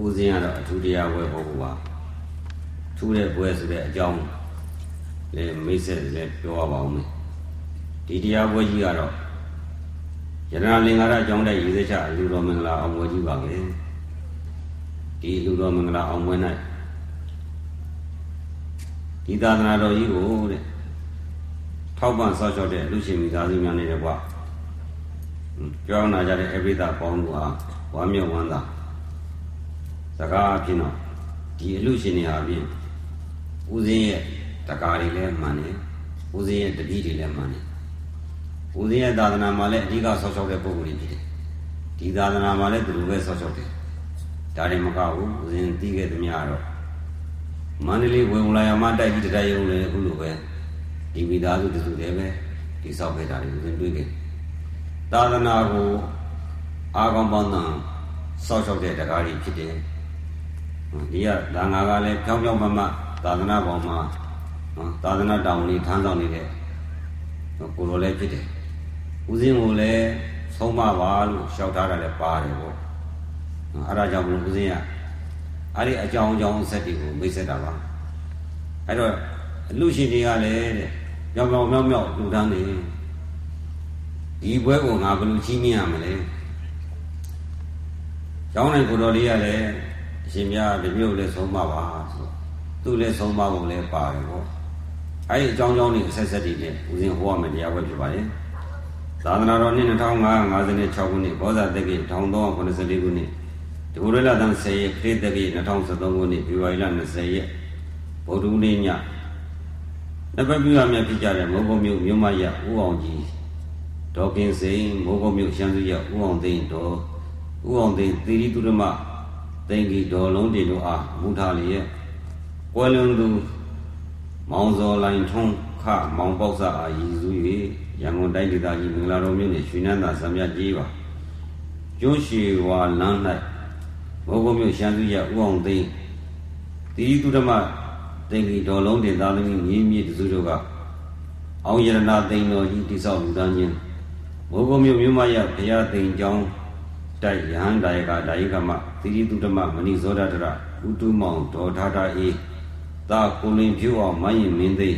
ဦးစင်းကတော့အထူးတရားပွဲပေါ့ကွာထူးတဲ့ပွဲဆိုတဲ့အကြောင်းလေမိတ်ဆက်လည်းပြောရပါဦးမယ်ဒီတရားပွဲကြီးကတော့ယရနာလင်္ကာရအကြောင်းတဲ့ရည်စက်ချအလူတော်မင်္ဂလာအောင်ပွဲကြီးပါပဲဒီလူတော်မင်္ဂလာအောင်ပွဲ၌ဒီသာသနာတော်ကြီးကိုတဲ့ထောက်ပံ့ဆောက်ရှောက်တဲ့လူရှင်မိသားစုများနေတဲ့ကွာကြောင်းနာကြတဲ့အဘိဓါပေါင်းတို့ဟာဝမ်းမြောက်ဝမ်းသာ စကားအဖြစ်တော့ဒီအလူရှင်တွေဟာဖြင့်ဦးစင်းရဲ့တကားတွေလည်းမှန်တယ်ဦးစင်းရဲ့တတိတွေလည်းမှန်တယ်ဦးစင်းရဲ့သာသနာမှာလည်းအဓိကဆောက်ရှောက်တဲ့ပုဂ္ဂိုလ်တွေဖြစ်တယ်ဒီသာသနာမှာလည်းသူတို့ပဲဆောက်ရှောက်တယ်ဒါတွေမကဘူးဦးစင်းသိခဲ့သမျှတော့မန္တလေးဝေဝလာယမတိုက်ကြီးတရားရုံလည်းအခုလိုပဲဒီမိသားစုတစုတည်းပဲဒီဆောက်ခဲ့တာတွေဦးစင်းတွေ့ခဲ့သာသနာကိုအာကောင်းပေါင်းတန်ဆောက်ရှောက်တဲ့တရားတွေဖြစ်တယ် ဒီကဒါငါကလည်းဖြောင်းဖြောင်းမမသာသနာပေါ်မှာသာသနာတောင်လေးထမ်းဆောင်နေတဲ့ကိုလိုလည်းဖြစ်တယ်ဦးစင်းကိုလည်းဆုံးမပါလို့ရှောက်ထားတာလည်းပါတယ်ပေါ့အဲ့ဒါကြောင့်မလို့ဦးစင်းကအဲ့ဒီအကြောင်းအကြောင်းဆက်တွေကိုမိတ်ဆက်တာပါအဲ့တော့လူရှင်တွေကလည်းတဲ့မြောက်မြောက်မြောက်မြောက်လူတန်းနေဒီဘွဲကိုငါဘယ်လိုချင်းမြင်ရမလဲကျောင်းနိုင်ကိုတော်လေးကလည်း အရှင်မြတ်ဒီမျိုးလည်းဆုံးမပါဆိုသူ့လည်းဆုံးမဖို့လည်းပါတယ်ပေါ့အဲ့ဒီအကြောင်းအကြောင်းတွေအဆက်ဆက်တွေနဲ့ဦးဇင်းဟောရမယ်တရားဝဲဖြစ်ပါရဲ့သာသနာတော်နှစ်2556ခုနှစ်ဘောဇာတက္ကိ1384ခုနှစ်ဒီဘုရားလတန်10ရက်ခရစ်တက္ကိ2013ခုနှစ်ဖေဖော်ဝါရီလ20ရက်ဗုဒ္ဓဦးနေ့ညနဘပြုရမြတ်ဖြစ်ကြတဲ့မုံကုံမြို့မြို့မရဦးအောင်ကြီးဒေါကင်စိန်မိုးကုံမြို့ရှမ်းစုရဦးအောင်သိန်းတော်ဦးအောင်သိန်းသီရိတုရမ သိင်္ဂီဒေါ်လုံးတင်တို့အားမူထားလျက်ကွယ်လွန်သူမောင်စောလိုင်ထုံးခမောင်ပေါက်စာအားရည်စူး၍ရန်ကုန်တိုင်းဒေသကြီးမင်္ဂလာတော်မြို့နယ်ရွှေနန်းသာစံမြကြီးပါကျွန်းရှိဝါလမ်း၌ဘောဂုံမြို့ရှမ်းစုရဦးအောင်သိန်းသီရိတုရမသိင်္ဂီဒေါ်လုံးတင်သားသမီးမြေမြေတစုတို့ကအောင်ရဏသိန်းတော်ကြီးတိဆောက်လူသားချင်းဘောဂုံမြို့မြို့မရဘုရားသိန်းကျောင်းတိုက်ယဟန်ဒါယကဒါယကမ သီရိတုဓမ္မမဏိဇောဒတရဥတုမောင်ဒေါ်ထာတာအေးသာကိုလင်ဖြူအောင်မယင်မင်းသိ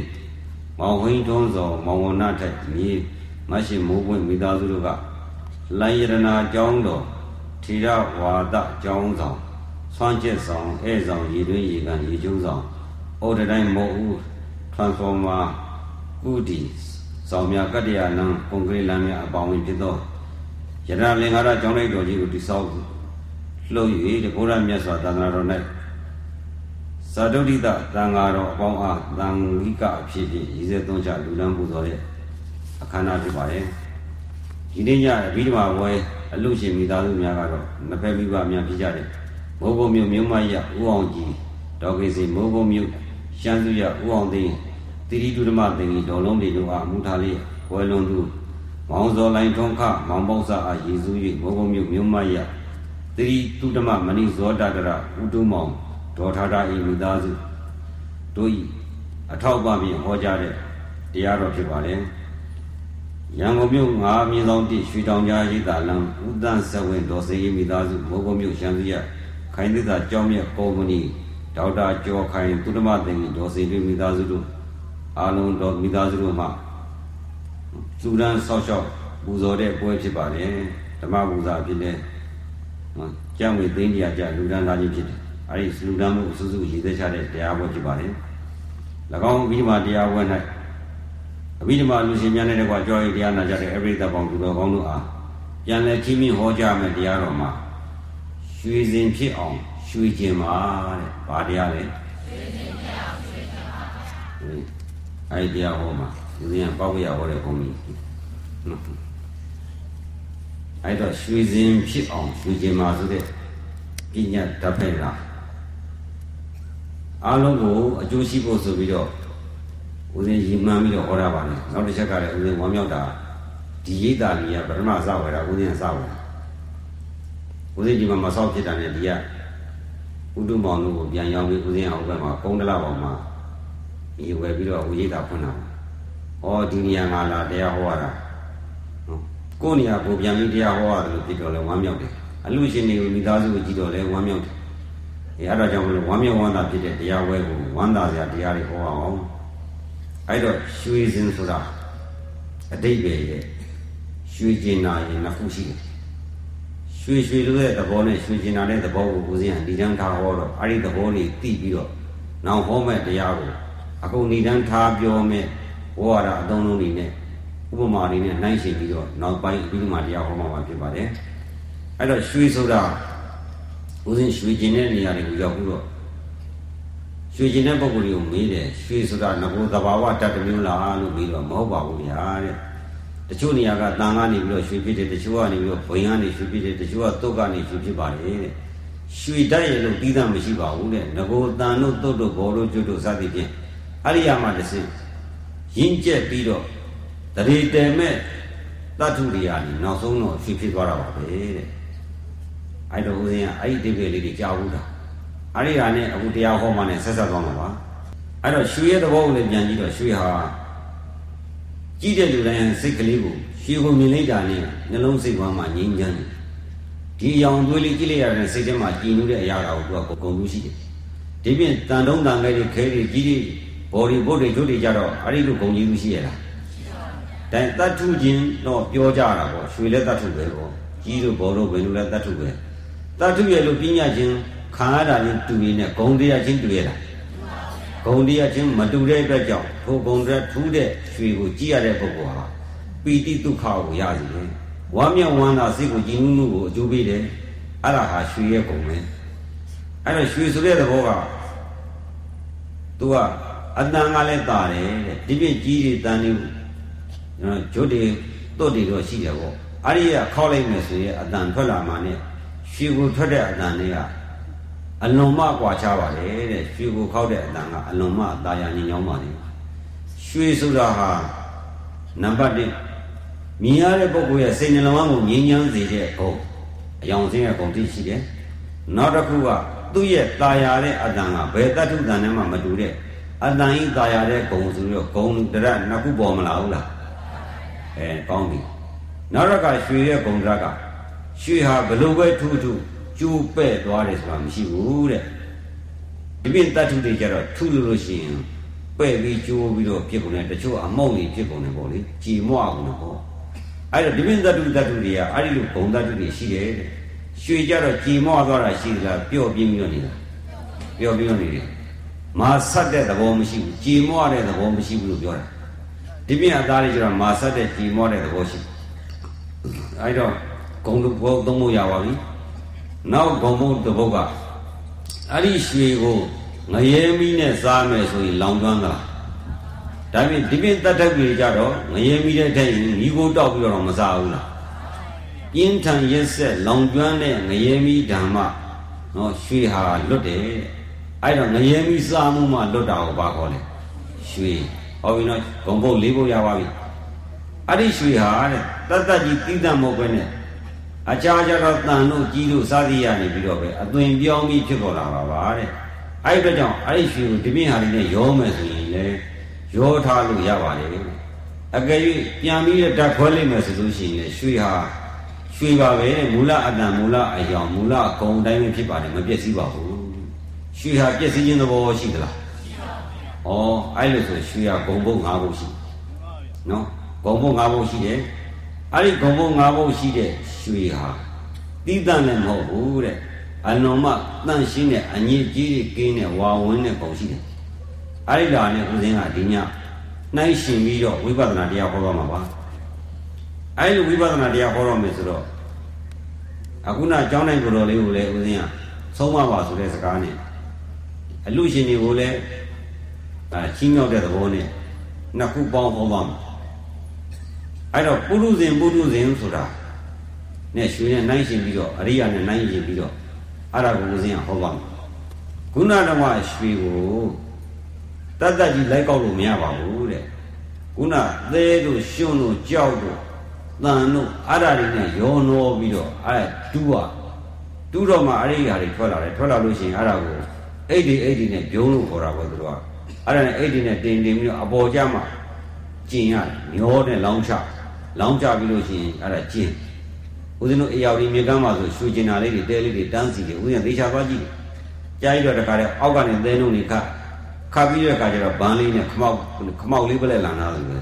မောင်ဟိန်းထုံးစောမောင်ဝနထက်မြေမရှိမိုးပွင့်မိသားစုတို့ကလိုင်ရဏကျောင်းတော်ထီရဝါဒကျောင်းဆောင်ဆွမ်းကျက်ဆောင်ဧဆောင်ရည်တွင်းရေကန်ရေကျုံးဆောင်ဩဒတိုင်းမောဦး transformer ကုတီဆောင်မြကတ္တရာလမ်းကွန်ကရစ်လမ်းများအပေါင်းဖြစ်သောယရလင်္ကာရကျောင်းလိုက်တော်ကြီးကိုတိဆောက် လှုပ်၍တဘုရားမြတ်စွာသာသနာတော်၌သာဒုတိတသံဃာတော်အပေါင်းအားသံဃိကအဖြစ်ဖြင့်ရည်စဲသွန်းချလူလန်းပူဇော်တဲ့အခမ်းအနားဖြစ်ပါတယ်ဒီနေ့ညအဘိဓမ္မာဝဲအလူရှင်မိသားစုများကတော့နှစ်ဖက်မိဘများဖြစ်ကြတယ်မိုးကုံမြို့မြို့မရဦးအောင်ကြီးဒေါကိစီမိုးကုံမြို့ရှမ်းစုရဦးအောင်သိန်းတိရိတုဓမ္မသင်္ကြီးဒေါ်လုံးတွေတို့အားမူထားလေးဝဲလွန်သူမောင်စောလိုင်ထုံးခမောင်ပေါက်စာအားရည်စူး၍မိုးကုံမြို့မြို့မရ သတိတုဓမ္မမဏိဇောတတရဥတုမောင်ဒေါ်ထာတာဤမိသားစုတို့ဤအထောက်ပံ့ပြီးဟောကြားတဲ့တရားတော်ဖြစ်ပါလေရန်ကုန်မြို့ငါးမြင်းဆောင်တိရွှေတောင်ကြားရိပ်သာလမ်းဥဒန်းစဝင်ဒေါ်စေးမိသားစုမိုးကုံမြို့ရှမ်းစရခိုင်သစ္စာကျောင်းမြတ်ကော်မတီဒေါက်တာကျော်ခိုင်သူဓမ္မသင်္ကြီးဒေါ်စေးမိသားစုတို့အားလုံးတော်မိသားစုတို့မှသူရန်ဆောက်ရှောက်ပူဇော်တဲ့ပွဲဖြစ်ပါတယ်ဓမ္မပူဇာဖြစ်တဲ့ ကျမ်းဝေသိန်းတရားကြလူဒန်းသားကြီးဖြစ်တယ်အဲဒီလူဒန်းမှုအစစုရည်သက်ချတဲ့တရားပွဲဖြစ်ပါတယ်၎င်းအဘိဓမ္မာတရားပွဲ၌အဘိဓမ္မာလူရှင်များနဲ့တကွာကြောရည်တရားနာကြတဲ့အဘိဓမ္မာပေါင်းသူတော်ကောင်းတို့အားပြန်လဲချင်းမြင့်ဟောကြားမယ်တရားတော်မှာရွှေစင်ဖြစ်အောင်ရွှေကျင်ပါတဲ့။ဘာတရားလဲ။ရွှေကျင်ဖြစ်အောင်ရွှေကျင်ပါ။အဲဒီတရားဟောမှာလူရင်းပေါ့ပြရဟောတဲ့ဘုံကြီး။နော်။ အဲ့တော့ရွှေစင်ဖြစ်အောင်ရွှေကျင်ပါဆိုတဲ့ပညာတတ်ဖိုက်လားအားလုံးကိုအကျိုးရှိဖို့ဆိုပြီးတော့ဦးဇင်းရည်မှန်းပြီးတော့ဟောတာပါလေနောက်တစ်ချက်ကလည်းဦးဇင်းဝမ်းမြောက်တာဒီရိတ်တာကြီးကပထမစဝယ်တာဦးဇင်းစဝယ်ဦးဇင်းဒီမှာမဆောက်ဖြစ်တာနဲ့ဒီကဥဒုမောင်တို့ကိုပြန်ရောက်ပြီးဦးဇင်းအောင်ဘက်မှာကုန်းတလပေါင်မှာဒီဝယ်ပြီးတော့ဦးရိတ်တာဖွင့်တာဟောဒီနေရာငါလာတရားဟောရတာ ကိုယ်နေရာကိုပြန်ပြီးတရားဟောရတယ်လို့ဖြစ်တော့လဲဝမ်းမြောက်တယ်အလူရှင်တွေကိုမိသားစုကိုကြည့်တော့လဲဝမ်းမြောက်တယ်အဲအဲ့ဒါကြောင့်မလို့ဝမ်းမြောက်ဝမ်းသာဖြစ်တဲ့တရားဝဲကိုဝမ်းသာစရာတရားတွေဟောအောင်အဲ့တော့ရွှေစင်ဆိုတာအတိတ်ပဲရဲ့ရွှေကျင်နာရင်နှစ်ခုရှိတယ်ရွှေရွှေလို့တဲ့သဘောနဲ့ရွှေကျင်နာတဲ့သဘောကိုဦးဇင်းကဏ္ဍထားဟောတော့အဲ့ဒီသဘောလေးသိပြီးတော့နောက်ဟောမဲ့တရားကိုအခုဏ္ဍထားပြောမဲ့ဝါဒအသုံးလုံးတွေနဲ့ ဥပမာတွေနဲ့နှိုင်းယှဉ်ပြီးတော့နောက်ပိုင်းအပြီးမှတရားဟောမှာဖြစ်ပါတယ်အဲ့တော့ရွှေဆိုတာဦးဇင်းရွှေကျင်တဲ့နေရာတွေကိုရောက်ပြီးတော့ရွှေကျင်တဲ့ပုံကိုယ်တွေကိုမေးတယ်ရွှေဆိုတာငကိုသဘာဝတတ်တမျိုးလားလို့ပြီးတော့မဟုတ်ပါဘူးဗျာတဲ့တချို့နေရာကတန်ကနေပြီးတော့ရွှေဖြစ်တယ်တချို့ကနေပြီးတော့ဘိန်းကနေရွှေဖြစ်တယ်တချို့ကတုတ်ကနေရွှေဖြစ်ပါတယ်တဲ့ရွှေတက်ရလို့ပြီးသားမရှိပါဘူးတဲ့ငကိုတန်တို့တုတ်တို့ဘောတို့ကျွတ်တို့စသည်ဖြင့်အရိယာမတစင်ရင်းကျက်ပြီးတော့ တရေတဲမဲ့တတ္ထုတွေရာနေနောက်ဆုံးတော့ရွှေဖြစ်သွားတာပါပဲတဲ့အဲ့တော့ဦးဇင်းကအဲ့ဒီတိပ္ပယ်လေးတွေကြားဘူးတာအဲ့ဒီဟာနဲ့အခုတရားဟောမှနဲ့ဆက်ဆက်သွားမှာပါအဲ့တော့ရွှေရဲ့သဘောကိုလည်းပြန်ကြည့်တော့ရွှေဟာကြည့်တဲ့လူတိုင်းစိတ်ကလေးကိုရွှေကိုမြင်လိုက်တာနဲ့နှလုံးစိတ်ဝမ်းမှာငြိမ်းချမ်းတယ်ဒီအယောင်သွေးလေးကြည့်လိုက်ရတဲ့စိတ်ထဲမှာကြည်နူးတဲ့အရာတော်ကိုသူကကုန်လို့ရှိတယ်ဒီပြင်တန်တုံးတန်ခဲတွေခဲတွေကြီးတွေဘော်ဒီဘုတ်တွေတို့တွေကြတော့အဲ့ဒီလိုဂုံကြီးမှုရှိရလား တိုင်တတ်ထုချင်းတော့ပြောကြတာပေါ့ရွှေလည်းတတ်ထုပဲပေါ့ကြီးတို့ဘော်တို့ဘယ်လိုလဲတတ်ထုပဲတတ်ထုရဲ့လို့ပြညာချင်းခံရတာချင်းတူရင်းနဲ့ဂုံတရားချင်းတူရတာဂုံတရားချင်းမတူတဲ့အတွက်ကြောင့်ထိုဂုံတဲ့ထူးတဲ့ရွှေကိုကြည့်ရတဲ့ပုဂ္ဂိုလ်ဟာပီတိဒုက္ခကိုရစီတယ်ဝမ်းမြောက်ဝမ်းသာစိတ်ကိုကြည်နူးမှုကိုအကျိုးပေးတယ်အဲ့ဒါဟာရွှေရဲ့ဂုံပဲအဲ့တော့ရွှေဆိုတဲ့သဘောကသူကအတန်ကလည်းတာတယ်တဲ့ဒီပြည့်ကြီးတွေတန်နေ နော်ဂျုတ်တွေတွတ်တွေတော့ရှိတယ်ပေါ့အဲ့ဒီကခောက်လိုက်မယ်ဆိုရင်အတန်ထွက်လာမှနဲ့ရွှေကိုထွက်တဲ့အတန်တွေကအလွန်မှကွာခြားပါတယ်တဲ့ရွှေကိုခောက်တဲ့အတန်ကအလွန်မှတာယာညင်ညောင်းပါလေရွှေဆိုတာဟာနံပါတ်1မြင်ရတဲ့ပုဂ္ဂိုလ်ရဲ့စိတ်နှလုံးကိုငြိမ်းချမ်းစေတဲ့ဂုဏ်အယောင်စင်းရဲ့ဂုဏ်တိရှိတယ်နောက်တစ်ခုကသူ့ရဲ့တာယာတဲ့အတန်ကဘယ်တတ္ထုတန်နဲ့မှမတူတဲ့အတန်ဤတာယာတဲ့ဂုံဆိုပြီးတော့ဂုံတရနှစ်ခုပေါ်မလာဘူးလား အဲကောင်းပြီနောက်တော့ကရွှေရဲ့ဂုံတရကရွှေဟာဘလို့ပဲထူးထူးကျိုးပဲ့သွားတယ်ဆိုတာမရှိဘူးတဲ့ဒီပြင်တတ်ထုတွေကြတော့ထူးလို့လို့ရှိရင်ပဲ့ပြီးကျိုးပြီးတော့ဖြစ်ကုန်တယ်တချို့အမောက်တွေဖြစ်ကုန်တယ်ပေါ့လေကြည်မွအောင်လို့ပေါ့အဲ့တော့ဒီပြင်တတ်ထုတတ်ထုတွေကအဲ့ဒီလိုဂုံတတ်ထုတွေရှိတယ်တဲ့ရွှေကြတော့ကြည်မွသွားတာရှိသလားပျော့ပြင်းပြီးတော့နေတာပျော့ပြင်းနေတယ်မာဆက်တဲ့သဘောမရှိဘူးကြည်မွတဲ့သဘောမရှိဘူးလို့ပြောတာ ဒီပြင်အသားလေးကျတော့မာဆက်တဲ့ကြည်မွတဲ့သဘောရှိအဲ့တော့ဂုံတို့ဘောသုံးဖို့ရပါပြီနောက်ဂုံဘုတ်တစ်ပုတ်ကအဲ့ဒီရွှေကိုငရဲမီးနဲ့စားမယ်ဆိုရင်လောင်ကျွမ်းသလားဒါပြင်ဒီပြင်တတ်တက်ကြီးကြတော့ငရဲမီးတဲ့ထက်ညီကိုတောက်ပြီးတော့မစားဘူးလားပြင်းထန်ရက်ဆက်လောင်ကျွမ်းတဲ့ငရဲမီးဓမ္မနော်ရွှေဟာလွတ်တယ်အဲ့တော့ငရဲမီးစားမှုမှလွတ်တာကိုဘာခေါ်လဲရွှေ ဟောပြီနော်ဂုံဘုတ်လေးဘုတ်ရပါပြီအဲ့ဒီရွှေဟာတဲ့တတ်တတ်ကြီးတိတတ်မဟုတ်ပဲနဲ့အကြာကြာတော့တန်တို့ကြီးတို့စားသည်ရနေပြီးတော့ပဲအသွင်ပြောင်းပြီးဖြစ်ပေါ်လာပါပါတဲ့အဲ့ဒီကြောင့်အဲ့ဒီရွှေကိုဒီမြင့်ဟာလေးနဲ့ရောမယ်ဆိုရင်လေရောထားလို့ရပါလေအကယ်၍ပြန်ပြီးဓာတ်ခွဲလိုက်မယ်ဆိုလို့ရှိရင်ရွှေဟာရွှေပါပဲမူလအတန်မူလအယောင်မူလအကုန်တိုင်းပဲဖြစ်ပါတယ်မပြည့်စည်ပါဘူးရွှေဟာပြည့်စည်ခြင်းသဘောရှိသလားရှိပါဘူး ဩအဲ့လိုဆိုရွှေဟာဂုံဘုတ်၅ဘုတ်ရှိနော်ဂုံဘုတ်၅ဘုတ်ရှိတယ်အဲ့ဒီဂုံဘုတ်၅ဘုတ်ရှိတဲ့ရွှေဟာတိတန့်လည်းမဟုတ်ဘူးတဲ့အလွန်မှတန့်ရှင်းတဲ့အညစ်အကြေးတွေကင်းတဲ့ဝါဝင်းတဲ့ပုံရှိတယ်အဲ့ဒီလာနဲ့ဦးစင်းကဒီညနှိုင်းရှင်ပြီးတော့ဝိပဿနာတရားဟောတော့မှာပါအဲ့လိုဝိပဿနာတရားဟောတော့မယ်ဆိုတော့အခုနကျောင်းတိုင်းကိုယ်တော်လေးကိုလည်းဦးစင်းကဆုံးမပါဆိုတဲ့စကားနဲ့အလူရှင်တွေကိုလည်း အဲချင်းမြောက်တဲ့သဘောနဲ့နှစ်ခုပေါင်းဟောပါမယ်အဲ့တော့ပုရုဇဉ်ပုရုဇဉ်ဆိုတာနဲ့ရွှေနဲ့နိုင်ရှင်ပြီးတော့အရိယာနဲ့နိုင်ရှင်ပြီးတော့အဲ့ဒါကိုဦးဇင်းကဟောပါမယ်ခုနတော့ရွှေကိုတတ်တတ်ကြီးလိုက်ကောက်လို့မရပါဘူးတဲ့ခုနသဲတို့ရှွန်းတို့ကြောက်တို့တန်တို့အဲ့ဒါတွေနဲ့ရောနှောပြီးတော့အဲ့တူးอ่ะတူးတော့မှအဲ့ဒီဟာတွေထွက်လာတယ်ထွက်လာလို့ရှိရင်အဲ့ဒါကိုအိတ်ဒီအိတ်ဒီနဲ့ပြုံးလို့ခေါ်တာပေါ့သူတို့က အဲ့ဒါနဲ့အိတ်ဒီနဲ့တင်တင်ပြီးတော့အပေါ်ကျမှကျင်ရတယ်မျောနဲ့လောင်းချလောင်းချပြီးလို့ရှိရင်အဲ့ဒါကျင်ဦးဇင်းတို့အရာဒီမြေကမ်းမှာဆိုရွှေကျင်နာလေးတွေတဲလေးတွေတန်းစီတွေဦးဇင်းသေချာသွားကြည့်တယ်ကြားရတော့တခါတည်းအောက်ကနေသဲနှုံတွေခတ်ခတ်ပြီးတဲ့အခါကျတော့ဘန်းလေးနဲ့ခမောက်ခမောက်လေးပဲလဲလာနာလို့ပဲ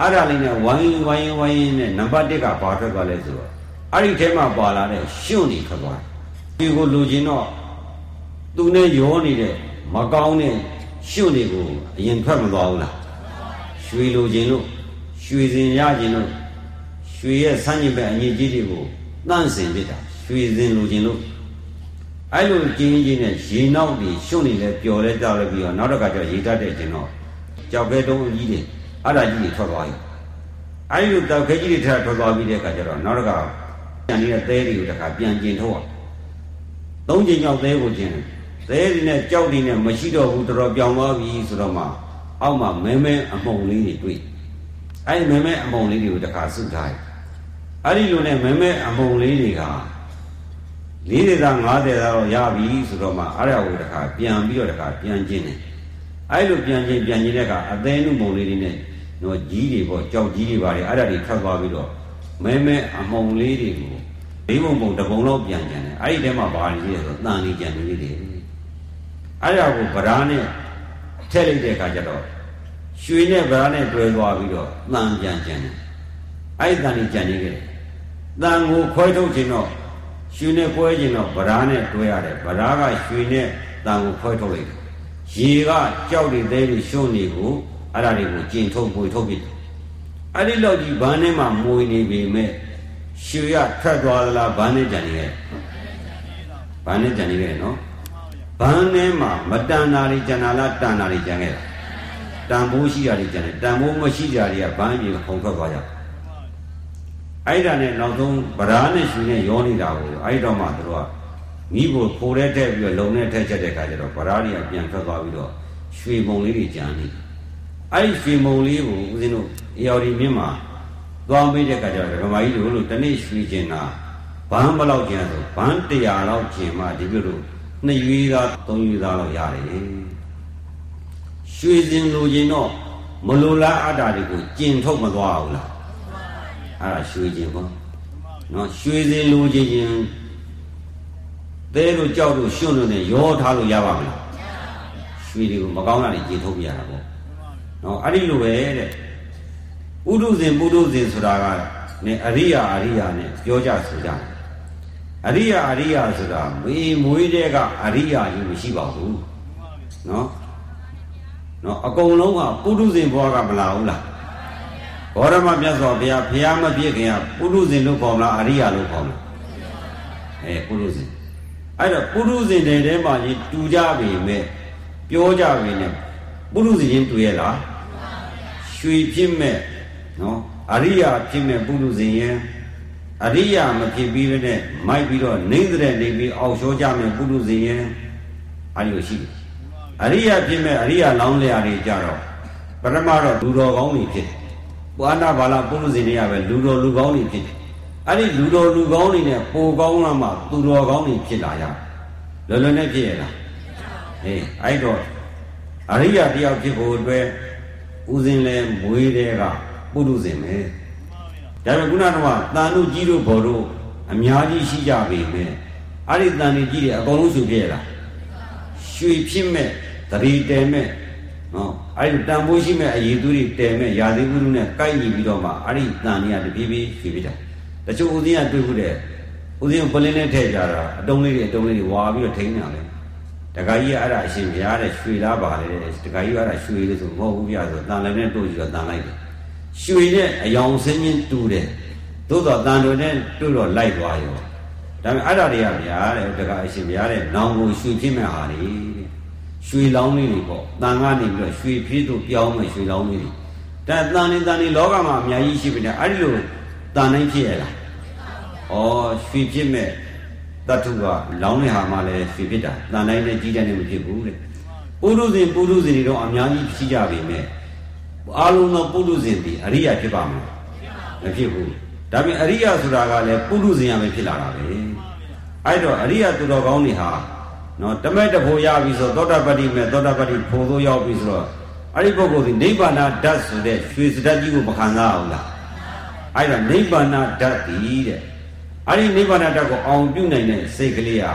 အဲ့ဒါလေးနဲ့ဝိုင်းဝိုင်းဝိုင်းနဲ့နံပါတ်1ကဘာထွက်သွားလဲဆိုတော့အဲ့ဒီထဲမှာပါလာတဲ့ရှွန့်နေထွက်သွားတယ်ဒီကိုလူချင်းတော့သူနဲ့ရောနေတဲ့မကောင်းတဲ့ ရှွန့်တွေကိုအရင်ထွက်မသွားဘူးလားရွှေလူချင်းလို့ရွှေစင်ရချင်းလို့ရွှေရဲ့ဆန်းကျင်ဘက်အငြိကြီးတွေကိုတန့်စင်ပြစ်တာရွှေစင်လူချင်းလို့အဲ့လိုကျင်းချင်းနဲ့ရေနောက်တွေရှုံနေလဲပျော်လဲကြောက်လဲပြီးတော့နောက်တစ်ခါကျရေတတ်တဲ့ကျင်တော့ကြောက်ခဲတုံးအကြီးတွေအဲ့ဒါကြီးတွေထွက်သွားပြီအဲ့လိုတောက်ခဲကြီးတွေထွက်ထွက်သွားပြီးတဲ့အခါကျတော့နောက်တစ်ခါပြန်နေတဲ့သဲတွေကိုတစ်ခါပြန်ကျင်ထုတ်အောင်သုံးချိန်ကြောက်သဲကိုကျင် သဲတွေနဲ့ကြောက်တွေနဲ့မရှိတော့ဘူးတော်တော်ပြောင်းသွားပြီဆိုတော့မှအောက်မှာမဲမဲအမုံလေးတွေတွေ့အဲ့မဲမဲအမုံလေးတွေကိုတစ်ခါစုထားတယ်အဲ့ဒီလိုနဲ့မဲမဲအမုံလေးတွေက40သား50သားတော့ရပြီဆိုတော့မှအဲ့ဒါကိုတခါပြန်ပြီးတော့တခါပြန်ကျင်းတယ်အဲ့လိုပြန်ကျင်းပြန်ကျင်းတဲ့အခါအသေးနုမုံလေးတွေနဲ့တော့ကြီးတွေပေါ့ကြောက်ကြီးတွေပါတယ်အဲ့ဒါတွေထွက်သွားပြီးတော့မဲမဲအမုံလေးတွေကို၄ဘုံဘုံတဘုံလောက်ပြန်ကျန်တယ်အဲ့ဒီထဲမှာဘာတွေလဲဆိုတော့တန်လေးကျန်နေလေးတွေ အဲ့ဒါကိုဗရာနဲ့ထည့်လိုက်တဲ့အခါကျတော့ရွှေနဲ့ဗရာနဲ့တွဲသွားပြီးတော့တန်ပြန်ကျန်တယ်အဲ့ဒီတန်လေးကျန်နေခဲ့တယ်တန်ကိုခွဲထုတ်ခြင်းတော့ရွှေနဲ့ကွဲခြင်းတော့ဗရာနဲ့တွဲရတယ်ဗရာကရွှေနဲ့တန်ကိုခွဲထုတ်လိုက်တယ်ရေကကြောက်တွေသေးတွေရှုံးနေကိုအဲ့ဒါတွေကိုကျင်ထုတ်ပွေထုတ်ပြတယ်အဲ့ဒီလောက်ကြီးဘန်းထဲမှာမွေနေပေမဲ့ရွှေရထွက်သွားသလားဘန်းနဲ့ကြံနေခဲ့ဘန်းနဲ့ကြံနေခဲ့နော် ဘန်းထဲမှာမတန်တာတွေကြံတာလားတန်တာတွေကြံခဲ့တာတန်ဖိုးရှိတာတွေကြံတယ်တန်ဖိုးမရှိကြတွေကဘန်းကြီးခုံထွက်သွားကြတယ်အဲ့ဒါနဲ့နောက်ဆုံးဗရာနဲ့ရှင်နဲ့ရောနေတာကိုအဲ့တော့မှသူတို့ကမိဖို့ဖိုးတဲ့တက်ပြီးတော့လုံနဲ့ထက်ချက်တဲ့ခါကျတော့ဗရာတွေကပြန်ထွက်သွားပြီးတော့ရွှေမုံလေးတွေကြံနေအဲ့ဒီရွှေမုံလေးကိုဦးဇင်းတို့အေယော်ဒီမြင့်မှာသွားမေးတဲ့ခါကျတော့ဓမ္မကြီးတို့လို့တနေ့ရွှေကျင်တာဘန်းဘလောက်ကျင်ဆိုဘန်း100လောက်ကျင်မှဒီပြုလို့ နှစ်ရွေးသားသုံးရွေးသားလောက်ရတယ်ရွှေစင်လိုချင်တော့မလိုလားအတ္တတွေကိုကျင်ထုတ်မသွားဘူးလားအဲ့ဒါရွှေကျင်ပေါ့နော်ရွှေစင်လိုချင်ရင်သဲတို့ကြောက်တို့ရှွန့်တို့နဲ့ရောထားလို့ရပါမလားရွှေတွေကိုမကောင်းတာတွေကျင်ထုတ်ပြရတာပေါ့နော်အဲ့ဒီလိုပဲတဲ့ဥဒုဇင်ပုဒုဇင်ဆိုတာကねအရိယာအရိယာနဲ့ပြောကြဆိုကြတယ် အရိယာအရိယာဆိုတာမေမွေးတဲ့ကအရိယာကြီးမရှိပါဘူးနော်နော်အကုန်လုံးကပုဒုဇင်ဘွားကမလာဘူးလားဘောရမမြတ်စွာဘုရားဘုရားမပြည့်ခင်ကပုရုဇဉ်လို့ခေါ်မလားအရိယာလို့ခေါ်မလားအဲပုရုဇဉ်အဲ့တော့ပုရုဇဉ်တဲ့ထဲမှာကြီးတူကြပြီမဲ့ပြောကြပြီနဲ့ပုရုဇဉ်ချင်းတူရဲ့လားရွှေဖြစ်မဲ့နော်အရိယာဖြစ်မဲ့ပုရုဇဉ်ရင် အရိယာမဖြစ်ပြီးနဲ့မိုက်ပြီးတော့နေတဲ့နေပြီးအောက်လျှောကြမဲ့ပုရုဇဉ်ရင်အဲ့ဒီလိုရှိတယ်အရိယာဖြစ်မဲ့အရိယာလောင်းလျာတွေကြတော့ပရမတော့လူတော်ကောင်းတွေဖြစ်တယ်ပွာနာဘာလာပုရုဇဉ်တွေကပဲလူတော်လူကောင်းတွေဖြစ်တယ်အဲ့ဒီလူတော်လူကောင်းတွေနဲ့ပိုကောင်းလာမှသူတော်ကောင်းတွေဖြစ်လာရလွယ်လွယ်နဲ့ဖြစ်ရလားအေးအဲ့တော့အရိယာတယောက်ဖြစ်ဖို့အတွက်ဦးစင်းလဲမွေးတဲ့ကပုရုဇဉ်ပဲ ဒါပေမဲ့ခုနကတော့တန်တို့ကြီးတို့ဘော်တို့အများကြီးရှိကြပေမဲ့အဲ့ဒီတန်တွေကြီးတွေအကုန်လုံးရှုဖြစ်ရလားရွှေဖြစ်မဲ့တရီတဲမဲ့နော်အဲ့ဒီတန်ဖိုးရှိမဲ့အရေးသူတွေတဲမဲ့ယာသိကုလူနဲ့ကိုက်ညီပြီးတော့မှအဲ့ဒီတန်တွေကတပြေးပြေးရွှေပြတာတချို့ဦးစင်းကတွေ့ခုတဲ့ဦးစင်းပလင်းနဲ့ထည့်ကြတာအတုံးလေးတွေအတုံးလေးတွေဝါပြီးတော့ထိန်းနေတယ်တခါကြီးကအဲ့ဒါအရှင်ဘုရားတဲ့ရွှေလားပါလေတခါကြီးကအဲ့ဒါရွှေလို့ဆိုမဟုတ်ဘူးပြဆိုတန်လည်းနဲ့တို့ကြည့်တော့တန်လိုက်တယ် ရွှေနဲ့အယောင်စင်းချင်းတူတယ်သို့တော့တန်တွေနဲ့တွေ့တော့လိုက်သွားရောဒါပေမဲ့အဲ့ဒါတွေကဗျာတဲ့တခါအရှင်ဘုရားတဲ့နောင်ကိုရွှေဖြစ်မဲ့ဟာတွေရွှေလောင်းလေးတွေပေါ့တန်ကနေပြီးတော့ရွှေဖြစ်တို့ပြောင်းမဲ့ရွှေလောင်းလေးတွေဒါတန်နေတန်နေလောကမှာအများကြီးရှိပြီတဲ့အဲ့ဒီလိုတန်နိုင်ဖြစ်ရလားဩရွှေဖြစ်မဲ့တတ္ထုကလောင်းတဲ့ဟာမှလည်းရွှေဖြစ်တာတန်တိုင်းနဲ့ကြီးတဲ့နဲ့မဖြစ်ဘူးတဲ့ပုရုဇဉ်ပုရုဇဉ်တွေတော့အများကြီးရှိကြပြီမဲ့ အာလုံးသောပုရုဇဉ်ဒီအရိယာဖြစ်ပါမလားမဖြစ်ဘူးဒါပြင်အရိယာဆိုတာကလည်းပုရုဇဉ်ရပဲဖြစ်လာတာပဲအဲ့တော့အရိယာသူတော်ကောင်းတွေဟာနော်တမဲ့တဖို့ရပြီဆိုသောတာပတ္တိမဲ့သောတာပတ္တိဖို့သို့ရောက်ပြီဆိုတော့အဲ့ဒီပုဂ္ဂိုလ်ဒီနိဗ္ဗာန်ဓာတ်ဆိုတဲ့ရွှေစတတ်ကြီးကိုမခံစားအောင်လားအဲ့ဒါနိဗ္ဗာန်ဓာတ်ဒီတဲ့အဲ့ဒီနိဗ္ဗာန်ဓာတ်ကိုအောင်ပြုနိုင်တဲ့စိတ်ကလေးဟာ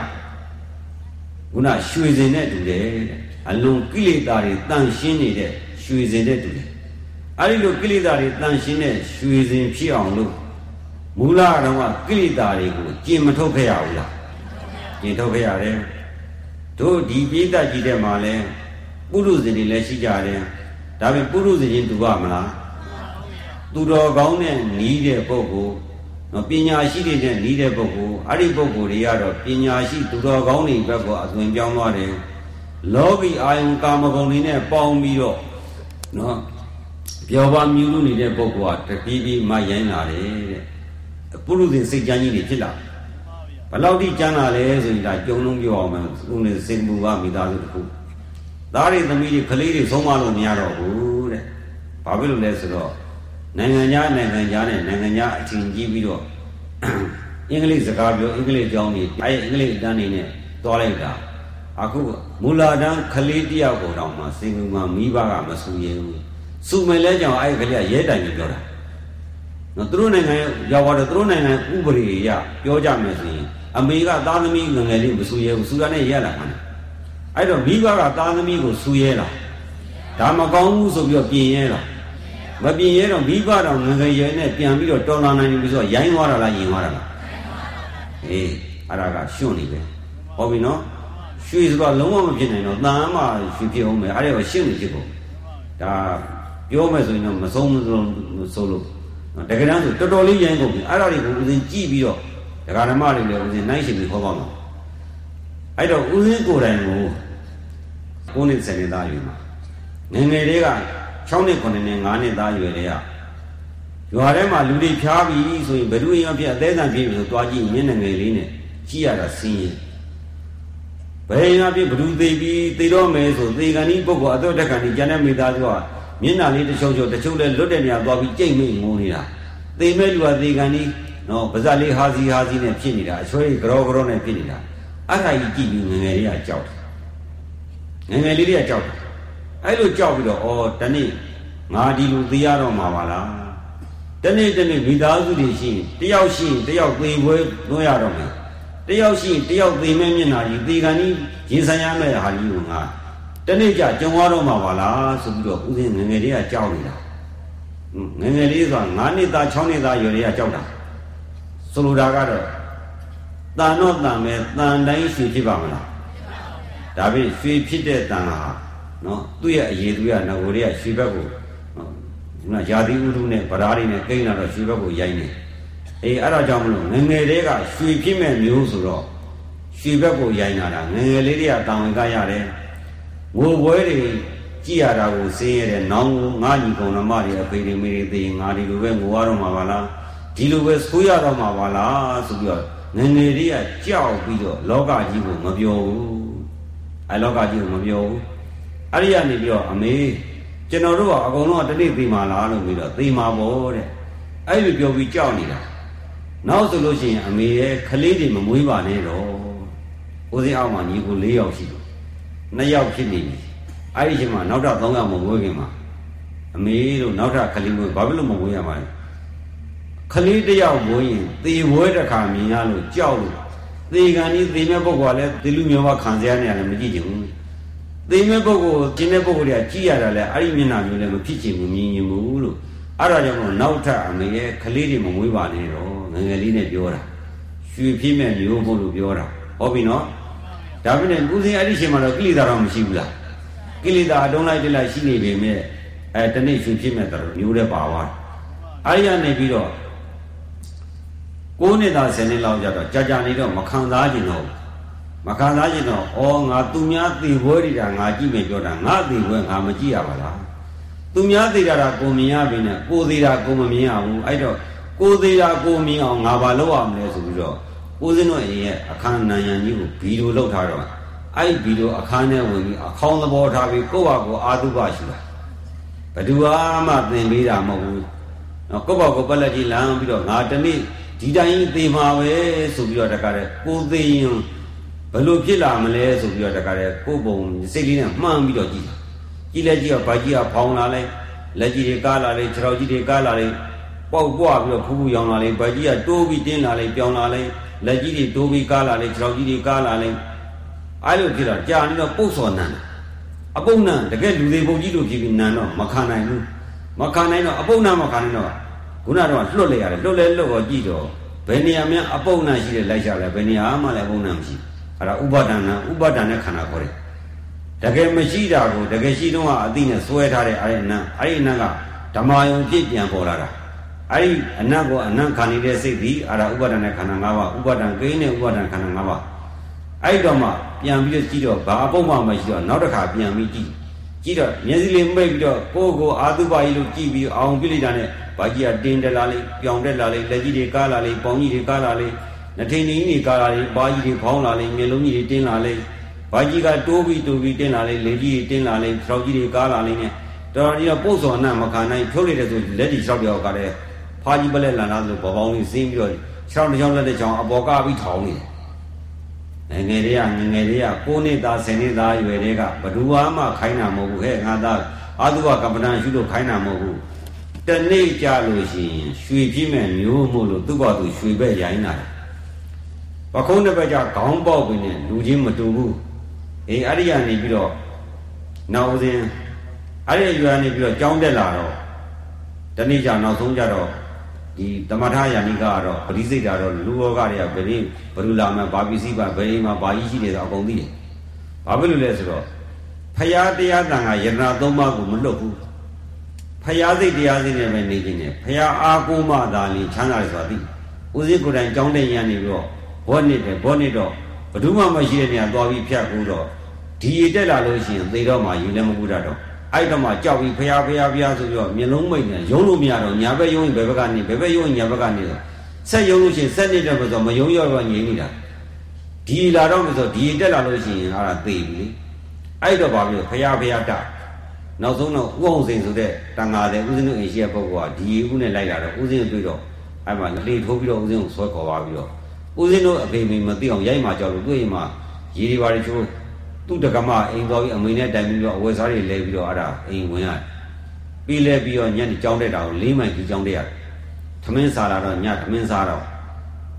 ခုနရွှေစင်နဲ့တူတယ်အလွန်ကိလေသာတွေတန့်ရှင်းနေတဲ့ရွှေစင်နဲ့တူတယ် အဲ့ဒီလိုကိလေသာတွေတန့်ရှင်းတဲ့ရွှေစင်ဖြစ်အောင်လို့မူလတော့ကိလေသာတွေကိုကျင်မထုတ်ခဲ့ရဘူးလားကျင်ထုတ်ခဲ့ရတယ်တို့ဒီပိဋကကြီးတဲ့မှာလဲပုရုဇဉ်တွေလည်းရှိကြတယ်ဒါပေမဲ့ပုရုဇဉ်ချင်းတူပါမလားသူတော်ကောင်းနဲ့နီးတဲ့ပုဂ္ဂိုလ်နော်ပညာရှိတွေနဲ့နီးတဲ့ပုဂ္ဂိုလ်အဲ့ဒီပုဂ္ဂိုလ်တွေကတော့ပညာရှိသူတော်ကောင်းတွေဘက်ကအသွင်ပြောင်းသွားတယ်လောကီအာယုံကာမဂုဏ်တွေနဲ့ပေါင်းပြီးတော့နော် ပြောပါမြူလို့နေတဲ့ပုဂ္ဂိုလ်ကတပြေးပြေးမှရိုင်းလာတယ်တဲ့ပုရုဇဉ်စိတ်ကြမ်းကြီးတွေဖြစ်လာဘလောက်ထိကြမ်းလာလဲဆိုရင်ဒါကြုံလုံးပြောအောင်မယ်ဦးနေစိတ်မူကမိသားစုတစ်ခုသားတွေသမီးတွေကလေးတွေဆုံးမလို့မရတော့ဘူးတဲ့ဘာဖြစ်လို့လဲဆိုတော့နိုင်ငံခြားနိုင်ငံခြားနဲ့နိုင်ငံခြားအထင်ကြီးပြီးတော့အင်္ဂလိပ်စကားပြောအင်္ဂလိပ်ကျောင်းတွေအဲအင်္ဂလိပ်အတန်းတွေနဲ့သွားလိုက်တာအခုမူလာတန်းကလေးတယောက်ကိုတောင်မှစင်ကူမှာမိဘကမဆူရဘူး စူမယ်လဲကြောင်အဲ့ကလေးကရဲတိုင်ပြီးပြောတာနော်သူတို့နိုင်ငံရောက်သွားတော့သူတို့နိုင်ငံဥပဒေအရပြောကြမယ်ဆိုရင်အမေကသားသမီးငငယ်လေးမဆူရဲဘူးဆူရနဲ့ရဲလာမှာအဲ့တော့မိဘကသားသမီးကိုဆူရဲလာဒါမကောင်းဘူးဆိုပြီးတော့ပြင်ရဲလာမပြင်ရဲတော့မိဘတော်ငငယ်ရဲနဲ့ပြန်ပြီးတော့တော်လာနိုင်ပြီဆိုတော့ရိုင်းသွားတာလားယင်သွားတာလားအေးအဲ့ဒါကရှွန့်နေပဲဟောပြီနော်ရွှေဆိုတော့လုံးဝမဖြစ်နိုင်တော့တန်မှရွှေဖြစ်အောင်မယ်အဲ့ဒါကရှင်းနေဖြစ်ကုန်ဒါ ပြောမယ်ဆိုရင်တော့မဆုံးမဆုံးဆိုလို့တကယ်တမ်းဆိုတော်တော်လေးရိုင်းကုန်ပြီအဲ့ဒါတွေကိုဦးစင်ကြည့်ပြီးတော့ဒကာဓမ္မတွေလည်းဦးစင်နိုင်ရှင်ပြီးဟောပါမှာအဲ့တော့ဦးစင်ကိုယ်တိုင်ကိုကိုနှစ်ဆယ်နှစ်သားယူမှာငငယ်လေးက6နှစ်9နှစ်5နှစ်သားရွယ်လေးကရွာထဲမှာလူတွေဖြားပြီဆိုရင်ဘယ်သူရင်ဖြစ်အသေးစံဖြစ်ပြီဆိုသွားကြည့်မျက်နှာငယ်လေးနဲ့ကြည့်ရတာစင်းရင်ဘယ်ရင်ဖြစ်ဘ누구သေးပြီသေတော့မယ်ဆိုသေကန်ဒီပုဂ္ဂိုလ်အတော့တက်ကန်ဒီကျန်တဲ့မိသားစုက မျက်နှာလေးတစ်ချုံချုံတစ်ချုံလဲလွတ်တဲ့နေရာသွားပြီးကြိတ်မိငုံနေတာသေမဲ့လူကသေကန်ဒီနော်ပါဇက်လေးဟာစီဟာစီနဲ့ဖြစ်နေတာအချွဲကြောကြောနဲ့ဖြစ်နေတာအဲ့ဒါကြီးကြည့်ပြီးငငယ်လေးကကြောက်တယ်ငငယ်လေးတွေကကြောက်တယ်အဲ့လိုကြောက်ပြီးတော့ဩတနေ့ငါဒီလိုသေရတော့မှာပါလားတနေ့တနေ့မိသားစုတွေရှိရင်တယောက်ရှိရင်တယောက်သေပွဲသွင်းရတော့မယ်တယောက်ရှိရင်တယောက်သေမဲ့မျက်နှာကြီးသေကန်ကြီးရင်ဆိုင်ရမယ့်ဟာကြီးကိုငါ တနေ့ကျကြုံရတော့မှာပါလားဆိုပြီးတော့ဦးဇင်းငငယ်လေးကကြောက်နေတာငငယ်လေးဆိုတာ9နှစ်သား6နှစ်သားရွယ်လေးကကြောက်တာဆိုလိုတာကတော့တန်တော့တန်ပဲတန်တိုင်းရွှေဖြစ်ပါမလားဒါဖြင့်ရွှေဖြစ်တဲ့တန်ဟာနော်သူ့ရဲ့အရေးသူရငကိုတွေကရွှေဘက်ကိုခုနယာတိဥဒုနဲ့ဗရာတွေနဲ့ကိန်းလာတော့ရွှေဘက်ကိုရိုင်းနေအေးအဲ့ဒါကြောင့်မလို့ငငယ်လေးကရွှေဖြစ်မဲ့မျိုးဆိုတော့ရွှေဘက်ကိုရိုင်းလာတာငငယ်လေးတွေကတာဝန်ကရတယ် ငိုပွဲတွေကြည့်ရတာကိုစင်းရတဲ့နောင်ငါညီကုံဓမ္မတွေအဖေတွေမိတွေသိငါဒီလိုပဲငိုရတော့မှာပါလားဒီလိုပဲဆိုးရတော့မှာပါလားဆိုပြီးတော့ငငယ်လေးကကြောက်ပြီးတော့လောကကြီးကိုမပြောဘူးအဲလောကကြီးကိုမပြောဘူးအဲ့ဒီကနေပြီးတော့အမေကျွန်တော်တို့ကအကုန်လုံးကတနေ့သိမှာလားလို့ပြီးတော့သိမှာပေါ့တဲ့အဲ့လိုပြောပြီးကြောက်နေတာနောက်ဆိုလို့ရှိရင်အမေရဲ့ခလေးတွေမမွေးပါနဲ့တော့ဦးစင်းအောင်မှာညီကို၄ယောက်ရှိတယ် နှစ်ယောက်ဖြစ်နေပြီအဲ့ဒီချိန်မှာနောက်ထပ်၃ယောက်မမွေးခင်မှာအမေတို့နောက်ထပ်ခလေးမွေးဘာဖြစ်လို့မမွေးရမှာလဲခလေးတယောက်မွေးရင်သေဝဲတစ်ခါမြင်ရလို့ကြောက်လို့သေကန်ကြီးသေမဲ့ပုဂ္ဂိုလ်ကလည်းသေလူမျိုးမခံစရာနေရတယ်မကြည့်ချင်ဘူးသေမဲ့ပုဂ္ဂိုလ်ကျင်းတဲ့ပုဂ္ဂိုလ်တွေကကြည့်ရတာလဲအဲ့ဒီမျက်နှာမျိုးလည်းမဖြစ်ချင်ဘူးမြင်ရင်ဘူးလို့အဲ့ဒါကြောင့်မို့နောက်ထပ်အမေရဲ့ခလေးတွေမမွေးပါနဲ့တော့ငငယ်လေးနဲ့ပြောတာရွှေပြည့်မဲ့မျိုးဖို့လို့ပြောတာဟုတ်ပြီနော် ဒါပေမဲ့ဦးစင်းအဲ့ဒီချိန်မှာတော့ကိလေသာတော့မရှိဘူးလားကိလေသာအတုံးလိုက်တိလိုက်ရှိနေပေမဲ့အဲတနေ့ရွှေပြည့်မဲ့တော့မျိုးတဲ့ပါသွားအဲ့ဒီကနေပြီးတော့ကိုးနှစ်သား10နှစ်လောက်ကြတော့ကြာကြာနေတော့မခံစားကျင်တော့မခံစားကျင်တော့ဩငါသူများသေပွဲတွေကငါကြည့်မယ်ပြောတာငါသေပွဲငါမကြည့်ရပါလားသူများသေးတာကိုမြင်ရပြီနဲ့ကိုသေးတာကိုမမြင်ရဘူးအဲ့တော့ကိုသေးတာကိုမြင်အောင်ငါဘာလုပ်ရမလဲဆိုပြီးတော့ ကိုစင်းတို့ရဲ့အခန်းနံရံကြီးကိုဗီဒီယိုလောက်ထားတော့အဲ့ဗီဒီယိုအခန်းထဲဝင်ပြီးအခေါင်းသဘောထားပြီးကိုယ့်ဘာကိုအာသုဘရှိတာဘသူမှသင်ပေးတာမဟုတ်ဘူးနော်ကိုယ့်ဘာကိုပက်လက်ကြီးလမ်းပြီးတော့ငါတနေ့ဒီတိုင်းသေမှာပဲဆိုပြီးတော့တခါတည်းကိုသေးရင်ဘလို့ဖြစ်လာမလဲဆိုပြီးတော့တခါတည်းကိုယ့်ဘုံစိတ်လေးနဲ့မှန်းပြီးတော့ကြည့်တာကြည့်လိုက်ကြည့်တော့ဗာကြီးကဖောင်းလာလိုက်လက်ကြီးတွေကားလာလိုက်ခြေထောက်ကြီးတွေကားလာလိုက်ပေါက်ပွားပြီးတော့ဖူးဖူးရောင်လာလိုက်ဗာကြီးကတိုးပြီးတင်းလာလိုက်ပြောင်းလာလိုက် လက်ကြီးတွေတိုးပြီးကားလာလိုက်ခြေထောက်ကြီးတွေကားလာလိုက်အဲ့လိုဖြစ်တော့ကြာနေတော့ပုတ်စော်နန်းအပုတ်နန်းတကယ်လူသေးပုံကြီးလို့ဖြစ်ပြီးနန်းတော့မခံနိုင်ဘူးမခံနိုင်တော့အပုတ်နန်းမခံနိုင်တော့ခုနတော့လွတ်လိုက်ရတယ်လွတ်လဲလွတ်တော့ကြည့်တော့ဘယ်နေရာများအပုတ်နန်းရှိတဲ့လိုက်ရှာလဲဘယ်နေရာမှလည်းအပုတ်နန်းမရှိအဲ့ဒါဥပါဒဏ်နန်းဥပါဒဏ်နဲ့ခန္ဓာခေါ်တယ်တကယ်မရှိတာကိုတကယ်ရှိတော့အသိနဲ့စွဲထားတဲ့အဲ့ဒီနန်းအဲ့ဒီနန်းကဓမ္မယုံပြည့်ပြန်ပေါ်လာတာ အဲ့ဒီအနတ်ကိုအနတ်ခံနေတဲ့စိတ်ဒီအဲ့ဒါဥပါဒဏ်နဲ့ခန္ဓာ၅ပါးဥပါဒဏ်ကိန်းနဲ့ဥပါဒဏ်ခန္ဓာ၅ပါးအဲ့တော့မှပြန်ပြီးတော့ကြည့်တော့ဘာအပုံမှမရှိတော့နောက်တစ်ခါပြန်ပြီးကြည့်ကြည့်တော့မျက်စိလေးမိတ်ပြီးတော့ကိုယ့်ကိုအာသုဘကြီးလို့ကြည့်ပြီးအောင်ပြလိုက်တာနဲ့ဘာကြီးကတင်းတက်လာလိပြောင်တက်လာလိလက်ကြီးတွေကားလာလိပေါင်းကြီးတွေကားလာလိနှထိန်ကြီးတွေကားလာလိဘာကြီးတွေဖောင်းလာလိမျက်လုံးကြီးတွေတင်းလာလိဘာကြီးကတိုးပြီးတိုးပြီးတင်းလာလိလေကြီးတွေတင်းလာလိခြေထောက်ကြီးတွေကားလာလိနဲ့တော်တော်ကြီးတော့ပုတ်စော်အနမခံနိုင်ဖြုတ်လိုက်တဲ့ဆိုလက်ကြီးခြေထောက်ပြောက်ကလည်း ဖာကြီးပလက်လန်လာလို့ဘောပေါင်းလေးစင်းပြီးတော့ခြေထောက်တစ်ချောင်းလက်တစ်ချောင်းအပေါ်ကပြီးထောင်းနေတယ်ငယ်ငယ်လေးကငယ်ငယ်လေးက9နှစ်သား10နှစ်သားရွယ်တွေကဘဒူဝါမှခိုင်းတာမဟုတ်ဘူးဟဲ့ငါသားအာသုဘကပ္ပဏရှုလို့ခိုင်းတာမဟုတ်ဘူးတနေ့ကြလို့ရှိရင်ရွှေပြည့်မဲ့မျိုးမို့လို့သူ့ဘာသူရွှေပဲ့ရိုင်းတာပခုံးတစ်ဘက်ကခေါင်းပေါက်ပြီးနဲ့လူချင်းမတူဘူးအေးအဲ့ဒီကနေပြီးတော့နောက်ဦးစဉ်အဲ့ဒီရွာနေပြီးတော့ကြောင်းတက်လာတော့တနေ့ကျနောက်ဆုံးကြတော့ ဒီတမထယာနိကကတော့ပရိစိတ်တာတော့လူဘောကတွေကဘယ်နည်းဘလူလာမှဘာပစ္စည်းပါဘယ်အိမ်မှာဘာကြီးရှိတယ်ဆိုအကုန်သိတယ်ဘာဖြစ်လို့လဲဆိုတော့ဖရာတရားတန်ခါယရနာသုံးပါးကိုမလွတ်ဘူးဖရာစိတ်တရားစိတ်နဲ့ပဲနေခြင်းနဲ့ဖရာအာကိုမှသာလင်ချမ်းသာတယ်ဆိုတာသိဦးစည်းကိုယ်တိုင်ကြောင်းတဲ့ရန်နေပြီးတော့ဘောနစ်တယ်ဘောနစ်တော့ဘယ်သူမှမရှိတဲ့နေရာသွားပြီးဖြတ်ကူတော့ဒီရတက်လာလို့ရှိရင်သေတော့မှယူလည်းမကူတတ်တော့ အဲ့တော့မှကြောက်ပြီးဖျားဖျားဖျားဆိုပြီးတော့မျက်လုံးမိတ်နေရုံးလို့မရတော့ညာဘက်ရုံးရင်ဘယ်ဘက်ကနေဘယ်ဘက်ရုံးရင်ညာဘက်ကနေတော့ဆက်ရုံးလို့ရှိရင်ဆက်နေတယ်ဆိုတော့မယုံရောတော့ငြိမ့်နေတာဒီလာတော့မဆိုဒီတက်လာလို့ရှိရင်အဲ့ဒါသေပြီလေအဲ့တော့ဘာဖြစ်လို့ဖျားဖျားတနောက်ဆုံးတော့ဥအောင်စိန်ဆိုတဲ့တန်ဃာတဲ့ဥစဉ်တို့အိမ်ရှိတဲ့ပုဂ္ဂိုလ်ကဒီဥနဲ့လိုက်လာတော့ဥစဉ်တွေ့တော့အဲ့မှာလေထိုးပြီးတော့ဥစဉ်ကိုဆွဲခေါ်သွားပြီးတော့ဥစဉ်တို့အဖေမိမသိအောင်ရိုက်မှကြောက်လို့တွေ့ရင်မှရေဒီပါတွေချိုး သူ့တက္ကမအိမ်တော်ကြီးအမေနဲ့တိုင်ပြီးတော့အဝယ်စားတွေလဲပြီးတော့အဲ့ဒါအိမ်ဝင်ရပြီးလဲပြီးတော့ညနေကြောင်းတဲ့တာကိုလေးမိုင်ကြီးကြောင်းတဲ့ရတယ်သမင်းစားလာတော့ညသမင်းစားတော့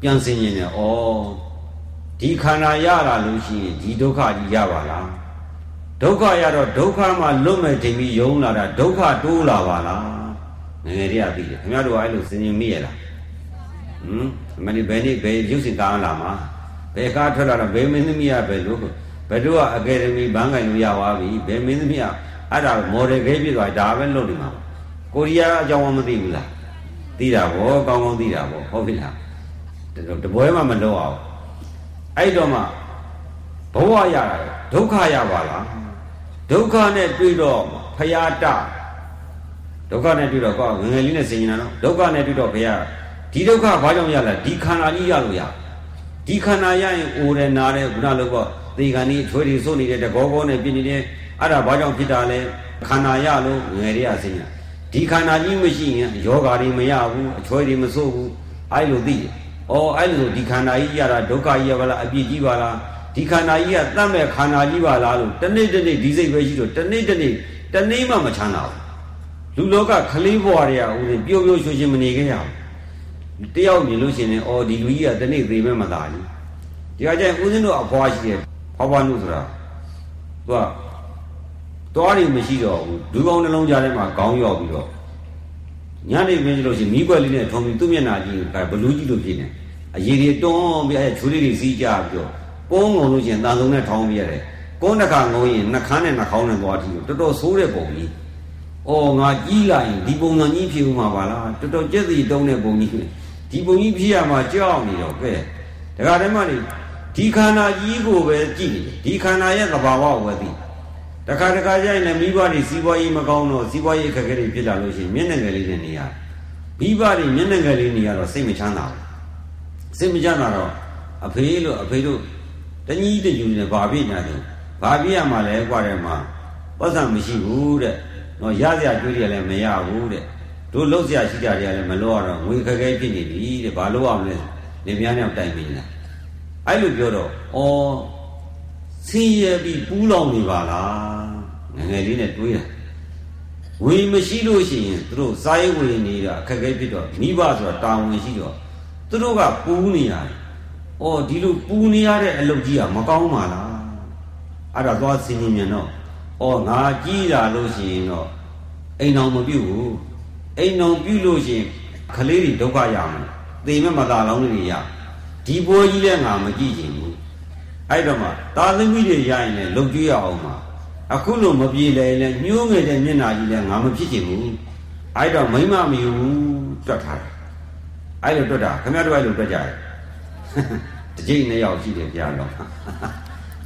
ပြန်စင်ရင်လည်းဩဒီခန္ဓာရလာလို့ရှိရင်ဒီဒုက္ခကြီးရပါလားဒုက္ခရတော့ဒုက္ခမှလွတ်မဲ့တင်ပြီးယုံလာတာဒုက္ခတိုးလာပါလားငယ်ငယ်တည်းကသိတယ်ခင်ဗျားတို့ကအဲ့လိုစဉ်းကျင်မိရလားဟမ်မနေ့ဘယ်နေ့ဘယ်ရုပ်ရှင်ကားလာမှာဘယ်ကားထွက်လာတော့ဘယ်မင်းသမီးရပဲလို့ ဘယ်တော့အကယ်ဒမီဘန်းကင်လို့ရသွားပြီဘယ်မင်းသမီးအဲ့ဒါမော်ဒယ်ခဲဖြစ်သွားဒါပဲလုပ်နေမှာကိုရီးယားအကြောင်းမသိဘူးလားသိတာဗောကောင်းကောင်းသိတာဗောဟုတ်ပြီလားတပွဲမှမလုပ်အောင်အဲ့တော့မှဘဝရတာဒုက္ခရပါလားဒုက္ခနဲ့တွေ့တော့ဖရာတဒုက္ခနဲ့တွေ့တော့ကောငငယ်လေးနဲ့ဆင်ញင်တာနော်ဒုက္ခနဲ့တွေ့တော့ဘုရားဒီဒုက္ခဘာကြောင့်ရလဲဒီခန္ဓာကြီးရလို့ရဒီခန္ဓာရရင်အိုတယ်နာတယ်ခုနလိုပေါ့ သေခံကြီးချွေးတွေစိုးနေတဲ့တကောကောနဲ့ပြင်းနေတဲ့အဲ့ဒါဘာကြောင့်ဖြစ်တာလဲခန္ဓာရလို့ငယ်တွေကဆင်းရဒီခန္ဓာကြီးမရှိရင်ယောဂါတွေမရဘူးအချွေးတွေမစိုးဘူးအဲ့လိုသိတယ်။အော်အဲ့လိုဒီခန္ဓာကြီးရတာဒုက္ခကြီးရပါလားအပြစ်ကြီးပါလားဒီခန္ဓာကြီးကတတ်မဲ့ခန္ဓာကြီးပါလားလို့တနေ့တနေ့ဒီစိတ်ပဲရှိတော့တနေ့တနေ့တနေ့မှမချမ်းသာဘူးလူလောကခလေးဘဝတွေကဦးဇင်းပျော်ပျော်ရွှင်ရွှင်မနေခဲ့ရဘူးတယောက်မြင်လို့ရှိရင်အော်ဒီလူကြီးကတနေ့သေမဲ့မသာဘူးဒီကကျရင်ဦးဇင်းတို့အဖွားရှိတယ် ဖွားဖွားနုဆိုတာသူကသွားနေမရှိတော့ဘူးဒူးကောင်းနှလုံးကြားထဲမှာခေါင်းရောက်ပြီးတော့ညနေခင်းကျလို့ရှိရင်မိကွက်လေးနဲ့ထုံပြီးသူ့မျက်နှာကြီးကဘလူးကြီးလိုဖြစ်နေအရည်တွေတွန်းပြီးအဲချိုးလေးတွေစီးကြပြီးတော့ကုန်းငုံလို့ရှိရင်တန်ဆုံးနဲ့ထောင်းပြရတယ်ကုန်းတစ်ခါငုံရင်နှခမ်းနဲ့နှာခေါင်းနဲ့သွားထီလို့တော်တော်ဆိုးတဲ့ပုံကြီး။အော်ငါကြီးလာရင်ဒီပုံစံကြီးဖြစ်ဦးမှာပါလားတော်တော်ကြက်စီတုံးတဲ့ပုံကြီးဒီပုံကြီးဖြစ်ရမှာကြောက်နေတော့ကဲဒကာတည်းမနေ ဒီခန္ဓာကြီးကိုပဲကြည့်နေတယ်ဒီခန္ဓာရဲ့သဘာဝကိုပဲသိတခါတခါကျရင်လည်းမိဘတွေစီးပွားရေးမကောင်းတော့စီးပွားရေးအခက်အခဲတွေဖြစ်လာလို့ရှိရင်မျက်နှာငယ်လေးနဲ့နေရမိဘတွေမျက်နှာငယ်လေးနေရတော့စိတ်မချမ်းသာဘူးစိတ်မချမ်းသာတော့အဖေလို့အဖေတို့တကြီးတညူနေဘာဖြစ်ညာတယ်ဘာဖြစ်ရမှာလဲกว่าတယ်မှာပတ်စံမရှိဘူးတဲ့နော်ရစရာကြွေးရလည်းမရဘူးတဲ့တို့လှုပ်စရာရှိကြတယ်လည်းမလို့ရတော့ငွေခက်ခဲဖြစ်နေပြီတဲ့ဘာလို့အောင်လဲနေများများတိုင်ပြီလား အဲ့လိုပြောတော့ဩဆင်းရဲပြီးပူးလောင်နေပါလားငငယ်လေးနဲ့တွေးတာဝေမရှိလို့ရှိရင်သူတို့စားရေးဝေနေတာအခက်အခဲဖြစ်တော့မိဘဆိုတာတာဝန်ရှိတော့သူတို့ကပူးနေရတယ်။အော်ဒီလိုပူးနေရတဲ့အလုပ်ကြီးကမကောင်းပါလားအဲ့ဒါသွားစင်မြင်တော့ဩငါကြီးလာလို့ရှိရင်တော့အိမ်အောင်မပြုတ်ဘူးအိမ်အောင်ပြုတ်လို့ရှိရင်ကလေးတွေဒုက္ခရမယ်သေမဲ့မသာလောင်းတွေရ ဒီပွဲကြီးလည်းငါမကြည့်ချင်ဘူးအဲ့တော့မှသာသမီတွေရရင်လည်းလုံကျွေးရအောင်မှာအခုလိုမပြေလဲလဲညှိုးငယ်တဲ့မျက်နာကြီးလည်းငါမဖြစ်ချင်ဘူးအဲ့တော့မိမမယူတွတ်ထားတယ်အဲ့လိုတွတ်တာခင်ဗျားတို့အဲ့လိုတွတ်ကြတယ်တကြိတ်နှစ်ယောက်ရှိတယ်ပြန်တော့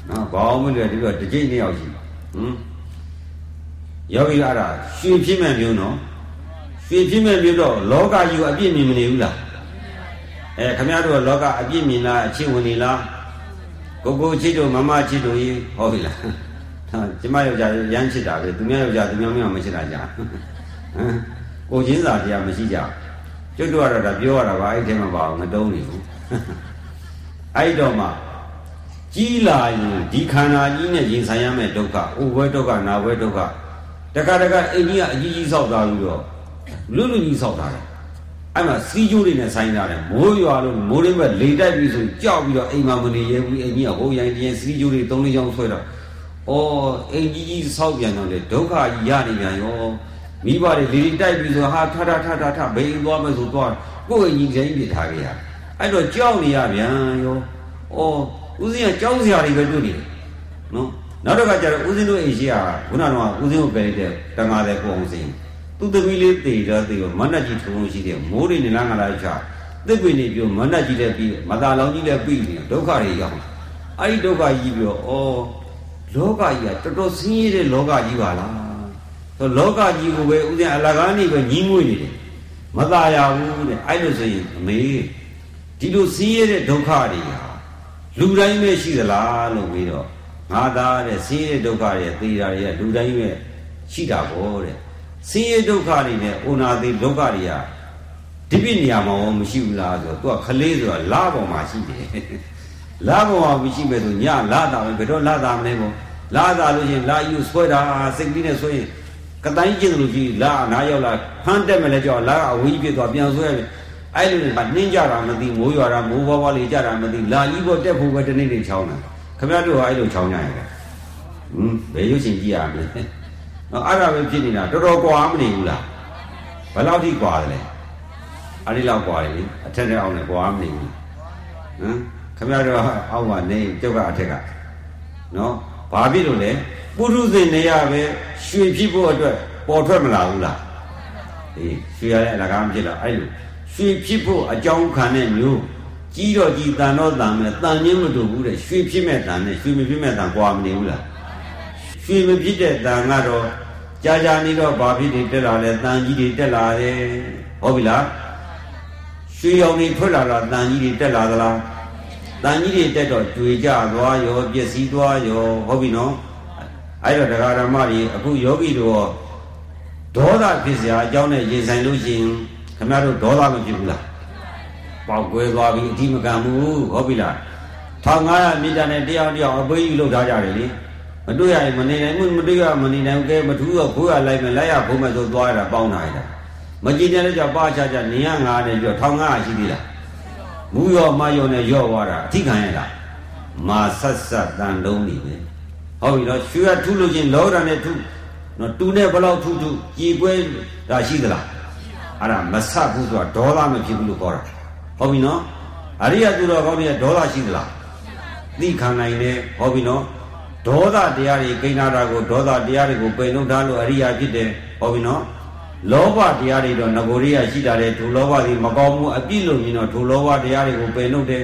နော်ဘောင်းမလို့ဒီတော့တကြိတ်နှစ်ယောက်ရှိဟမ်ယောဂီအဲ့ဒါရွှေဖြစ်မဲ့မျိုးနော်ရွှေဖြစ်မဲ့မျိုးတော့လောကကြီးကိုအပြည့်မြင်မနေဘူးလား အဲခင်ဗျားတို့လောကအပြည့်မြင်လားအချစ်ဝင်နေလားကိုကိုချစ်တို့မမချစ်တို့ရေဟောပြီလားဟာကျမယောက်ျားရမ်းချစ်တာပဲသူများယောက်ျားသူများမမချစ်တာကြာဟမ်ကိုချင်းစာတရားမရှိကြကျွတ်တော့တော့ဒါပြောရတာပါအဲ့ထဲမှာပါအောင်မတုံးနေဘူးအဲ့တော့မှကြီးလာရင်ဒီခန္ဓာကြီးနဲ့ရင်ဆိုင်ရမယ့်ဒုက္ခအိုဘွဲဒုက္ခနာဘွဲဒုက္ခတခါတခါအိမ်ကြီးကအကြီးကြီးဆောက်တာပြီးတော့လွတ်လွတ်ကြီးဆောက်တာတယ် အဲ့မှာစီးကျိုးတွေနဲ့ဆိုင်တာတယ်မိုးရွာလို့မိုးရင်းဘက်လေတိုက်ပြီးဆိုကြောက်ပြီးတော့အိမ်မှာမနေရဘူးအိမ်ကြီးကဟိုရိုင်းတင်းစီးကျိုးတွေသုံးလေးချောင်းဆွဲတော့အော်အိမ်ကြီးကြီးဆောက်ပြန်တော့လေဒုက္ခကြီးရနေပြန်ရောမိဘတွေလေတိုက်ပြီးဆိုဟာထထထထထဘိန်းသွားမယ်ဆိုသွားကိုယ်အိမ်ကြီးတိုင်းပြထားခဲ့ရအဲ့တော့ကြောက်နေရပြန်ရောအော်ဦးစင်းကကြောက်စရာတွေပဲတွေ့နေတယ်နော်နောက်တစ်ခါကျတော့ဦးစင်းတို့အိမ်ရှိကခုနကတော့ဦးစင်းကိုပဲတဲ့တန်ငါတဲ့ကိုအောင်စင်း သူ့သမီးလေးတည်တော့တည်တော့မနတ်ကြီးထုံလို့ရှိတယ်မိုးတွေနေလားငါလားချတစ်ပင်နေပြမနတ်ကြီးလည်းပြီးမသာလောင်ကြီးလည်းပြီးနေဒုက္ခတွေရောက်အဲ့ဒီဒုက္ခကြီးပြီးတော့ဩလောကကြီးကတော်တော်ဆင်းရဲတဲ့လောကကြီးပါလားဆိုလောကကြီးကိုပဲဥစဉ်အလကားနေပဲညီးမွေးနေတယ်မသာရဘူးတဲ့အဲ့လိုဆိုရင်အမေဒီလိုဆင်းရဲတဲ့ဒုက္ခတွေဟာလူတိုင်းပဲရှိသလားလို့ပြီးတော့ငါသားတဲ့ဆင်းရဲဒုက္ခတွေသိတာတွေကလူတိုင်းပဲရှိတာပေါ့တဲ့ ဆင်းရဲဒုက္ခတွေနဲ့အိုနာသေးဒုက္ခတွေကဒီပြနေရာမှာရောမရှိဘူးလားဆိုတော့သူကခလေးဆိုတာလာပေါ်မှာရှိတယ်လာပေါ်မှာမရှိမဲ့ဆိုညလာတာပဲဘယ်တော့လာတာမလဲပေါ့လာတာလို့ရှင်လာယူဆွဲတာစိတ်ကလေးနဲ့ဆွဲရင်ကတိုင်းကျင်လို့ကြီးလာနားရောက်လာဖမ်းတက်မလဲကြောက်လာအဝေးကြီးပြသွားပြန်ဆွဲတယ်အဲ့လိုနဲ့နှင်းကြတာမသိမိုးရွာတာမိုးဘွားဘွားလေးကြတာမသိလာကြီးပေါ်တက်ဖို့ပဲတနေ့နေ့ချောင်းတာခင်ဗျားတို့ကအဲ့လိုချောင်းကြရတယ်ဟမ်ဘယ်ရုပ်ရှင်ကြည့်ရမလဲ နော်အဲ့ဒါပဲဖြစ်နေတာတော်တော်ကွာမနေဘူးလားဘယ်လောက်ထိကွာတယ်လဲအဲ့ဒီလောက်ကွာတယ်လေအထက်နဲ့အောက်နဲ့ကွာမနေဘူးဟမ်ခင်ဗျားတို့အောက်ကနေကျုပ်ကအထက်ကနော်ဘာဖြစ်လို့လဲပုရုဇဉ်နေရပဲရွှေဖြစ်ဖို့အတွက်ပေါ်ထွက်မလာဘူးလားအေးရွှေရတဲ့အလကားမဖြစ်တော့အဲ့လိုရွှေဖြစ်ဖို့အကြောင်းခံတဲ့မျိုးကြီးတော့ကြီးတန်တော့တန်မယ်တန်ချင်းမတူဘူးတဲ့ရွှေဖြစ်မဲ့တန်နဲ့ရွှေမဖြစ်မဲ့တန်ကွာမနေဘူးလားရွှေမဖြစ်တဲ့တန်ကတော့ ကြာကြာနေတော့ဘာဖြစ်နေတက်လာလဲတန်ကြီးတွေတက်လာတယ်ဟုတ်ပြီလားရွှေရောင်တွေထွက်လာတာတန်ကြီးတွေတက်လာသလားတန်ကြီးတွေတက်တော့ကြွေကြသွားရောပျက်စီးသွားရောဟုတ်ပြီနော်အဲ့တော့တရားဓမ္မတွေအခုယောဂီတို့ဒေါသဖြစ်စရာအကြောင်းနဲ့ရင်ဆိုင်လို့ရှိရင်ခင်ဗျားတို့ဒေါသမဖြစ်ဘူးလားပေါက်ကွဲသွားပြီအတိမကံဘူးဟုတ်ပြီလား1500မိတာနဲ့တရားတရားအပေးယူလုပ်ထားကြတယ်လေ မတွေ့ရရင်မနေနိုင်ဘူးမတွေ့ရမနေနိုင်ဘူးကဲမထူးတော့ခိုးရလိုက်မယ်လိုက်ရခိုးမယ်ဆိုသွားရတာပေါင်းတာရတာမကြည်တယ်လည်းကြောက်ပါချချနေရငါနဲ့ပြော1500ရှိသေးလားမူရောမရောနဲ့ရော့သွားတာအထိခံရတာမာဆက်ဆက်တန်လုံးနေပဲဟုတ်ပြီနော်ရွှေရထုလို့ချင်းလောရနဲ့ထုနော်တူနဲ့ဘလောက်ထုထုကြည်ပွဲဒါရှိသလားအဲ့ဒါမဆက်ဘူးဆိုတာဒေါသမဖြစ်ဘူးလို့ခေါ်တာဟုတ်ပြီနော်အရိယသူတော်ကောင်းတွေကဒေါသရှိသလားသိခံနိုင်တယ်ဟုတ်ပြီနော် ဒေါသတရားတွေကိန်းနာတာကိုဒေါသတရားတွေကိုပိန်လုံးထားလို့အရိယာဖြစ်တယ်ဟုတ်ပြီနော်လောဘတရားတွေတော့ငကိုရိယရှိတာလေဒုလောဘတွေမကောင်းမှုအပြစ်လို့မြင်တော့ဒုလောဘတရားတွေကိုပိန်လုံးတယ်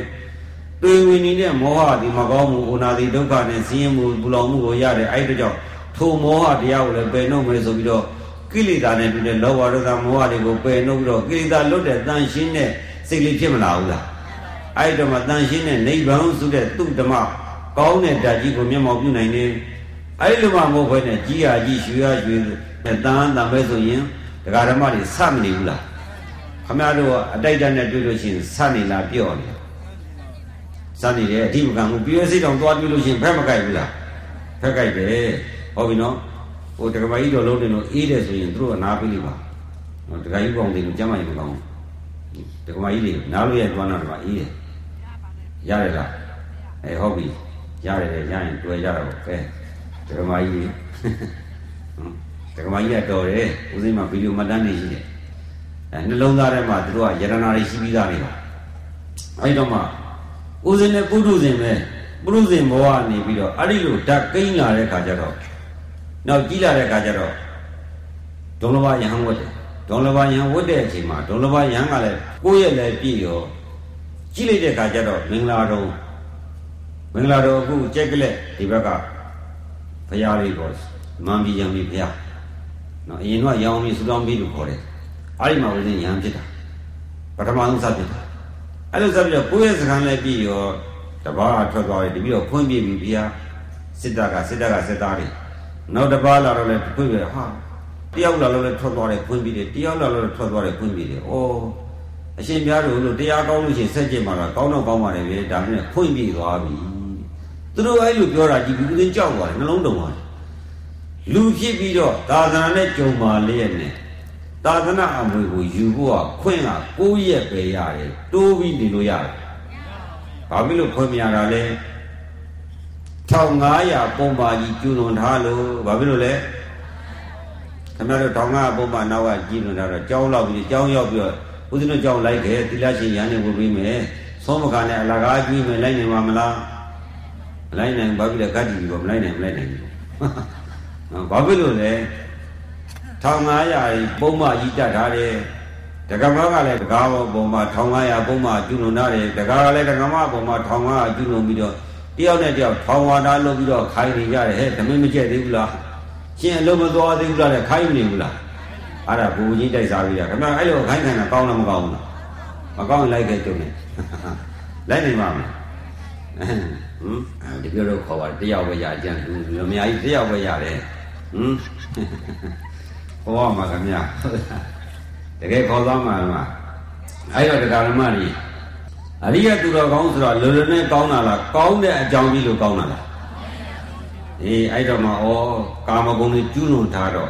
တွေဝင်နေတဲ့မောဟဒီမကောင်းမှုဥနာတိဒုက္ခနဲ့ဆင်းရဲမှုပူလောင်မှုကိုရတယ်အဲ့ဒါကြောင့်ထိုမောဟတရားကိုလည်းပယ်နှုတ်မယ်ဆိုပြီးတော့ကိလေသာနဲ့တူတဲ့လောဘဒေါသမောဟတွေကိုပယ်နှုတ်ပြီးတော့ကိလေသာလွတ်တဲ့တန်ရှင်းတဲ့စိတ်လေးဖြစ်မလာဘူးလားအဲ့တော့မှတန်ရှင်းတဲ့နိဗ္ဗာန်ဆိုတဲ့သူ့ဓမ္မ ကောင်းတဲ့ဓာတ်ကြီးကိုမျက်မှောက်ပြုနိုင်တယ်အဲ့လိုမှမဟုတ်ဘဲနဲ့ကြီးရကြီးရွှေရရွှေနဲ့တန်တန်ပဲဆိုရင်ဒကာဓမ္မတွေစမနေဘူးလားခမရတို့အတိုက်တန်းနဲ့တွေ့လို့ရှိရင်စနေလားပြော့နေစနေတယ်အဓိပကံကိုပြည့်စိတ်တောင်သွားတွေ့လို့ရှိရင်ဖက်မကြိုက်ဘူးလားဖက်ကြိုက်တယ်ဟုတ်ပြီနော်ဟိုဒကမကြီးတော်လုံးတင်လို့အေးတယ်ဆိုရင်သူတို့ကနားပြီးလိမ့်ပါနော်ဒကာကြီးပေါင်းတယ်လို့ကျမ်းမာရင်မကောင်းဘူးဒကမကြီးတွေနားလို့ရတွန်းတော့ဒကာအေးတယ်ရတယ်လားအဲဟုတ်ပြီ ရတယ်ရရင်တွေ့ကြတော့ပဲဒကမာကြီးဒကမာကြီးကတော်တယ်ဦးစိမ့်မှာဗီဒီယိုမှတ်တမ်းနေရှိတယ်အဲနှလုံးသားထဲမှာသူတို့ကယရနာတွေရှိပြီးသားနေပါအဲ့တော့မှဦးစိမ့်နဲ့ပုထုဇဉ်ပဲပုထုဇဉ်ဘဝနေပြီးတော့အဲ့ဒီလိုဓာတ်ကိန်းလာတဲ့ခါကျတော့နောက်ကြီးလာတဲ့ခါကျတော့ဒုံလဘယဟန်ဝတ်တယ်ဒုံလဘယဟန်ဝတ်တဲ့အချိန်မှာဒုံလဘယဟန်ကလည်းကိုယ့်ရဲ့လည်းပြည့်ရောကြည့်လိုက်တဲ့ခါကျတော့မင်္ဂလာတော် မင်္ဂလာတော်အခုကြက်ကလက်ဒီဘက်ကဘုရားလေးပေါ်မန်ပြီးရံပြီးဘုရားနော်အရင်ကရောင်ပြီးဆူတောင်းပြီးလို့ခေါ်တယ်အဲ့ဒီမှာဦးဇင်းရံဖြစ်တာပထမဆုံးစဖြစ်တာအဲ့လိုစပြီးတော့ကိုယ့်ရဲ့စကားလည်းပြည့်ရောတပားထွက်သွားတယ်တပြီးတော့ခွင့်ပြပြီးဘုရားစစ်တပ်ကစစ်တပ်ကစစ်သားတွေနောက်တပားလာတော့လည်းခွင့်ပြဟာတယောက်လာလို့လည်းထွက်သွားတယ်ခွင့်ပြတယ်တယောက်လာလို့ထွက်သွားတယ်ခွင့်ပြတယ်ဩအရှင်များတို့လို့တရားကောင်းလို့ရှိရင်ဆက်ကြည့်မှာလားကောင်းတော့ကောင်းပါတယ်ဗျဒါနဲ့ခွင့်ပြသွားပြီ သူတို့အဲ့လိုပြောတာဒီလူတွေကြောက်သွားတယ်နှလုံးတုံသွားတယ်လူဖြစ်ပြီးတော့သာသနာနဲ့ကြုံပါလျက်နဲ့သာသနာအမွေကိုယူဖို့ကခွင့်ကကိုးရက်ပဲရတယ်တိုးပြီးနေလို့ရတယ်ဘာဖြစ်လို့ခွင့်မရတာလဲ1500ပုံပါကြီးကျူလွန်ထားလို့ဘာဖြစ်လို့လဲခင်ဗျားတို့1500ပုံပါနောက်ကကြီးလွန်ထားတော့ကြောင်းလောက်ပြီးကြောင်းရောက်ပြီးတော့ဦးဇင်းတို့ကြောင်းလိုက်ခဲ့သီလရှင်ရန်နေဝင်ပြီးမယ်သုံးမကနဲ့အလကားကြီးမယ်လိုက်နိုင်မှာမလားမ လိုက်နိုင်ဘာဖြစ်လဲဂတ်ကြီးပြီးတော့မလိုက်နိုင်မလိုက်နိုင်ဘူးဘာဖြစ်လို့လဲ1500ပုံမှကြီးတတ်ထားတယ်ဒကမကလည်းဒကာဘောပုံမှ1500ပုံမှကျူလွန်ထားတယ်ဒကာကလည်းဒကမပုံမှ1500ကျူလွန်ပြီးတော့တယောက်နဲ့တယောက်ထောင်ဝါဒလုပ်ပြီးတော့ခိုင်းနေကြတယ်ဟဲ့ဓမင်းမကျက်သေးဘူးလားရှင်အလုံးမသွားသေးဘူးလားတဲ့ခိုင်းမနေဘူးလားအဲ့ဒါဘူကြီးတိုက်စားပြီးတာခင်ဗျအဲ့လိုခိုင်းခံတာကောင်းလားမကောင်းဘူးလားမကောင်းရင်လိုက်ခဲ့ကြုံနေလိုက်နေပါမလား ဟမ်ဒီပြောတော့ခေါ်ပါတယောက်ပဲရကြံလူလူအများကြီးတယောက်ပဲရတယ်ဟမ်ခေါ်ပါမှာခင်ဗျတကယ်ခေါ်သွားမှာမှာအဲ့တော့တရားဓမ္မကြီးအရိယသူတော်ကောင်းဆိုတော့လွယ်လွယ်နဲ့ကောင်းတာလားကောင်းတဲ့အကြောင်းကြီးလို့ကောင်းတာလားအေးအဲ့တော့မှဩကာမဂုဏ်ကြီးကျူးလွန်ထားတော့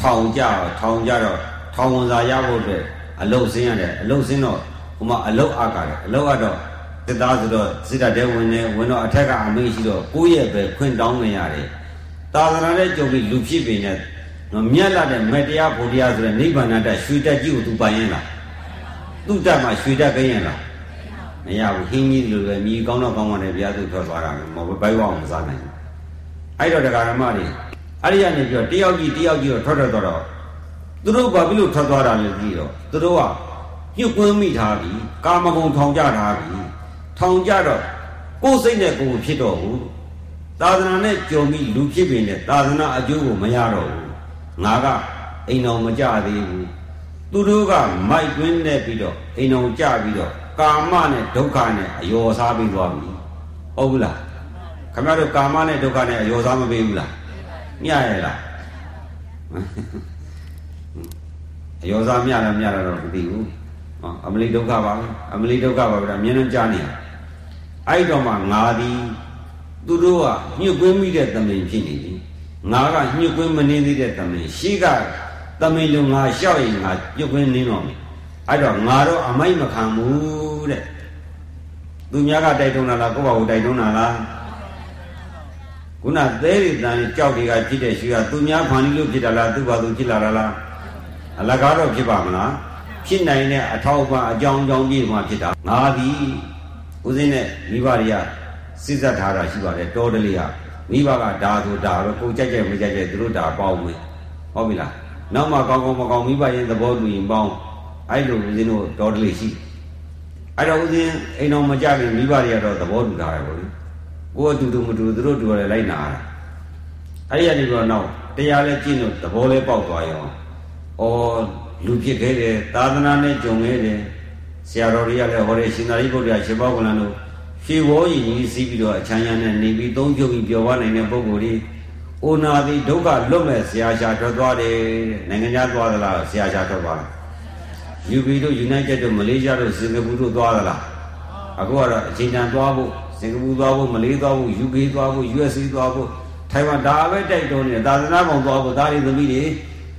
ထောင်ကြထောင်ကြတော့ထောင်ဝန်စာရဖို့အတွက်အလုတ်စင်းရတယ်အလုတ်စင်းတော့ဟိုမှာအလုတ်အကားတယ်အလုတ်ကတော့ စစ်သားဆိုတော့စစ်တပ်တဲဝင်နေဝင်တော့အထက်ကအမေးရှိတော့ကိုယ့်ရဲ့ပဲခွင့်တောင်းနေရတယ်သာသနာနဲ့ကြုံပြီးလူဖြစ်ပေနဲ့နော်မြတ်လာတဲ့မေတ္တရားဘုရားဆိုတဲ့နိဗ္ဗာန်တတ်ရွှေတက်ကြီးကိုသူပိုင်ရင်လားသူ့တတ်မှရွှေတက်ခရင်လားမရဘူးဟင်းကြီးလိုပဲမြည်ကောင်းတော့ကောင်းပါတယ်ဘုရားသူထွက်သွားတာမဟုတ်ဘိုက်ဝအောင်မစားနိုင်ဘူးအဲ့တော့တရားဓမ္မတွေအဲ့ဒီကနေပြီးတော့တယောက်ကြီးတယောက်ကြီးတော့ထွက်ထွက်သွားတော့သူတို့ဘာဖြစ်လို့ထွက်သွားတာလဲကြည့်တော့သူတို့ကညှို့ကွင်းမိထားပြီကာမဂုဏ်ထောင်ကြထားပြီ ထောင်ကြတော့ကိုယ်စိတ်နဲ့ကိုယ်ဖြစ်တော့ဘူးသာသနာနဲ့ကြုံပြီးလူဖြစ်ပေနဲ့သာသနာအကျိုးကိုမရတော့ဘူးငါကအိမ်တော်မကြသေးဘူးသူတို့ကမိုက်တွင်းနဲ့ပြီးတော့အိမ်တော်ကြပြီးတော့ကာမနဲ့ဒုက္ခနဲ့အယောစားပြီးသွားပြီဟုတ်ဘူးလားခင်ဗျားတို့ကာမနဲ့ဒုက္ခနဲ့အယောစားမပေးဘူးလားမြရလားအယောစားမြလားမြလားတော့မသိဘူးအမလီဒုက္ခပါအမလီဒုက္ခပါဗျာမြင်နေကြနေရ အဲ့တော့မှငါသည်သူတို့ကညှို့ကွင်းမိတဲ့တမင်ဖြစ်နေပြီငါကညှို့ကွင်းမနေသေးတဲ့တမင်ရှိကတမင်လုံးငါလျှောက်ရင်ငါညှို့ကွင်းနေတော့မယ်အဲ့တော့ငါတော့အမိုက်မခံဘူးတဲ့သူများကတိုက်တွန်းတာလားကိုယ့်ဘာကိုတိုက်တွန်းတာလားခုနသဲရီတန်ကြောက်တွေကဖြစ်တဲ့ရှိကသူများဖန်လို့ဖြစ်တာလားသူ့ဘာသူဖြစ်လာတာလားအလကားတော့ဖြစ်ပါမလားဖြစ်နိုင်တဲ့အထောက်အပံ့အကြောင်းအကြောင်းကြီးမှဖြစ်တာငါသည် ဦးစင်းနဲ့မိဘတွေကစိစက်ထားတာရှိပါတယ်တောတလေးကမိဘကဒါဆိုဒါပဲကိုကြိုက်ကြိုက်မကြိုက်ကြိုက်သူတို့ဒါပေါင်းမယ်ဟုတ်ပြီလားနောက်မှကောင်းကောင်းမကောင်းမိဘရဲ့သဘောတူရင်ပေါင်းအဲ့လိုဦးဇင်းတို့တောတလေးရှိအဲ့တော့ဦးဇင်းအိမ်တော်မကြခင်မိဘတွေကတော့သဘောတူထားတယ်ဗောလေကိုယ်အတူတူမတူသူတို့တူတယ်လိုက်နာတာအဲ့ဒီကနေတော့နောက်တရားလဲကျင့်လို့သဘောလဲပေါက်သွားရောဩလူဖြစ်ခဲ့တယ်သာသနာနဲ့ကြုံခဲ့တယ် ဆရာတော်တွေကလည်းဟောတယ်ရှင်သာရိပုတ္တရာရှင်ဘောကလန်တို့ဖြေဝေါ်ရင်ကြီးစီးပြီးတော့အချမ်းရံနဲ့နေပြီးသုံးချုပ်ပြီးပျော်ပါနိုင်တဲ့ပုဂ္ဂိုလ်တွေအိုနာသည်ဒုက္ခလွတ်မဲ့ဆရာရှာထွက်သွားတယ်နိုင်ငံခြားသွားသလားဆရာရှာထွက်သွားလားယူဘီတို့ယူနိုက်တက်တို့မလေးရှားတို့စင်ကာပူတို့သွားသလားအခုကတော့အချိန်တန်သွားဖို့စင်ကာပူသွားဖို့မလေးသွားဖို့ UK သွားဖို့ USA သွားဖို့ထိုင်ဝမ်ဒါပဲတိုက်တွန်းနေသာသနာ့ဘောင်သွားဖို့ဒါတွေသမီးတွေ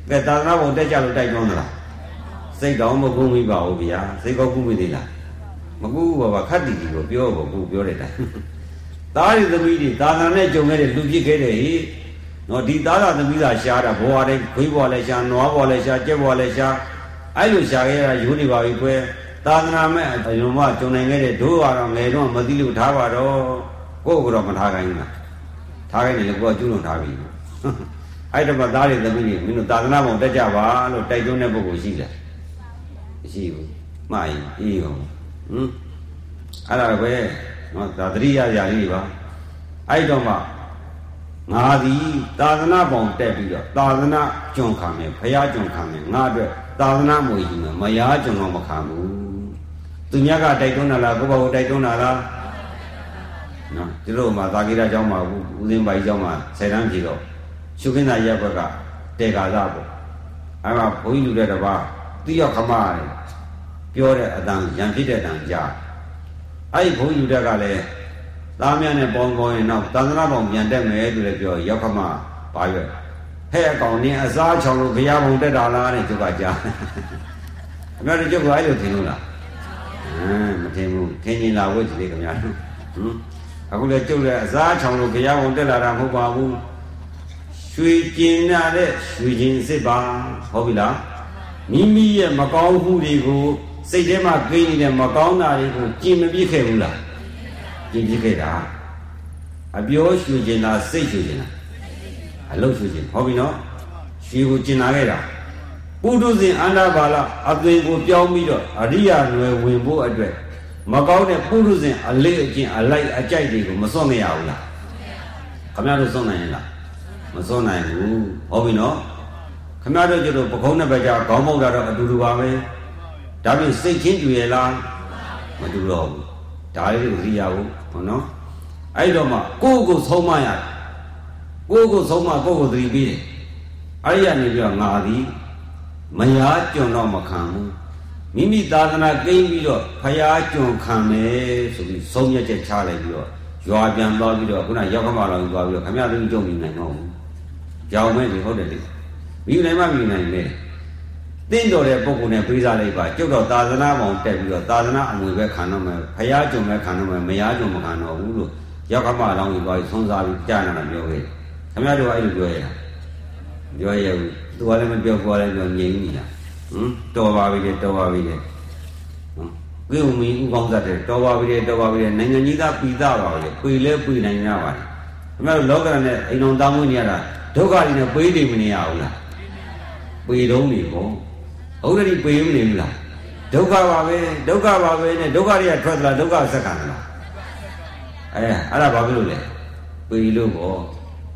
ကဲသာသနာ့ဘောင်တက်ကြလို့တိုက်တွန်းသလား စိတ်တော်မကုမိပါဘူးဗျာစိတ်ကောကုမိသေးလားမကူဘူးဘာခတ်တီတီကိုပြောဖို့ကိုပြောတဲ့တိုင်ဟသားရီသမီးတွေသာသနာနဲ့ကြုံခဲ့တဲ့လူဖြစ်ခဲ့တဲ့ဟိနော်ဒီသားသာသမီးသာရှားတာဘဝတိုင်းခွေးဘဝလည်းရှားနွားဘဝလည်းရှားကြက်ဘဝလည်းရှားအဲ့လိုရှားခဲ့ရတာယူနေပါပြီကွယ်သာသနာမဲ့အယုံမကြုံနိုင်ခဲ့တဲ့တို့ကတော့ငယ်တော့မသိလို့ထားပါတော့ကိုယ့်ကတော့မထားခိုင်းဘူးလားထားခိုင်းတယ်လေကိုကကျူးလွန်ထားပြီအဲ့တော့သားရီသမီးတွေမင်းတို့သာသနာပုံတက်ကြပါလို့တိုက်တွန်းတဲ့ပုဂ္ဂိုလ်ရှိတယ် မရှိဘူးမှားရင်အေးကောင်ဟမ်အဲ့ဒါပဲနော်ဒါသတိရရလေးပါအဲ့တော့မှငါသည်သာသနာပေါင်တက်ပြီးတော့သာသနာကျွန်ခံမယ်ဖရာကျွန်ခံမယ်ငါအတွက်သာသနာမွေယူမယ်မယားကျွန်တော်မခံဘူးသူများကတိုက်တွန်းတာလားကိုယ့်ဘာကိုတိုက်တွန်းတာလားနော်ဒီလိုမှသာကိရเจ้าမှာဦးစင်းပိုင်เจ้าမှာဆယ်တန်းဖြေတော့ရှုခင်းသာရက်ဘက်ကတေကာသပေါ့အဲ့မှာဘုန်းကြီးလူတဲ့တပါး တိရောက်ခမတယ်ပြောတဲ့အတန်ရံဖြစ်တဲ့အတန်ကြားအဲ့ဒီဘုန်းကြီးလူတဲ့ကလည်းသားများနဲ့ပေါင်းပေါင်းရင်တော့သန္တနာပေါင်းပြန်တက်မယ်လို့လည်းပြောရောက်ခမပါရွက်ဟဲ့အကောင်နင်းအစားချောင်လို့ဘုရားဘုံတက်တာလားတဲ့ကျုပ်ကကြားအများတို့ကျုပ်ကအဲ့လိုထင်လို့လားဟမ်မထင်ဘူးထင်ရင်လာဝတ်ကြည့်လေခင်ဗျာဟမ်အခုလည်းကျုပ်လည်းအစားချောင်လို့ဘုရားဘုံတက်လာတာမဟုတ်ပါဘူးရွှေကျင်ရတဲ့ရွှေကျင်စစ်ပါဟုတ်ပြီလား မိမိရဲ့မကောင်းမှုတွေကိုစိတ်ထဲမှာကိန်းနေတဲ့မကောင်းတာတွေကိုကြင်မပြစ်ခဲ့ဘူးလားကြင်ပြစ်ခဲ့တာအပြောရွှေကျင်တာစိတ်ရွှေကျင်တာအလုတ်ရွှေကျင်ဟုတ်ပြီနော်ရွှေကိုကျင်လာခဲ့တာပုထုဇဉ်အန္တဘာလအသွင်ကိုပြောင်းပြီးတော့အရိယာနွယ်ဝင်ဖို့အတွက်မကောင်းတဲ့ပုထုဇဉ်အလေးအကျင့်အလိုက်အကြိုက်တွေကိုမစွန့်မရဘူးလားခမရတို့စွန့်နိုင်ရင်လားမစွန့်နိုင်ဘူးဟုတ်ပြီနော် ခမရတို့ကျတော့ပကုံးနဲ့ပဲကြာခေါင်းပေါက်တာတော့အတူတူပါပဲဒါပြင်စိတ်ချင်းတူရဲ့လားမတူတော့ဘူးဒါလေးကိုသိရဘူးဟုတ်နော်အဲ့တော့မှကိုယ့်ကိုယ်ဆုံးမရတယ်ကိုယ့်ကိုယ်ဆုံးမကိုယ့်ကိုယ်သတိပေးတယ်အဲ့ဒီကနေပြီးတော့ငါသည်မယားကျွန်တော့မခံဘူးမိမိသာသနာကိန်းပြီးတော့ဖျားကျွန်ခံမယ်ဆိုပြီးဆုံးရချက်ချလိုက်ပြီးတော့ရွာပြန်သွားပြီးတော့ခုနရောက်ခမလောင်သွားပြီးတော့ခမရသူကြုံနေနိုင်တော့ဘူးကြောင်မဲ့ဒီဟုတ်တယ်လေ မိနိုင်မှမိနိုင်မယ်တင့်တော်တဲ့ပုဂ္ဂိုလ်နဲ့ပေးစားလိုက်ပါကျုပ်တော့သာသနာပေါင်းတက်ပြီးတော့သာသနာအမွေပဲခံတော့မယ်ဖျားကျွန်ပဲခံတော့မယ်မယားကျွန်မခံတော့ဘူးလို့ရောက်ခမလောင်ကြီးသွားပြီးဆုံးစားပြီးကြားနာတာပြောခဲ့ခမရတို့ကအဲ့လိုပြောရတာပြောရဘူးသူကလည်းမပြောကိုယ်လည်းပြောငြိမ်နေတာဟမ်တော်ပါပြီလေတော်ပါပြီလေဟမ်ဝိုံမီဥကောင်းသက်တယ်တော်ပါပြီလေတော်ပါပြီလေနိုင်ငံကြီးသားပြည်သားပါလေပွေလဲပွေနိုင်ကြပါလေခင်ဗျားတို့လောကရနဲ့အိမ်တော်တောင်းမွေးနေရတာဒုက္ခတွေနဲ့ပွေးနေမနေရဘူးလား ပွေတုံးနေပေါ့ဟုတ်တယ်ပွေမနေဘူးလားဒုက္ခပါပဲဒုက္ခပါပဲနဲ့ဒုက္ခတွေကထွက်လာဒုက္ခဆက်ခံလားအဲအဲ့ဒါဘာဖြစ်လို့လဲပွေလို့ပေါ့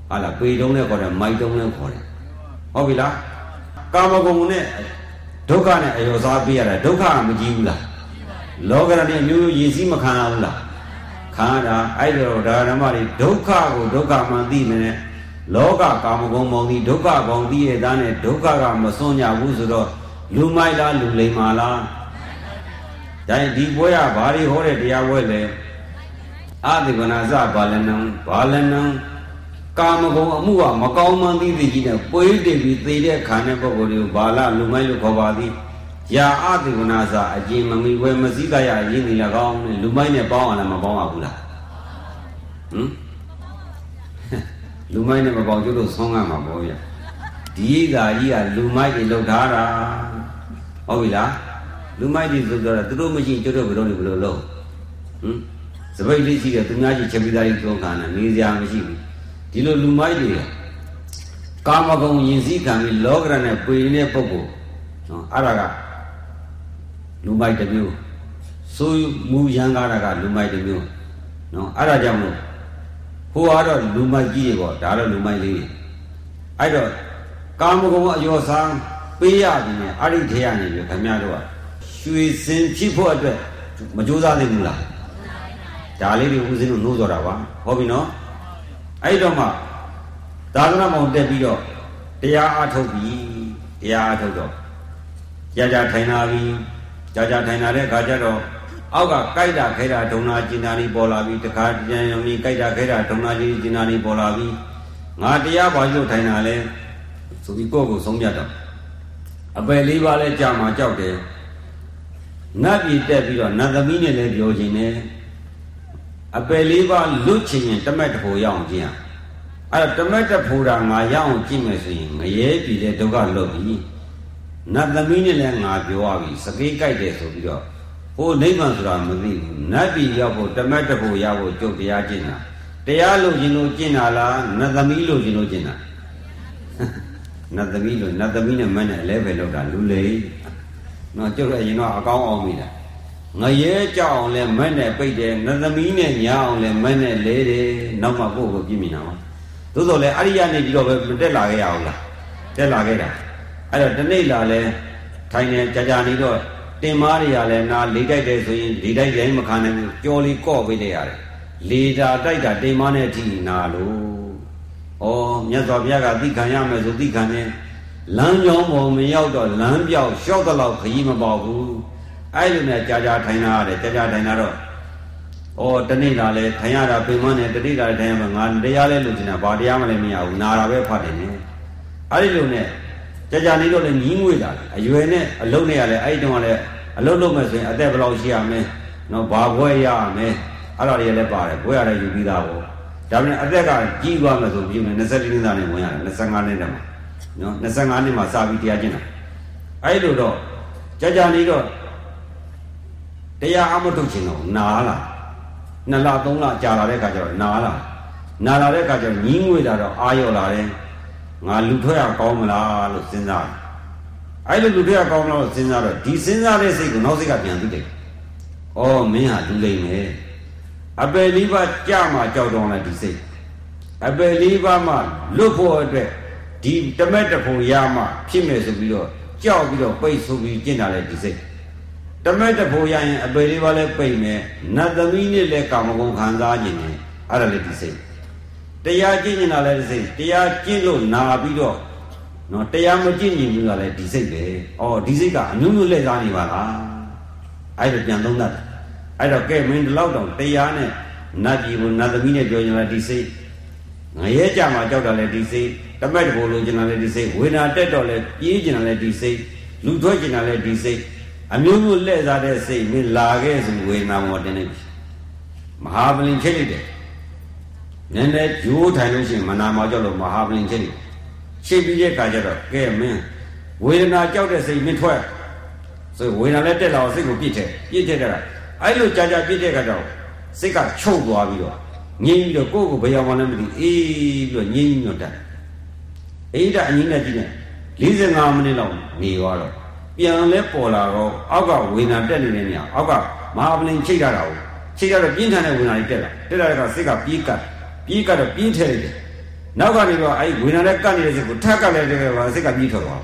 ဟာလားပွေတုံးနဲ့ခေါ်တယ်မိုက်တုံးနဲ့ခေါ်တယ်ဟုတ်ပြီလားကာမဂုဏ်နဲ့ဒုက္ခနဲ့အယောစားပေးရတာဒုက္ခမကြည့်ဘူးလားလောကရနဲ့မျိုးမျိုးရည်စည်းမခံရဘူးလားခံရတာအဲ့တော့ဒါဓမ္မတွေဒုက္ခကိုဒုက္ခမှန်သိနေ လောကကာမဂုဏ်မောင်ဒီဒုက္ခကောင်သိရတဲ့နဲ့ဒုက္ခကမစွန့်ကြဘူးဆိုတော့လူမိုက်လားလူလိမ္မာလားဒါဒီပွဲကဘာတွေဟောတဲ့တရားပွဲလဲအာတိကနာဇဘာလနံဘာလနံကာမဂုဏ်အမှုကမကောင်းမှန်းသိသိကြီးနဲ့ပွေးတင်ပြီးသေတဲ့ခါနဲ့ပုဂ္ဂိုလ်တွေကိုဘာလလူမိုက်လို့ခေါ်ပါသည်ယာအတိကနာစာအကျင်မမီဝဲမစည်းတရရင်းနေလကောင်းနဲ့လူမိုက်နဲ့ပေါင်းအောင်လည်းမပေါင်းရဘူးလားဟမ် လူမိုက်နဲ့မပေါင်းကျတို့ဆုံးကမှာပေါ့ဗျဒီသာကြီးကလူမိုက်တွေလှုပ်ထားတာဟုတ်ပြီလားလူမိုက်တွေဆိုတော့သူတို့မရှိကျတို့ဘယ်လိုလဲဘယ်လိုလုပ်ဟမ်စပိတ်လေးရှိတယ်သူများကြီးချက်ပြီးသားကြီးသုံးခါနဲ့နေစရာမရှိဘူးဒီလိုလူမိုက်တွေကာမဂုဏ်ယဉ်စည်းခံပြီးလောကရနဲ့ပွေနေတဲ့ပုဂ္ဂိုလ်နော်အဲ့ဒါကလူမိုက်တစ်မျိုးဆိုမူရန်ကားတာကလူမိုက်တစ်မျိုးနော်အဲ့ဒါကြောင့်မို့ ဟိုကတော့လူမိုက်ကြီးတွေပေါ့ဒါတော့လူမိုက်လေးတွေအဲ့တော့ကာမဂုဏ်အယောစားပေးရပြီနဲ့အဲ့ဒီထဲကနေပြီခင်ဗျားတို့ကရွှေစင်ဖြစ်ဖို့အတွက်မကြိုးစားနိုင်ဘူးလားဒါလေးတွေဦးစင်းတို့နှိုးစော်တာပါဟုတ်ပြီနော်အဲ့တော့မှသာသနာမောင်တက်ပြီးတော့တရားအားထုတ်ပြီတရားအားထုတ်တော့ကြာကြာထိုင်လာပြီကြာကြာထိုင်လာတဲ့အခါကျတော့ အောက်ကကြိုက်တာခဲတာဒုံနာကျင်နာနေပေါ်လာပြီတခါကြံရုံကြီးကြိုက်တာခဲတာဒုံနာကြီးကျင်နာနေပေါ်လာပြီငါတရားဘာလို့ထိုင်တာလဲဆိုပြီးကိုယ့်ကိုဆုံးဖြတ်တော့အပယ်လေးပါးလဲကြာမှာကြောက်တယ်နတ်ပြည်တက်ပြီးတော့နတ်သမီးနဲ့လည်းပြောခြင်းနဲ့အပယ်လေးပါလွတ်ချင်ရင်တမက်တဖို့ရအောင်ကျင့်ရအဲ့တော့တမက်တဖို့တာငါရအောင်ကျင့်မယ်ဆိုရင်ငရဲပြီတဲ့ဒုက္ခလွတ်ပြီနတ်သမီးနဲ့လည်းငါပြောရပြီစကေးကြိုက်တယ်ဆိုပြီးတော့ ဟိုနိဗ္ဗာန်ဆိုတာမသိဘူးနတ်ပြည်ရောက်ဖို့တမက်တဖို့ရဖို့ကြုတ်တရားကျင့်တာတရားလို့ရှင်လို့ကျင့်တာလားနတ်သမီးလို့ရှင်လို့ကျင့်တာနတ်သမီးလို့နတ်သမီးနဲ့မနဲ့လဲပဲလောက်တာလူလေနော်ကျုပ်လည်းရင်တော့အကောင်းအောင်မိတာငရဲကြောက်အောင်လဲမနဲ့ပိတ်တယ်နတ်သမီးနဲ့ညာအောင်လဲမနဲ့လဲတယ်နောက်မှကိုယ့်ကိုပြည့်မြင်တာပါသို့တော်လဲအရိယာနေပြီးတော့ပဲမတက်လာခဲ့ရအောင်လားတက်လာခဲ့တာအဲ့တော့တနေ့လာလဲထိုင်နေကြာကြာနေတော့ တင်မားတွေကလည်းနာလေတိုက်တယ်ဆိုရင်လေတိုက်တိုင်းမခံနိုင်ဘူးကြော်လီကော့ပေးလိုက်ရတယ်လေတာတိုက်တာတင်မားနဲ့အထိနာလို့ဩမြတ်စွာဘုရားကသိခံရမယ်ဆိုသိခံတယ်လမ်းကြောင်းပေါ်မရောက်တော့လမ်းပြောက်လျှောက်တော့ခရီးမပေါဘူးအဲ့လိုနဲ့ကြာကြာထိုင်လာရတယ်ကြာကြာထိုင်လာတော့ဩတနေ့လာလဲထိုင်ရတာပင်မနဲ့တတိလာထိုင်ရမှာငါတရားလဲလို့ကျင်တာဘာတရားမှလည်းမရဘူးနာတာပဲဖတ်တယ်နေအဲ့ဒီလိုနဲ့ ကြာကြာနေတော့လည်းညီးငွေတာအရွယ်နဲ့အလုံးနဲ့ရလဲအဲ့ဒီတုန်းကလည်းအလုံးလုံးမဲ့ဆိုရင်အသက်ဘယ်လောက်ရှိရမလဲနော်ဘာဘွဲရရမယ်အဲ့ဒါတွေလည်းပါတယ်ဘွဲရတယ်ယူပြီးသားပေါ့ဒါပေမဲ့အသက်ကကြီးသွားမယ်ဆိုပြီးမယ်24နှစ်သားနဲ့ဝင်ရတယ်25နှစ်တည်းမှာနော်25နှစ်မှာစာပြီးတရားကျင့်တာအဲ့လိုတော့ကြာကြာနေတော့တရားအမထုတ်ချင်တော့နားလာနှစ်လသုံးလကြာလာတဲ့အခါကျတော့နားလာနားလာတဲ့အခါကျတော့ညီးငွေတာတော့အာရော့လာတယ် ငါလူထွက်ရကောင်းမလားလို့စဉ်းစားတယ်အဲ့လိုလူထွက်ရကောင်းမလားလို့စဉ်းစားတော့ဒီစဉ်းစားတဲ့စိတ်ကိုနောက်စိတ်ကပြန်သိတယ်ဩမင်းဟာလူလိမ့်မယ်အပယ်လေးပါးကြမှာကြောက်တော့လဲဒီစိတ်အပယ်လေးပါးမှလွတ်ဖို့အတွက်ဒီတမက်တဖို့ရမှဖြစ်မယ်ဆိုပြီးတော့ကြောက်ပြီးတော့ပိတ်ဆိုပြီးကျင့်တာလဲဒီစိတ်တမက်တဖို့ရရင်အပယ်လေးပါးလဲပိတ်မယ်နတ်သမီးနဲ့လဲကာမဂုဏ်ခံစားခြင်းနဲ့အဲ့ဒါလဲဒီစိတ် တရားကျင့်နေတာလဲဒီစိတ်တရားကျင့်လို့နာပြီးတော့နော်တရားမကျင့်ရင်ဘူးကလည်းဒီစိတ်ပဲ။အော်ဒီစိတ်ကအမျိုးမျိုးလက်စားနေပါလား။အဲ့ဒါပြန်သုံးတတ်တယ်အဲ့တော့ကဲမင်းဒီလောက်တောင်တရားနဲ့နတ်ကြီးကိုနတ်သမီးနဲ့ပြောကြလားဒီစိတ်ငရဲကြမှာကြောက်တာလဲဒီစိတ်တမက်တဘောလိုချင်တာလဲဒီစိတ်ဝေဒနာတက်တော့လဲပြေးချင်တာလဲဒီစိတ်လူထွက်ချင်တာလဲဒီစိတ်အမျိုးမျိုးလှည့်စားတဲ့စိတ်မင်းလာခဲ့ဆိုဝေဒနာမောတင်နေပြီမဟာပလင်ချိတ်လိုက်တယ် နည်းနည်းဂျိုးထိုင်လို့ရှိရင်မနာမောကြောက်လို့မဟာပလင်ချိတ်လိုက်ချိတ်ပြီးတဲ့အခါကျတော့ကဲမင်းဝေဒနာကြောက်တဲ့စိတ်မင်းထွက်ဆိုဝေဒနာလည်းတက်လာအောင်စိတ်ကိုပြစ်ထည့်ပြစ်ထည့်တာအဲ့လိုကြာကြာပြည့်တဲ့ခါတော့စိတ်ကချုပ်သွားပြီးတော့ငြိမ်းပြီးတော့ကိုယ့်ကိုဘယ်ရောက်မှလည်းမသိအေးပြီးတော့ငြိမ်းပြီးတော့တက်အေးဒါအငင်းနဲ့ကြည့်နေ45မိနစ်လောက်နေသွားတော့ပြန်လဲပေါ်လာတော့အောက်ကဝေနာတက်နေတဲ့နေရာအောက်ကမဟာပလင်ချိတ်ရတာကိုချိတ်ရတော့ပြင်းထန်တဲ့ဝေနာကြီးတက်လာတက်လာတဲ့အခါစိတ်ကပြေးကတ် ပြေးကတ်တော့ပြင်းထဲလိုက်တယ်နောက်ကနေတော့အဲ့ဝေနာနဲ့ကတ်နေတဲ့စိတ်ကိုထက်ကတ်လိုက်တဲ့အခါစိတ်ကပြေးထွက်သွား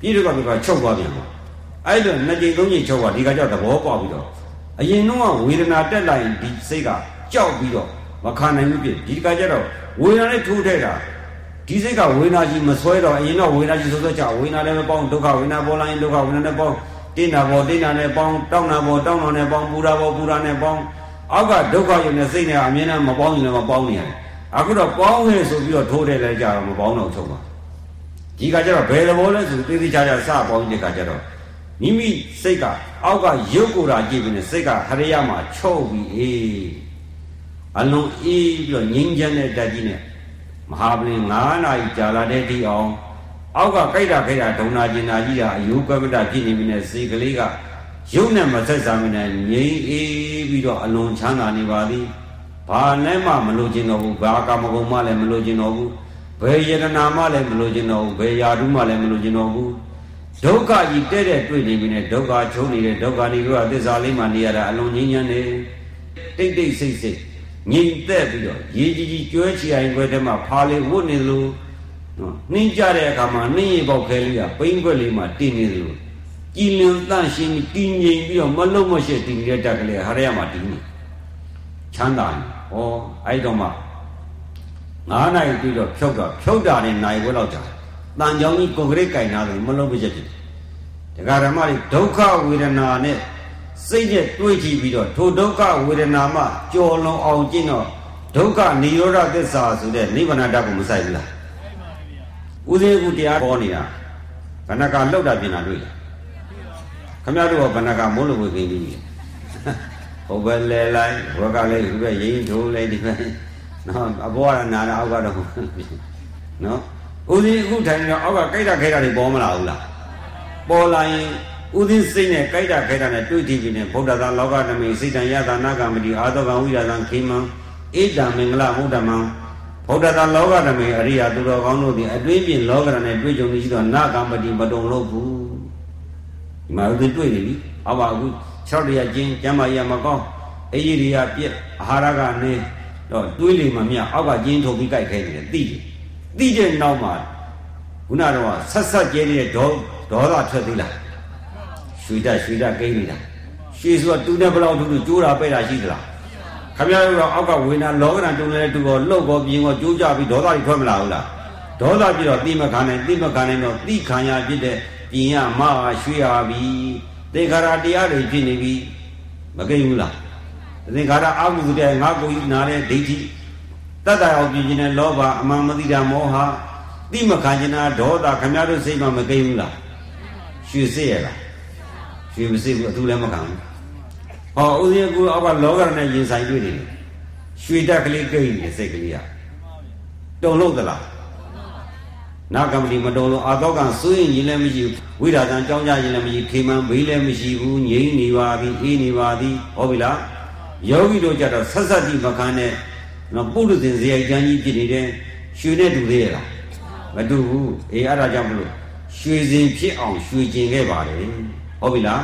ပြေးတော့ကချုပ်သွားပြန်အဲ့လိုနှစ်ကြိမ်သုံးကြိမ်ချုပ်သွားဒီကကြောက်သဘောပေါက်ပြီးတော့အရင်တော့ဝေဒနာတက်လာရင်ဒီစိတ်ကကြောက်ပြီးတော့မခံနိုင်ဘူးဖြစ်ဒီကကြတော့ဝေဒနာနဲ့ထိုးထဲတာဒီစိတ်ကဝေဒနာကြီးမဆွဲတော့အရင်တော့ဝေဒနာကြီးဆွဲဆွဲချဝေဒနာလည်းမပေါင်းဒုက္ခဝေဒနာပေါ်လာရင်ဒုက္ခဝေဒနာနဲ့ပေါင်းတင်းတာပေါ်တင်းတာနဲ့ပေါင်းတောင်းတာပေါ်တောင်းတာနဲ့ပေါင်းပူတာပေါ်ပူတာနဲ့ပေါင်း အောက်ကဒုက္ခရုံနဲ့စိတ်နဲ့အမြင်နဲ့မပေါင်းရင်လည်းမပေါင်းနေရတယ်အခုတော့ပေါင်းနေဆိုပြီးတော့ထိုးတယ်လည်းကြတော့မပေါင်းတော့ချုပ်ပါဒီကကြတော့ဘယ်လိုလဲဆိုသေးသေးချာချာစပေါင်းတဲ့ကကြတော့မိမိစိတ်ကအောက်ကရုပ်ကိုယ်တာကြည့်ပြီးနေစိတ်ကဟရိယမှာချုပ်ပြီးအေးအလုံးအေးပြီးတော့ငြိမ်းချမ်းတဲ့တက်ကြီးနဲ့မဟာပလင်9နာရီကြာလာတဲ့တိအောင်အောက်ကကြိုက်တာကြိုက်တာဒုံနာကျင်နာကြီးတာအယုကမတဖြစ်နေပြီနဲ့စိတ်ကလေးက ရုပ်နဲ့မဆက်စားမနဲ့ငြိမ်းအေးပြီးတော့အလွန်ချမ်းသာနေပါသည်ဘာနဲ့မှမလို့ခြင်းတော့ဘူးဘာကာမဂုဏ်မှလည်းမလို့ခြင်းတော့ဘူးဘယ်ယတနာမှလည်းမလို့ခြင်းတော့ဘူးဘယ်ယာတုမှလည်းမလို့ခြင်းတော့ဘူးဒုက္ခကြီးတဲ့တဲ့တွေ့နေပြီနဲ့ဒုက္ခချုံနေတဲ့ဒုက္ခနေတော့သစ္စာလေးမှနေရတာအလုံးငြင်းညမ်းနေတိတ်တိတ်ဆိတ်ဆိတ်ငြိမ်သက်ပြီးတော့ရေကြီးကြီးကျွဲချီအိုင်ခွဲထဲမှာဖာလေးဝတ်နေလို့နော်နှင်းကြတဲ့အခါမှာနှင်းရေပေါက်ခဲလေးကပိန်းခွက်လေးမှာတင်းနေလို့ ကြည်လင်တန့်ရှင်းတည်ငြိမ်ပြီးတော့မလုံးမရှက်တည်နေတဲ့တက်ကလေးဟာရရမှာတည်နေချမ်းသာနေဩအဲ့တော့မှ9နိုင်ပြီးတော့ဖြုတ်တော့ဖြုတ်တာနဲ့နိုင်ဝဲလောက်ကြာတန်ကြောင်ကြီးကွန်ကရစ်ကင်နာတယ်မလုံးမရှက်ဖြစ်တယ်ဒကာဓမ္မတွေဒုက္ခဝေဒနာနဲ့စိတ်နဲ့တွေးကြည့်ပြီးတော့ထိုဒုက္ခဝေဒနာမှကြော်လွန်အောင်ကျင့်တော့ဒုက္ခនិရောဓသစ္စာဆိုတဲ့နိဗ္ဗာန်တတ်ကိုမဆိုင်ဘူးလားဥစဉ်ကူတရားပေါ်နေတာဘဏ္ဍကလောက်တာပြင်တာတွေ့လား ခမရတို့ကဘဏ္ဍကမိုးလို့ဝေခင်းပြီးဟဟိုဘက်လဲလိုက်ဘက်ကလည်းဒီဘက်ရင်ထိုးလိုက်ဒီဘက်နော်အဘောကနာတာအောက်ကတော့နော်ဦးစီးအခုထိုင်တော့အောက်ကကြိုက်တာခဲတာတွေပေါ်မလာဘူးလားပေါ်လာရင်ဥသိစိတ်နဲ့ကြိုက်တာခဲတာနဲ့တွေ့ကြည့်ပြီးနေဗုဒ္ဓသာလောကနမိစိတ်တန်ယတာနာကမတိအာသောကံဝိရသံခိမံဣဒံမင်္ဂလမုဒ္ဓမံဗုဒ္ဓသာလောကနမိအရိယာသူတော်ကောင်းတို့သည်အတွင်းပြင်လောကရနဲ့တွေ့ကြုံနေရှိသောနာကမတိမတုံလို့ဘူး ဒီမှာဥသိတွေ့နေပြီအောက်ပါအခု6တရကျင်းကျမ်းမာရမကောင်းအရေးရိယပြက်အာဟာရကနေတော့တွေးလိမ့်မှမြအောက်ကကျင်းထုတ်ပြီးကြိုက်ခဲနေတယ်သိတယ်သိတဲ့နောက်မှာခုနတော့ဆက်ဆက်ကျဲနေတဲ့ဒေါဒေါသထွက်သေးလားရွှေတရွှေတကိန်းနေတာရွှေဆိုတော့တူနဲ့ဘလောက်တူတူကျိုးတာပဲ့တာရှိသလားခမရတော့အောက်ကဝေနာလောကရန်တုံလဲတူတော့လှုပ်ကောပြင်းကောကျိုးကြပြီးဒေါသတွေထွက်မလာဘူးလားဒေါသပြတော့တိမခံနိုင်တိမခံနိုင်တော့တိခံရဖြစ်တဲ့ ပြင်ရမရွှေရပြီသင်္ခါရတရားတွေဖြစ်နေပြီမကိန်းဘူးလားသင်္ခါရအာဟုတဲ့ငါကိုယ်နာတဲ့ဒိဋ္ဌိတတ္တအောင်ပြင်ခြင်းနဲ့လောဘအမှန်မသိတာမောဟတိမခံခြင်းနာဒေါသခမရတို့စိတ်မှမကိန်းဘူးလားရွှေစစ်ရလားရွှေမစစ်ဘူးအထူးလည်းမခံဘူးဟောဦးဇင်းကူအောက်ကလောကရနဲ့ရင်ဆိုင်တွေ့နေတယ်ရွှေတက်ကလေးကိန်းနေစိတ်ကလေးကတုံလို့သလား နာကမ္မတိမတုံလို့အာသောကံစိုးရင်ရင်လည်းမရှိဘူးဝိရာဇံကြောင်းကြရင်လည်းမရှိခေမံဘေးလည်းမရှိဘူးငြိမ့်နေပါသည်အေးနေပါသည်ဟုတ်ပြီလားယောဂီတို့ကြတော့ဆက်ဆက်တိမခံနဲ့နော်ပုရုဇဉ်ဇေယိုက်ကျမ်းကြီးဖြစ်နေတဲ့ရွှေနဲ့တူသေးရလားမတူဘူးအေးအဲ့ဒါကြောင့်မလို့ရွှေစင်ဖြစ်အောင်ရွှေကျင်ခဲ့ပါတယ်ဟုတ်ပြီလား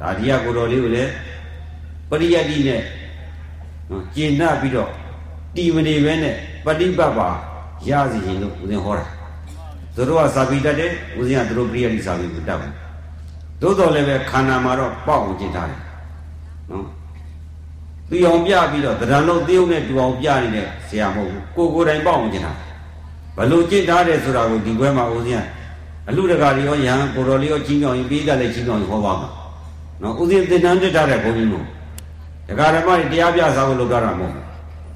ဒါဒီကကိုတော်လေးကိုလည်းပရိယတ်တိနဲ့နော်ကျင်납ပြီးတော့တီမနေပဲနဲ့ပฏิပတ်ပါရစီရင်လို့ဦးဇင်းဟောတာ သူတို့ကစာပေတတ်တယ်ဦးဇင်းကသူတို့ပရိယတ်တိစာပေကိုတတ်တယ်သို့တော်လည်းပဲခန္ဓာမှာတော့ပေါက်အောင်ကျင်ထားတယ်နော်သူအောင်ပြပြီးတော့တရံလုံးတရုပ်နဲ့တူအောင်ပြနေတဲ့ဆရာမဟုတ်ဘူးကိုကိုယ်တိုင်ပေါက်အောင်ကျင်တာဘလို့ကျင့်ထားတယ်ဆိုတာကိုဒီဘွဲမှာဦးဇင်းကအလူတကာတွေရောယဟန်ကိုတော်လေးရောချင်းကြောင်ရင်ပြီးကြလည်းချင်းကြောင်ရင်ဟောပါမှာနော်ဦးဇင်းသင်္นานတက်ထားတဲ့ဘုန်းကြီးတို့ဒကာဓမ္မတွေတရားပြစာဖို့လုပ်ကြတာမဟုတ်ဘူး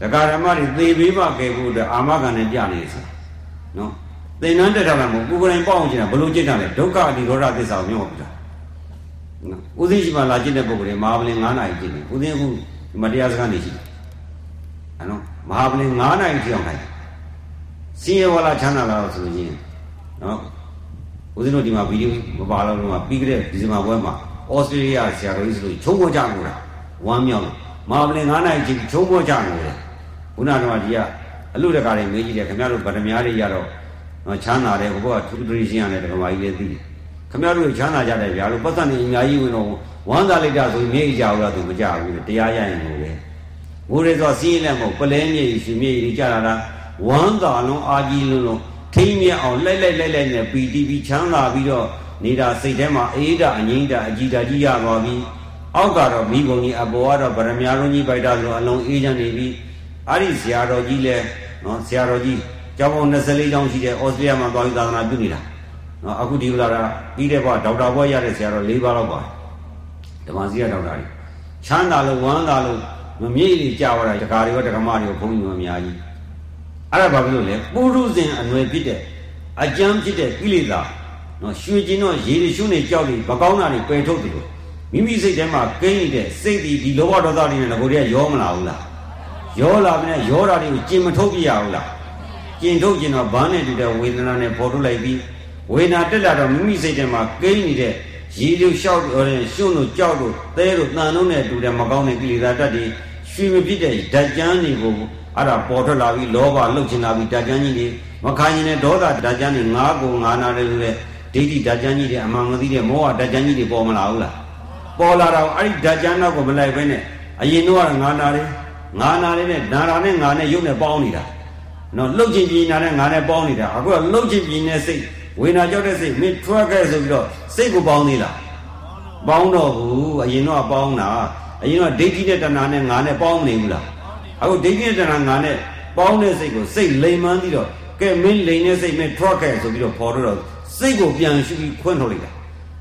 ဒကာဓမ္မတွေသေပြီးမှကဲဖို့အတွက်အာမခံနဲ့ပြနေစီနော် သင်္นานတက်ထားတာမဟုတ်ကိုယ်ကိုယ်တိုင်ပေါက်အောင်ကျင်တာဘလို့ကျင့်တာလဲဒုက္ခအနိရောဓသစ္စာကိုမြင်ဟောပြတာနော်ဦးဇင်းရှိမှလာကျင့်တဲ့ပုဂ္ဂိုလ်တွေမဟာပလင်9နာရီကျင့်တယ်ဦးဇင်းအခုဒီမတရားစကားနေရှိတယ်အဲ့နော်မဟာပလင်9နာရီကြောင်ထိုင်စင်ရဝလာချမ်းသာလာတော့ဆိုရင်နော်ဦးဇင်းတို့ဒီမှာဗီဒီယိုမပါတော့လို့မှာပြီးကြတဲ့ဒီဇင်ဘာပွဲမှာဩစတြေးလျဆရာတော်ကြီးဆိုလို့ချုံပေါ်ကြလို့လားဝမ်းမြောက်လို့မဟာပလင်9နိုင်ချင်းချုံပေါ်ကြလို့လေခုနကတော့ဒီကအလူတကာတွေမေးကြည့်တယ်ခင်ဗျားတို့ဗဒမြားတွေရတော့ ချမ်းသာတယ်ဘုရားသူတရီရှင်းရတယ်ဓမ္မကြီးလည်းသိတယ်ခင်ဗျားတို့ချမ်းသာကြတယ်ဗျာလို့ပတ်သက်နေအများကြီးဝင်တော့ဝမ်းသာလိုက်တာဆိုမြေကြီးကြဘူးလားသူမကြဘူးတရားရရင်လို့လေငိုရဲဆိုစီးလည်းမဟုတ်ပလဲမြေကြီးရှင်မြေကြီးကြတာလားဝမ်းသာလုံးအာကြီးလုံးလုံးထိမ့်မြအောင်လိုက်လိုက်လိုက်လိုက်နဲ့ပီတီပီချမ်းသာပြီးတော့နေတာစိတ်ထဲမှာအေးတာအငိမ့်တာအကြည်တာကြီးရသွားပြီအောက်ကတော့မိဘုံကြီးအပေါ်ကတော့ဗရမ ्या လုံးကြီးပိုက်တာဆိုအလုံးအေးချမ်းနေပြီအဲ့ဒီဆရာတော်ကြီးလဲနော်ဆရာတော်ကြီး ကျောင်းပေါင်း24ကျောင်းရှိတဲ့ဩစတြေးလျမှာသွားပြီးသာသနာပြုနေတာနော်အခုဒီလိုလာတာပြီးတဲ့ဘဒေါက်တာဘွဲရတဲ့ဆရာတော်၄ပါးလောက်ပါဓမ္မစီရဒေါက်တာကြီးချမ်းသာလို့ဝမ်းသာလို့မမြေ့လေးကြာသွားတာတကာတွေရောတက္ကမတွေရောဘုန်းကြီးများအများကြီးအဲ့ဒါဘာဖြစ်လို့လဲပုရုဇဉ်အနွယ်ဖြစ်တဲ့အကျမ်းဖြစ်တဲ့ကိလေသာနော်ရွှေကျင်တော့ရေတွေရှုနေကြောက်နေမကောင်းတာတွေပယ်ထုတ်တယ်လို့မိမိစိတ်ထဲမှာကိန်းနေတဲ့စိတ်ဒီဒီလောဘဒေါသတွေနဲ့ငကိုတွေကရောမလာဘူးလားရောလာပြီနဲ့ရောတာတွေကိုကျင်မထုတ်ပြရဘူးလား ကျင်ထုတ်ကျင်တော့ဘာနဲ့တူတဲ့ဝေဒနာနဲ့ပေါ်ထုတ်လိုက်ပြီးဝေဒနာတက်လာတော့မိမိစိတ်ထဲမှာကိန်းနေတဲ့ရေတွေလျှောက်တော့ရှုံလို့ကြောက်လို့သဲလို့တန်လုံးနဲ့တူတဲ့မကောင်းတဲ့ကိလေသာတက်တွေရွှေမဖြစ်တဲ့ဓာတ်ကြမ်းတွေကိုအဲ့ဒါပေါ်ထွက်လာပြီးလောဘလှုပ်ချင်လာပြီးဓာတ်ကြမ်းကြီးတွေမခံရင်လည်းဒေါသဓာတ်ကြမ်းတွေငါးကိုငါးနာတယ်လို့လေဒိဋ္ဌိဓာတ်ကြမ်းကြီးတွေအမှန်မသိတဲ့မောဟဓာတ်ကြမ်းကြီးတွေပေါ်မလာဘူးလားပေါ်လာတော့အဲ့ဒီဓာတ်ကြမ်းတော့ကိုမလိုက်ဘဲနဲ့အရင်တော့ငါနာတယ်ငါနာတယ်နဲ့နာတာနဲ့ငါနဲ့ရုပ်နဲ့ပေါင်းနေတာ နော်လှုပ်ချင်ပြင်းနာနဲ့ငါနဲ့ပေါင်းနေတာအခုကလှုပ်ချင်ပြင်းနဲ့စိတ်ဝေနာကြောက်တဲ့စိတ်မင်းထွက်ခဲ့ဆိုပြီးတော့စိတ်ကိုပေါင်းသေးလားပေါင်းတော့ဘူးအရင်တော့ပေါင်းတာအရင်တော့ဒိဋ္ဌိနဲ့တဏှာနဲ့ငါနဲ့ပေါင်းနေဘူးလားအခုဒိဋ္ဌိနဲ့တဏှာငါနဲ့ပေါင်းတဲ့စိတ်ကိုစိတ်လိမ်မှန်းပြီးတော့ကဲမင်းလိမ်တဲ့စိတ်မင်းထွက်ခဲ့ဆိုပြီးတော့ပေါ်တော့စိတ်ကိုပြန်ရှုပြီးခွင့်ထုတ်လိုက်တာ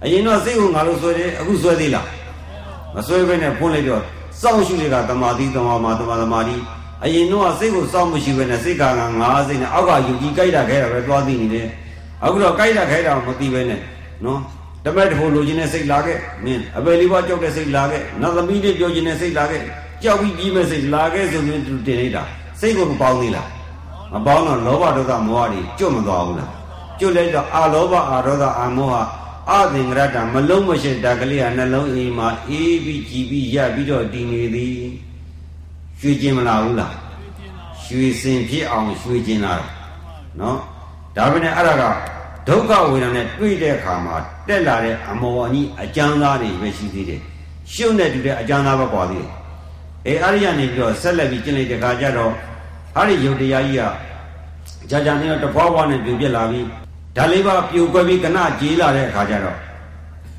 အရင်တော့စိတ်ကိုငါလို့ဆွဲတယ်အခုဆွဲသေးလားမဆွဲဘဲနဲ့ဖွင့်လိုက်တော့စောင့်ရှုနေတာတမာတိတမာမာတမာတမာတိ အရင်တော့စိတ်ကိုစောင့်မရှိဘဲနဲ့စိတ်ကငါစိတ်နဲ့အောက်ကယူကြီးကြိုက်တာခဲတာပဲသွားသိနေတယ်အခုတော့ကြိုက်တာခဲတာမသိဘဲနဲ့နော်တမက်တဖို့လိုချင်တဲ့စိတ်လာခဲ့မင်းအပယ်လေးပါးကြောက်တဲ့စိတ်လာခဲ့နတ်သမီးတွေပြောချင်တဲ့စိတ်လာခဲ့ကြောက်ပြီးပြီးမဲ့စိတ်လာခဲ့ဆိုရင်သူတင်လိုက်တာစိတ်ကိုမပေါင်းသေးလားမပေါင်းတော့လောဘဒေါသမောဟတွေကျွတ်မသွားဘူးလားကျွတ်လိုက်တော့အာလောဘအာဒေါသအာမောဟအသင်္ကရတ္တမလုံးမရှိတာကလေးဟာနှလုံးအိမ်မှာအေးပြီးကြည်ပြီးရပြီးတော့တည်နေသည် ရွှေကျင်မလာဘူးလားရွှေစင်ဖြစ်အောင်ရွှေကျင်လာနော်ဒါပဲနဲ့အဲ့ဒါကဒုက္ခဝေဒနာနဲ့တွေ့တဲ့အခါမှာတက်လာတဲ့အမောအကြီးအကျမ်းသားတွေပဲရှိသေးတယ်ရှုပ်နေတူတဲ့အကျမ်းသားပဲပွားသေးတယ်အဲအဲ့ဒီကနေပြီးတော့ဆက်လက်ပြီးကျင့်လိုက်တဲ့အခါကျတော့အဲ့ဒီယုတ်တရားကြီးကကြာကြာနေတော့တပွားပွားနဲ့ပြိုပြက်လာပြီးဓာလေးပါပြိုကွက်ပြီးကနကြေးလာတဲ့အခါကျတော့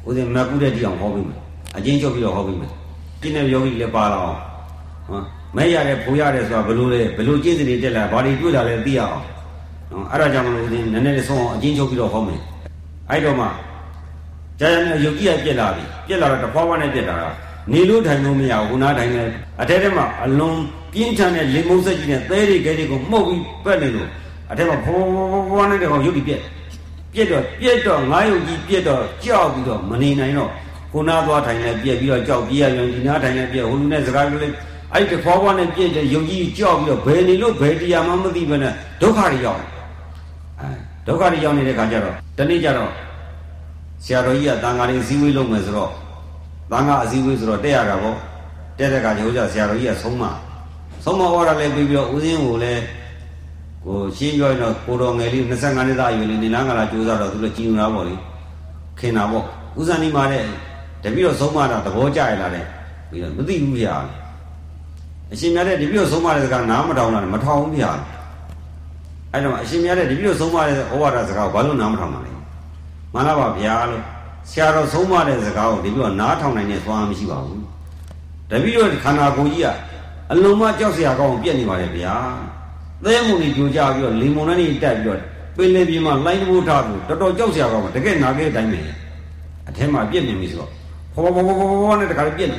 ဦးဇင်းမကူတဲ့တိအောင်ဟောပြီးမယ်အချင်းချုပ်ပြီးတော့ဟောပြီးမယ်ကျင့်တဲ့ယောဂီလည်းပါလာအောင်ဟော မဲ့ရတယ်ဖိုးရတယ်ဆိုတာဘလို့လဲဘလို့ကျင့်စဉ်တက်လာဘာတွေတွေ့လာလဲသိရအောင်နော်အဲ့ဒါကြောင့်မလို့ဦးဇင်းနည်းနည်းလေးဆုံးအောင်အချင်းချုပ်ပြီးတော့ဟောမယ်အဲ့တော့မှကြာကြာနဲ့ယုတ်ကြီးကပြက်လာပြီပြက်လာတော့တဖွာဖွာနဲ့ပြက်လာတာနေလို့ထိုင်လို့မရဘူးခုနထိုင်နေအထဲထဲမှာအလုံးပြင်းထန်တဲ့လေမုန်းဆက်ကြီးနဲ့သဲတွေကဲတွေကိုမှုတ်ပြီးပက်နေလို့အထက်မှာဖွာဖွာနဲ့တကောင်ရုပ်ပြီးပြက်ပြက်တော့ပြက်တော့ငါးယုတ်ကြီးပြက်တော့ကြောက်ပြီးတော့မနေနိုင်တော့ခုနသွားထိုင်လဲပြက်ပြီးတော့ကြောက်ပြေးရရင်ဒီနားထိုင်လဲပြက်ဟိုလူနဲ့စကားပြောလဲ အဲ့ဒီဖွာဖွာနဲ့ပြက်တဲ့ယုတ်ကြီးကြောက်ပြီးတော့ဘယ်နေလို့ဘယ်တရားမှမသိဘဲနဲ့ဒုက္ခတွေရောက်အဲဒုက္ခတွေရောက်နေတဲ့ခါကျတော့တနေ့ကျတော့ဆရာတော်ကြီးကတန်ဃာတွေစည်းဝေးလုပ်မယ်ဆိုတော့တန်ဃာအစည်းဝေးဆိုတော့တက်ရတာပေါ့တက်တဲ့ခါကျဟိုကျဆရာတော်ကြီးကဆုံးမဆုံးမဟောတာလည်းပြီးပြီးတော့ဦးစင်းကိုလည်းကိုရှင်းပြောရင်တော့ကိုတော်ငယ်လေး25နှစ်သားအရွယ်လေးနေလန်းကလာကြိုးစားတော့သူလည်းကြည်ညိုတာပေါ့လေခင်တာပေါ့ဦးဇန်ဒီမာတဲ့တပည့်တော်ဆုံးမတာသဘောကျရလားတဲ့ပြီးတော့မသိဘူးဗျာ အရှင်မြတ်တဲ့တပည့်တော်ဆုံးမတဲ့စကားနားမထောင်လားမထောင်ဘူးဗျာအဲ့တော့အရှင်မြတ်တဲ့တပည့်တော်ဆုံးမတဲ့ဩဝါဒစကားကိုဘာလို့နားမထောင်မှာလဲမှန်လားပါဗျာလို့ဆရာတော်ဆုံးမတဲ့စကားကိုတပည့်တော်နားထောင်နိုင်တဲ့သွားမရှိပါဘူးတပည့်တော်ခန္ဓာကိုယ်ကြီးကအလုံးမကြောက်စရာကောင်းပြက်နေပါလေဗျာသဲမုန်ကြီးကြိုကြပြီးတော့လင်မုန်နဲ့တက်ပြီးတော့ပင်လေပြင်းမှာလိုင်းတဘိုးထားပြီးတော်တော်ကြောက်စရာကောင်းပါတကယ်နာခဲ့တိုင်းပဲအထက်မှာပြက်နေပြီဆိုတော့ဘောဘောဘောဘောဘောနဲ့တခါပြက်နေ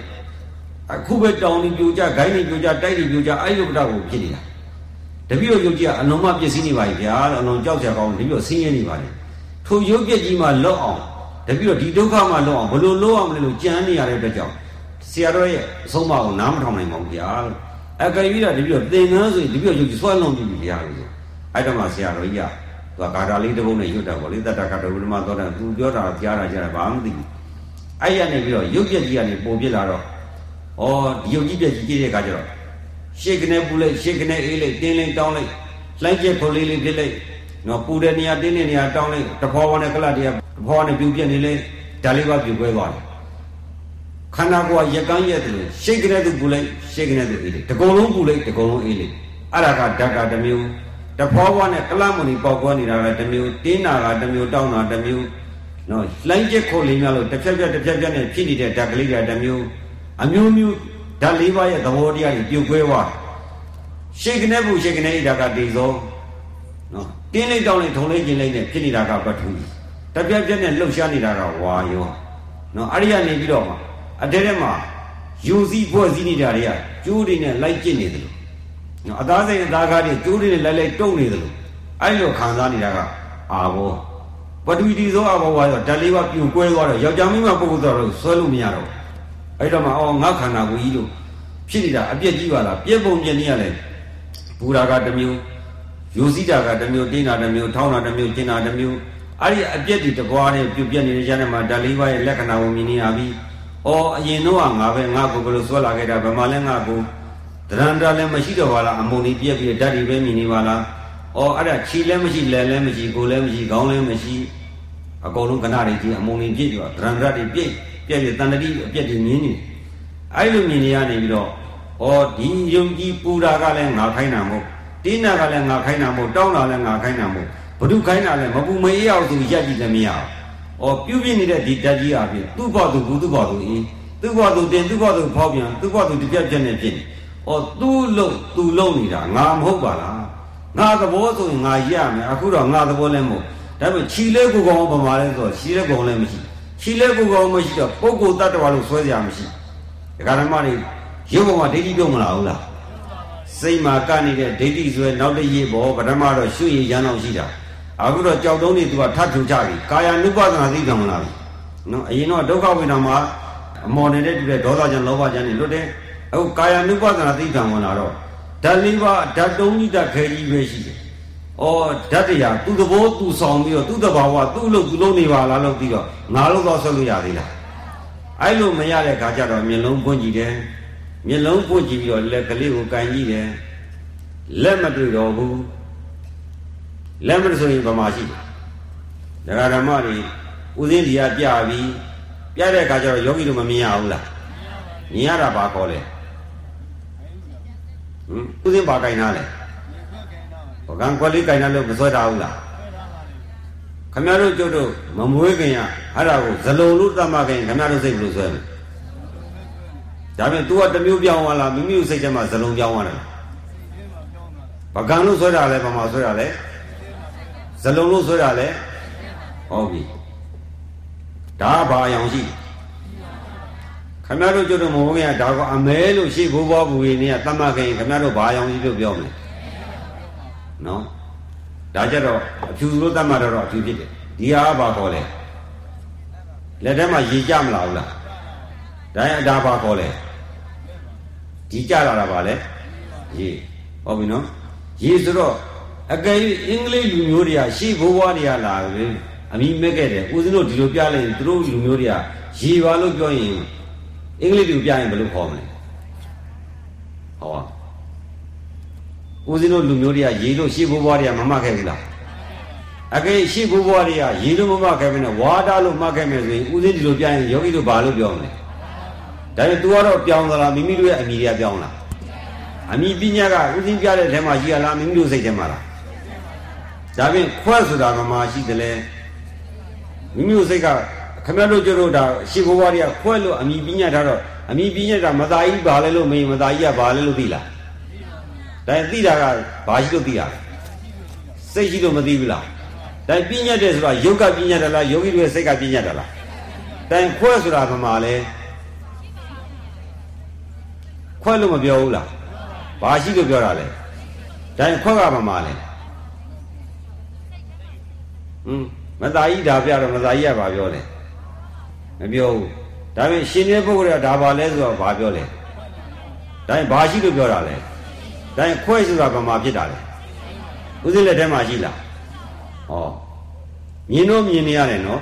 အခုပဲတောင်နေပြိုကြဂိုင်းနေပြိုကြတိုက်နေပြိုကြအဲ့လိုပဒကိုဖြစ်နေတာတပည့်တော်ယုတ်ကြီးကအလုံးမပြည့်စည်နေပါပြီဗျာအလုံးကြောက်စရာကောင်းတပည့်တော်ဆင်းရဲနေပါလေထိုရုပ်ပြက်ကြီးမှလွတ်အောင်တပည့်တော်ဒီဒုက္ခမှလွတ်အောင်ဘယ်လိုလုပ်အောင်လဲလို့ကြံနေရတဲ့အတွက်ကြောင့်ဆရာတော်ရဲ့အဆုံးအမကိုနားမထောင်နိုင်ပါဘူးဗျာလို့အကယ်၍တော့တပည့်တော်သင်္ကန်းဆိုရင်တပည့်တော်ယုတ်ကြီးဆွဲလုံးပြီဗျာလို့အဲ့တော့မှဆရာတော်ကြီးကသူကဂါထာလေးတစ်ပုဒ်နဲ့ရွတ်တာပေါ့လေတတ္တကတဝိဓမသောတာသူပြောတာကြားတာကြားတာဘာမှမသိဘူးအဲ့ရနေပြီးတော့ရုပ်ပြက်ကြီးကနေပုံပြစ်လာတော့ ဩဒီရုပ်ကြီးပြက်ကြီးကြည့်တဲ့အခါကျတော့ရှေ့ကနေပူလိုက်ရှေ့ကနေအေးလိုက်တင်းလိုက်တောင်းလိုက်လှိုင်းကျက်ခုလေးလေးဖြစ်လိုက်နော်ပူတဲ့နေရာတင်းတဲ့နေရာတောင်းလိုက်တဖောဝနဲ့ကလတ်တရားတဖောနဲ့ပြူပြက်နေလေဒါလေးပါပြူပွဲသွားတယ်ခန္ဓာကိုယ်ရက်ကန်းရက်တယ်လို့ရှေ့ကနေသူပူလိုက်ရှေ့ကနေသူအေးလိုက်တကုံလုံးပူလိုက်တကုံလုံးအေးလိုက်အဲ့ဒါကဓာတ်ကတစ်မျိုးတဖောဘွားနဲ့ကလမဏီပေါက်ကွဲနေတာကတစ်မျိုးတင်းနာကတစ်မျိုးတောင်းတာတစ်မျိုးနော်လှိုင်းကျက်ခုလေးများလို့တစ်ဖြက်ဖြက်တစ်ဖြက်ဖြက်နဲ့ဖြစ်နေတဲ့ဓာတ်ကလေးကတစ်မျိုး အမျိုးမျိုးဓာတ်လေးပါးရဲ့သဘောတရားတွေပြုတ်ခွဲသွားရှေ့ကနေဘူးရှေ့ကနေဣဒါကတေသောနော်တင်းလိုက်တောင်းလိုက်ထုံလိုက်ကျင်လိုက်နဲ့ဖြစ်နေတာကပထူတပြက်ပြက်နဲ့လှုပ်ရှားနေတာကဝါယောနော်အဲ့ဒီကနေပြီးတော့မှအတဲထဲမှာယူစည်းဖွဲ့စည်းနေတာတွေကကျိုးတွေနဲ့လိုက်ကျင့်နေတယ်လို့နော်အသားစိတ်အသားကားတွေကျိုးတွေနဲ့လိုက်လိုက်တုံနေတယ်လို့အဲ့လိုခံစားနေတာကအာဘောပထဝီတီသောအဘောဝါဆိုဓာတ်လေးပါပြိုကွဲသွားတော့ယောက်ျားမိန်းမပုဂ္ဂိုလ်တော့ဆွဲလို့မရတော့ အဲ့တော့မှအော်ငါခန္ဓာကိုယ်ကြီးတို့ဖြစ်နေတာအပြက်ကြီးပါလားပြက်ပုံပြက်နေရလဲဘူရာကတစ်မျိုးယူစည်းတာကတစ်မျိုးတင်းတာတစ်မျိုးထောင်းတာတစ်မျိုးကျင်တာတစ်မျိုးအဲ့ဒီအပြက်တွေတပွားနဲ့ပြုတ်ပြက်နေတဲ့ကျမ်းထဲမှာဓာတ်လေးပါရဲ့လက္ခဏာကိုမြင်နေရပြီ။အော်အရင်တော့ငါပဲငါကိုဘယ်လိုဆွဲလာခဲ့တာဗမာလဲငါကိုတရန္တာလည်းမရှိတော့ပါလားအမုန်ကြီးပြက်ပြီးဓာတ်တွေပဲမြင်နေပါလား။အော်အဲ့ဒါခြေလည်းမရှိလက်လည်းမရှိကိုယ်လည်းမရှိခေါင်းလည်းမရှိအကုန်လုံးကဏ္ဍတွေကြီးအမုန်ကြီးပြည့်ပြီးတော့တရန္တာတွေပြည့် ပြည့်ပြီးတန်တတိအပြက်တွေမြင်နေအဲ့လိုမြင်နေရနေပြီးတော့အော်ဒီယုံကြည်ပူတာကလည်းငါခိုင်းတာမဟုတ်တင်းနာကလည်းငါခိုင်းတာမဟုတ်တောင်းတာလည်းငါခိုင်းတာမဟုတ်ဘု து ခိုင်းတာလည်းမပူမအေးအောင်သူရက်ကြည့်လည်းမရဘူး။အော်ပြုပြနေတဲ့ဒီဓာတ်ကြီးအပြင်သူ့ဘောသူဘူးသူ့ဘောသူအင်းသူ့ဘောသူတင်သူ့ဘောသူဖောက်ပြန်သူ့ဘောသူတပြက်ပြက်နဲ့ဖြစ်နေ။အော်သူ့လုံးသူ့လုံးနေတာငါမဟုတ်ပါလား။ငါသဘောဆိုရင်ငါရမယ်အခုတော့ငါသဘောလည်းမဟုတ်။ဒါပေမဲ့ခြီလဲကိုကောင်ပမာလဲဆိုတော့ခြီလဲကောင်လည်းမရှိ။ ခြီလဲကိုကောင်မရှိတော့ပုဂ္ဂိုလ်တ attva လို့ဆွဲကြရမရှိ။ဒကာဓမ္မတွေရုပ်ပေါ်မှာဒိဋ္ဌိပြုံးမလာဘူးလား။စိတ်မှာကနေတဲ့ဒိဋ္ဌိဆိုရနောက်တည်းရေပေါ်ပထမတော့ရှုရည်ရမ်းအောင်ရှိတာ။အခုတော့ကြောက်တုံးနေသူကထပ်ထူကြပြီကာယ ानु ပဒနာသိကံမလားနော်အရင်တော့ဒုက္ခဝေဒနာမှာအမော်နေတဲ့တူတဲ့ဒေါသကြောင့်လောဘကြောင့်နေလွတ်တယ်အခုကာယ ानु ပဒနာသိတံဝင်လာတော့ဓာတ်လေးပါးဓာတ်တုံးကြီးဓာတ်ခဲကြီးပဲရှိတယ်။ အော်ဓာတ်တရားသူ့သဘောသူဆောင်ပြီးတော့သူ့တဘာဝသူ့လို့သူ့လို့နေပါလားလို့ပြီးတော့ငါလို့တော့ဆက်လို့ရသေးလား။အဲ့လိုမရတဲ့ခါကျတော့မျက်လုံးပွင့်ကြည့်တယ်။မျက်လုံးပွင့်ကြည့်ပြီးတော့လက်ကလေးကိုကန်ကြည့်တယ်။လက်မတွေ့တော့ဘူး။လက်မတွေ့ဆိုရင်ဗမာရှိတယ်။ဒကာဓမ္မတွေဥသိင်းဒီကပြပြီးပြတဲ့အခါကျတော့ယောဂီတို့မမြင်ရဘူးလား။မြင်ရတာဘာခေါ်လဲ။ဟမ်ဥစဉ်ပါကြိုင်နာလဲ ပကံခွက်လေးကြိုင်နာလို့မဆွဲတာဘူးလားခမရတို့ကျုပ်တို့မမွေးခင်ရအဲ့ဒါကိုဇလုံလို့တတ်မှခင်ခမရတို့စိတ်ဘယ်လိုဆွဲမလဲဒါပြန် तू ကတမျိုးပြောင်းသွားလားမိမိတို့စိတ်ထဲမှာဇလုံပြောင်းသွားတယ်ပကံလို့ဆွဲတာလဲဘာမှဆွဲတာလဲဇလုံလို့ဆွဲတာလဲဟုတ်ပြီဒါဘာအယောင်ရှိတယ်ခမရတို့ကျွတ်တို့မဟုတ်ခင်ကဒါကအမဲလို့ရှိဘိုးဘွားဘူးကြီးနေကတတ်မှတ်ခင်ခမရတို့ဘာရောင်ကြီးလို့ပြောမလဲ နော်ဒါကြတော့အဖြူလို့တတ်မှတ်တော့အဖြူဖြစ်တယ်ဒီဟာဘာခေါ်လဲလက်ထဲမှာရေကြမလာဘူးလားဒါရင်အဒါဘာခေါ်လဲဒီကြလာတာပါလေရေဟုတ်ပြီနော်ရေဆိုတော့အကယ်၍အင်္ဂလိပ်လူမျိုးတွေကရှေ့ဘိုးဘွားတွေကလာတယ်အမိမဲ့ခဲ့တယ်ဦးဇင်းတို့ဒီလိုပြလိုက်ရင်သူတို့လူမျိုးတွေကရေပါလို့ပြောရင်အင်္ဂလိပ်တူပြရင်ဘယ်လိုခေါ်မလဲဟော ဦးဇင်းတို့လူမျိုးတွေကရေလို့ရှေ့ဘိုးဘွားတွေကမမှတ်ခဲ့ဘူးလားအကေရှေ့ဘိုးဘွားတွေကရေလို့မမှတ်ခဲ့ဘူးနဲ့ဝါတာလို့မှတ်ခဲ့မယ်ဆိုရင်ဦးဇင်းဒီလိုပြရင်ယောဂီတို့ဘာလို့ပြောမလဲဒါပေမဲ့ तू ကတော့ပြောင်းသလားမိမိတို့ရဲ့အမိတွေကပြောင်းလားအမိပညာကဦးဇင်းပြတဲ့ထဲမှာရှိရလားမိမိတို့စိတ်ထဲမှာလားဒါပြင်ခွဲဆိုတာကမှရှိတယ်လေမိမိတို့စိတ်ကခမရတို့ကျတို့ဒါရှေဘိုးဘွားတွေကခွဲလို့အမိပညာထားတော့အမိပညာတာမသားကြီးဘာလဲလို့မေးမသားကြီးကဘာလဲလို့သိလား ဒါသိတာကဘာရှိလို့သိရစိတ်ရှိလို့မသိဘူးလားဒါပညာတဲ့ဆိုတာယုတ်ကပညာတယ်လားယောဂီတွေစိတ်ကပညာတယ်လားတိုင်ခွဲဆိုတာဘာမှလဲခွဲလို့မပြောဘူးလားဘာရှိလို့ပြောတာလဲတိုင်ခွဲကဘာမှလဲဟွန်းမသားကြီးဒါပြတော့မသားကြီးကဘာပြောလဲမပြောဘူးဒါပေမဲ့ရှင်တဲ့ပုဂ္ဂိုလ်ကဒါပါလဲဆိုတော့ဘာပြောလဲဒါရင်ဘာရှိလို့ပြောတာလဲ ဒါရင်ခွဲဆိုတာဘာမှဖြစ်တာလဲဥစဉ်လက်ထဲမှာရှိလားဟောမြင်တော့မြင်နေရတယ်နော်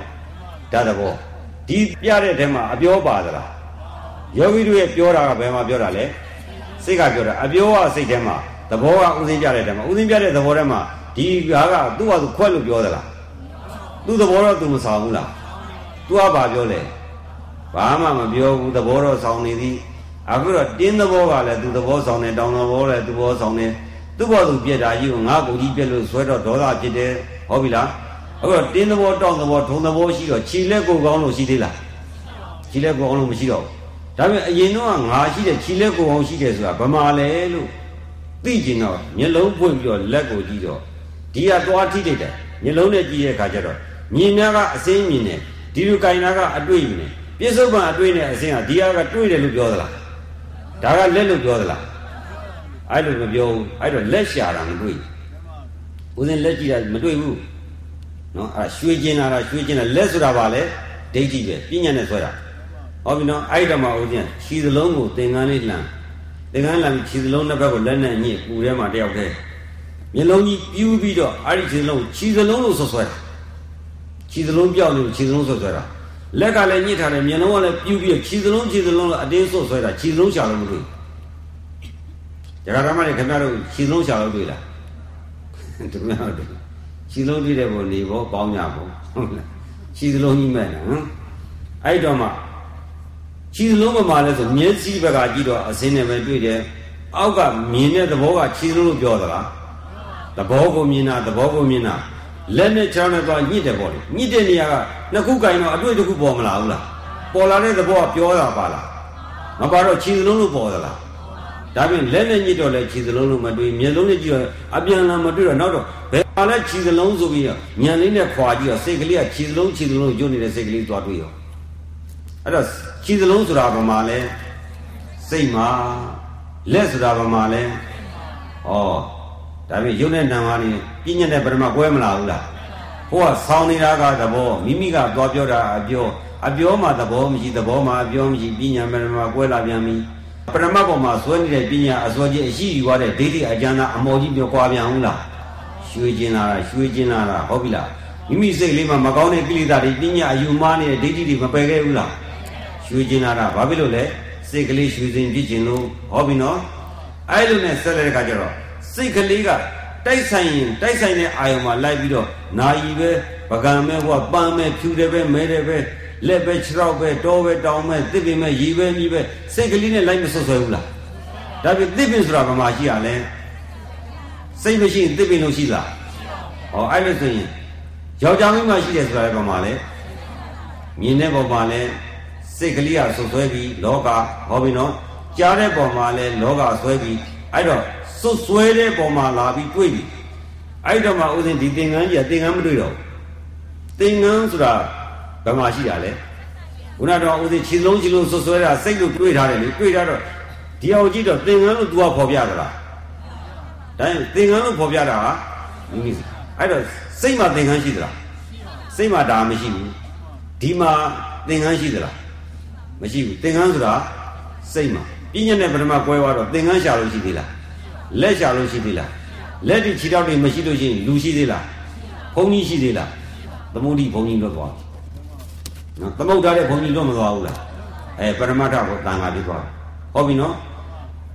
ဒါသဘောဒီပြတဲ့ထဲမှာအပြောပါသလားယောဂီတို့ရဲ့ပြောတာကဘယ်မှာပြောတာလဲစိတ်ကပြောတာအပြောကစိတ်ထဲမှာသဘောကဥစဉ်ပြတဲ့ထဲမှာဥစဉ်ပြတဲ့သဘောထဲမှာဒီဟာကသူ့ဟာသူခွက်လို့ပြောသလားသူ့သဘောတော့သူမဆောင်ဘူးလား။ तू ကဘာပြောလဲ။ဘာမှမပြောဘူးသဘောတော့ဆောင်နေသည်။ အခုတော့တင်းသဘောကလည်း तू သဘောဆောင်တယ်တောင်းသဘောလည်း तू ဘောဆောင်တယ်။သူ့ဘောသူပြက်တာကြီးကိုငါကိုကြီးပြက်လို့ဆွဲတော့ဒေါသဖြစ်တယ်။ဟုတ်ပြီလား။အခုတော့တင်းသဘောတောင်းသဘောထုံသဘောရှိတော့ခြေလက်ကိုကောင်းလို့ရှိသေးလား။ခြေလက်ကိုကောင်းလို့မရှိတော့ဘူး။ဒါပေမဲ့အရင်တော့ငါရှိတဲ့ခြေလက်ကိုကောင်းရှိတယ်ဆိုတာဗမာလဲလို့သိကျင်တော့မျက်လုံးပွင့်ပြီးတော့လက်ကိုကြည့်တော့ဒီကသွားထိလိုက်တယ်မျက်လုံးနဲ့ကြည့်တဲ့အခါကျတော့မြင်များကအစင်းမြင်တယ်ဒီလိုကင်နာကအတွေ့ယူနေပြစ္ဆုတ်ပံအတွေ့နဲ့အစင်းကဒီဟာကတွေ့တယ်လို့ပြောသလား ဒါကလက်လို့ပြောသလားအဲ့လိုမပြောဘူးအဲ့တော့လက်ရှာတာမတွေ့ဦးစင်းလက်ကြည့်တာမတွေ့ဘူးနော်အဲ့ရွှေကျင်လာတာရွှေကျင်လာလက်ဆိုတာဘာလဲဒိဋ္ဌိပဲပြညာနဲ့ဆွဲတာဟောပြီနော်အဲ့တော့မှဦးစင်းခြေစလုံးကိုသင်္ကန်းလေးလှန်သင်္ကန်းလှန်ပြီးခြေစလုံးတစ်ဘက်ကိုလက်နဲ့ညှစ်ပူထဲမှာတယောက်တည်းမျက်လုံးကြီးပြူးပြီးတော့အဲ့ဒီခြေစလုံးခြေစလုံးလို့ဆွဆွဲတာခြေစလုံးပြောက်နေခြေစလုံးဆွဆွဲတာ လက်ကလည်းညှစ်ထားတယ်မျက်လုံးကလည်းပြူးပြီးခြေစလုံးခြေစလုံးလည်းအတင်းဆွဆွဲတာခြေစလုံးရှာလို့မတွေ့ကြရတာမှလည်းခင်ဗျားတို့ခြေစလုံးရှာလို့တွေ့လားသူများတို့ခြေစလုံးတွေ့တဲ့ပုံနေဖို့ပေါင်းကြဖို့ဟုတ်လားခြေစလုံးကြီးမဲ့နော်အဲ့တော့မှခြေစလုံးမမှလဲဆိုမျက်စိဘက်ကကြည့်တော့အစင်းနဲ့ပဲတွေ့တယ်အောက်ကမြင်တဲ့သဘောကခြေစလုံးလို့ပြောသလားသဘောကိုမြင်တာသဘောကိုမြင်တာ လက်နဲ့ချောင်းနဲ့သွားညှစ်တယ်ပေါ့လေညှစ်တဲ့နေရာကနှစ်ခုကင်တော့အတွေ့တစ်ခုပေါ်မလာဘူးလားပေါ်လာတဲ့သဘောကပြောတာပါလားမပါတော့ခြေစလုံးလို့ပေါ်သလားဒါပြင်လက်နဲ့ညှစ်တော့လဲခြေစလုံးလို့မတွေ့မျက်လုံးနဲ့ကြည့်တော့အပြန်လာမတွေ့တော့နောက်တော့ဘယ်ပါလဲခြေစလုံးဆိုပြီးတော့ညံလေးနဲ့ခွာကြည့်တော့စိတ်ကလေးကခြေစလုံးခြေစလုံးညွတ်နေတဲ့စိတ်ကလေးသွားတွေ့ရောအဲ့တော့ခြေစလုံးဆိုတာဘာမှလဲစိတ်မှာလက်ဆိုတာဘာမှလဲဩ ဒါပေမဲ့ရုပ်နဲ့နာမ်ဟာနေပြည့်ညက်တဲ့ပရမကွဲမလာဘူးလားဟိုကဆောင်းနေတာကသဘောမိမိကသွားပြောတာအပြောအပြောမှာသဘောမရှိသဘောမှာအပြောမရှိပညာပရမကွဲလာပြန်ပြီပရမတ်ပေါ်မှာဆွဲနေတဲ့ပညာအစွဲကြီးအရှိယူရတဲ့ဒိဋ္ဌိအကျဉ်းသားအမော်ကြီးပြောကွာပြန်ဘူးလားရွှေကျင်လာတာရွှေကျင်လာတာဟုတ်ပြီလားမိမိစိတ်လေးမှာမကောင်းတဲ့ကိလေသာတွေပညာအယူမှားနေတဲ့ဒိဋ္ဌိတွေမပယ်ခဲ့ဘူးလားရွှေကျင်လာတာဘာဖြစ်လို့လဲစိတ်ကလေးရွှေစင်ပြည့်ကျင်လို့ဟောပြီနော်အဲ့လိုနဲ့ဆက်လက်တဲ့ခါကျတော့ စိတ်ကလေးကတိုက်ဆိုင်ရင်တိုက်ဆိုင်တဲ့အာယုံမှာလိုက်ပြီးတော့နာယီပဲပကံမဲဘုရားပန်းမဲဖြူတယ်ပဲမဲတယ်ပဲလက်ပဲခြေထောက်ပဲတောပဲတောင်ပဲတစ်ပင်ပဲရီပဲမြည်ပဲစိတ်ကလေးနဲ့လိုက်မဆွဆွဲဘူးလားဒါပြတစ်ပင်ဆိုတာဘာမှရှိရလဲစိတ်မရှိရင်တစ်ပင်လို့ရှိလားဟောအဲ့လိုဆိုရင်ယောက်ျားမိန်းမရှိတယ်ဆိုတာလည်းဘာမှလဲမြင်တဲ့ပုံမှာလဲစိတ်ကလေးကဆွဆွဲပြီးလောကဟောပြီနော်ကြားတဲ့ပုံမှာလဲလောကဆွဲပြီးအဲ့တော့ ဆွဆွဲတဲ့ပုံမှာလာပြီးတွေ့ပြီအဲ့တော့မှဥစဉ်ဒီသင်္ကန်းကြီးကသင်္ကန်းမတွေ့တော့သင်္ကန်းဆိုတာဘယ်မှာရှိတာလဲခုနတော့ဥစဉ်ခြေလုံးခြေလုံးဆွဆွဲတာစိတ်လို့တွေးထားတယ်လေတွေးထားတော့ဒီအောင်ကြည့်တော့သင်္ကန်းလို့ तू ကဖော်ပြတာလားဒါရင်သင်္ကန်းလို့ဖော်ပြတာဟာမိမိအဲ့တော့စိတ်မှာသင်္ကန်းရှိသလားစိတ်မှာဒါမရှိဘူးဒီမှာသင်္ကန်းရှိသလားမရှိဘူးသင်္ကန်းဆိုတာစိတ်မှာပြည့်ညက်နဲ့ပထမကွဲသွားတော့သင်္ကန်းရှာလို့ရှိသေးလား လက်ရှာလို့ရှိသေးလားလက်ဒီခြေထောက်တွေမရှိလို့ရှိရင်လူရှိသေးလားဘုံကြီးရှိသေးလားသမုဒိဘုံကြီးလွတ်သွားနော်သမုဒ္ဒတဲ့ဘုံကြီးလွတ်မသွားဘူးလားအဲပရမတ္ထကိုတန်ခါပြီးသွားဟုတ်ပြီနော်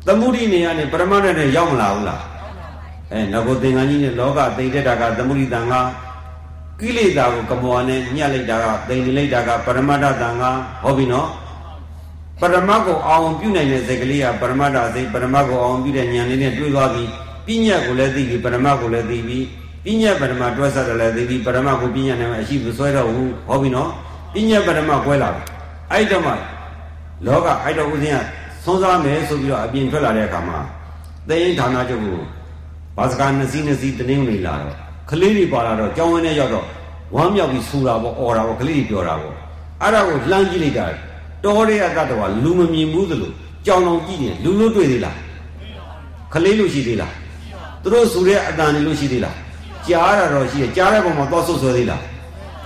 သမုဒိနေရာနဲ့ပရမတ္ထနဲ့ရောက်မလာဘူးလားအဲငကိုသင်္ကန်းကြီးနဲ့လောကသိတဲ့တာကသမုဒိတန်ခါကိလေသာကိုကမောနဲ့ညှက်လိုက်တာကသိနေလိုက်တာကပရမတ္ထတန်ခါဟုတ်ပြီနော် ပရမတ်ကိုအောင်ပြုနိုင်တဲ့စိတ်ကလေးကပရမတ္ထစိတ်ပရမတ်ကိုအောင်ပြုတဲ့ဉာဏ်လေးနဲ့တွေ့သွားပြီးပညာကိုလည်းသိပြီးပရမတ်ကိုလည်းသိပြီးပညာပရမတ်တွဲဆက်တယ်လည်းသိပြီးပရမတ်ကိုပညာနဲ့အရှိမဆွဲတော့ဘူးဟောပြီနော်ပညာပရမတ်ကွဲလာပြီအဲ့တော့မှလောကအဲ့တော့ဦးဇင်းကသွန်းစားမယ်ဆိုပြီးတော့အပြင်ထွက်လာတဲ့အခါမှာသေရင်ဌာနချုပ်ကိုဘာစကားနှစ်စီးနှစ်စီးတင်းနေလာတော့ကလေးတွေပါလာတော့ကြောင်းဝင်းနဲ့ရောက်တော့ဝမ်းမြောက်ပြီးဆူတာပေါ့អော်တာပေါ့ကလေးတွေပြောတာပေါ့အဲ့ဒါကိုလှမ်းကြည့်လိုက်တာ တောရဲအတ္တဝါလူမမြင်ဘူးသလိုကြောင်တော်ကြည့်ရင်လူလို့တွေ့သေးလားခလေးလို့ရှိသေးလားသူတို့ဆိုတဲ့အတန်တွေလို့ရှိသေးလားကြားရတော့ရှိတယ်ကြားတဲ့ပုံမှာသွားဆုတ်ဆွဲသေးလား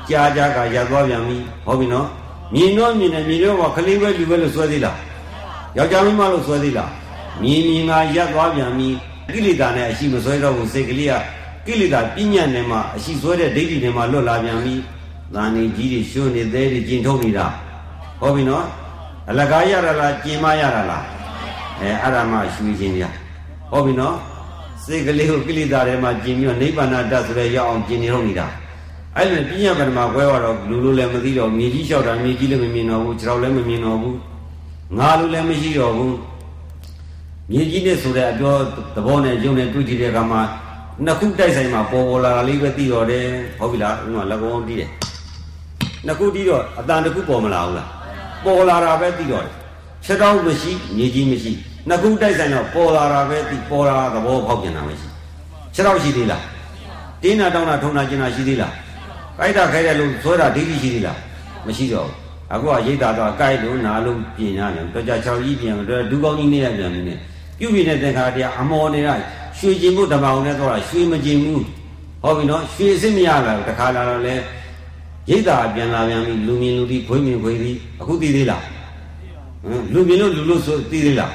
ကြားကြားကရသွားပြန်ပြီဟုတ်ပြီနော်မြင်တော့မြင်တယ်မြင်တော့ကခလေးပဲလူပဲလို့ဆွဲသေးလားယောက်ျားမင်းမလို့ဆွဲသေးလားမြင်မြင်ကရက်သွားပြန်ပြီကိလေသာနဲ့အရှိမဆွဲတော့ဘူးစိတ်ကလေးကကိလေသာပြညတ်နဲ့မှအရှိဆွဲတဲ့ဒိဋ္ဌိနဲ့မှလွတ်လာပြန်ပြီ။သာနေကြီးတွေရှုံနေသေးတွေကျင်ထုတ်နေတာ ဟုတ်ပြီနော်အလကားရတာလားကျင်မရတာလားအဲအဲ့ဒါမှရှူခြင်းရဟုတ်ပြီနော်စိတ်ကလေးကိုကိလေသာထဲမှာကျင်ပြီးတော့နိဗ္ဗာန်တတ်ဆိုရဲရောက်အောင်ကျင်နေတော့နေတာအဲ့လိုပြညတ်ပထမကွဲတော့လူလိုလည်းမသိတော့မြေကြီးလျှောက်တာမြေကြီးလည်းမမြင်တော့ဘူးခြေထောက်လည်းမမြင်တော့ဘူးငါလိုလည်းမရှိတော့ဘူးမြေကြီးနဲ့ဆိုတဲ့အပြောသဘောနဲ့ယုံနဲ့တွေ့ကြည့်တဲ့အခါမှာနှစ်ခုတိုက်ဆိုင်မှာပေါ်ပေါ်လာတာလေးပဲသိတော့တယ်ဟုတ်ပြီလားဥမာလက်ကုံးတီးတယ်နှစ်ခုတီးတော့အတန်တစ်ခုပေါ်မလာဘူးလား ပေါ်လာတာပဲသိတော့တယ်ချက်တော့မရှိမြေကြီးမရှိနှစ်ခုတိုက်ဆိုင်တော့ပေါ်လာတာပဲသိပေါ်လာသဘောပေါက်ပြန်တာမရှိချက်တော့ရှိသေးလားတင်းနာတောင်းတာထုံတာကျင်တာရှိသေးလားကြိုက်တာခိုက်တယ်လို့ဆွဲတာဒိဋ္ဌိရှိသေးလားမရှိတော့ဘူးအခုကရိတ်တာတော့ကြိုက်လို့နာလို့ပြင်ရတယ်တော့ကြ6ကြီးပြင်တော့ဒူကောင်းကြီးနေရပြန်နေတယ်ပြုတ်ပြနေတဲ့ခါတည်းအမော်နေတာရွှေကျင်ဖို့တပောင်နဲ့တော့ရွှေမကျင်ဘူးဟုတ်ပြီနော်ရွှေစစ်မရလာတခါလာတော့လဲ ရိတ်တာပြန်လာပြန်ပြီလူမြင်လူဒီခွေးမြင်ခွေးဒီအခုသိသေးလားဟမ်လူမြင်လို့လူလို့ဆိုသိသေးလား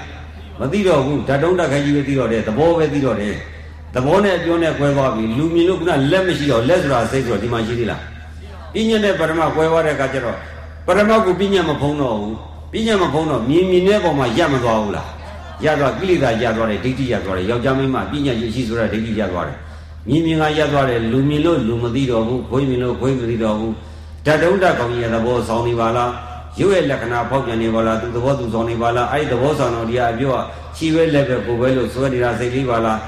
မသိတော့ဘူးဓာတ်တုံးတက်ခိုင်းကြီးပဲသိတော့တယ်သဘောပဲသိတော့တယ်သဘောနဲ့အပြောနဲ့ကွဲသွားပြီလူမြင်လို့ကလက်မရှိတော့လက်ဆိုတာစိတ်ဆိုတော့ဒီမှာရှိသေးလားပြညတ်နဲ့ပရမကွဲသွားတဲ့အခါကျတော့ပရမတ်ကိုပြညတ်မဖုံးတော့ဘူးပြညတ်မဖုံးတော့မြင်မြင်တဲ့ပုံမှာရပ်မသွားဘူးလားရသွားကိလေသာရသွားတယ်ဒိဋ္ဌိရသွားတယ်ယောက်ျားမင်းမပြညာရရှိဆိုတာဒိဋ္ဌိရသွားတယ် မြင်မြင်ကရသွားတယ်လူမြင်လို့လူမသိတော့ဘူးခွေးမြင်လို့ခွေးမသိတော့ဘူးဓာတ်တုံးဓာတ်ကောင်းကြီးရဲ့သဘောဆောင်နေပါလားရုပ်ရဲ့လက္ခဏာဖောက်ပြန်နေပါလားသူသဘောသူဆောင်နေပါလားအဲ့ဒီသဘောဆောင်တော်ဒီအပြောကခြေပဲလက်ပဲကိုယ်ပဲလို့ဆိုနေတာစိတ်လေးပါလား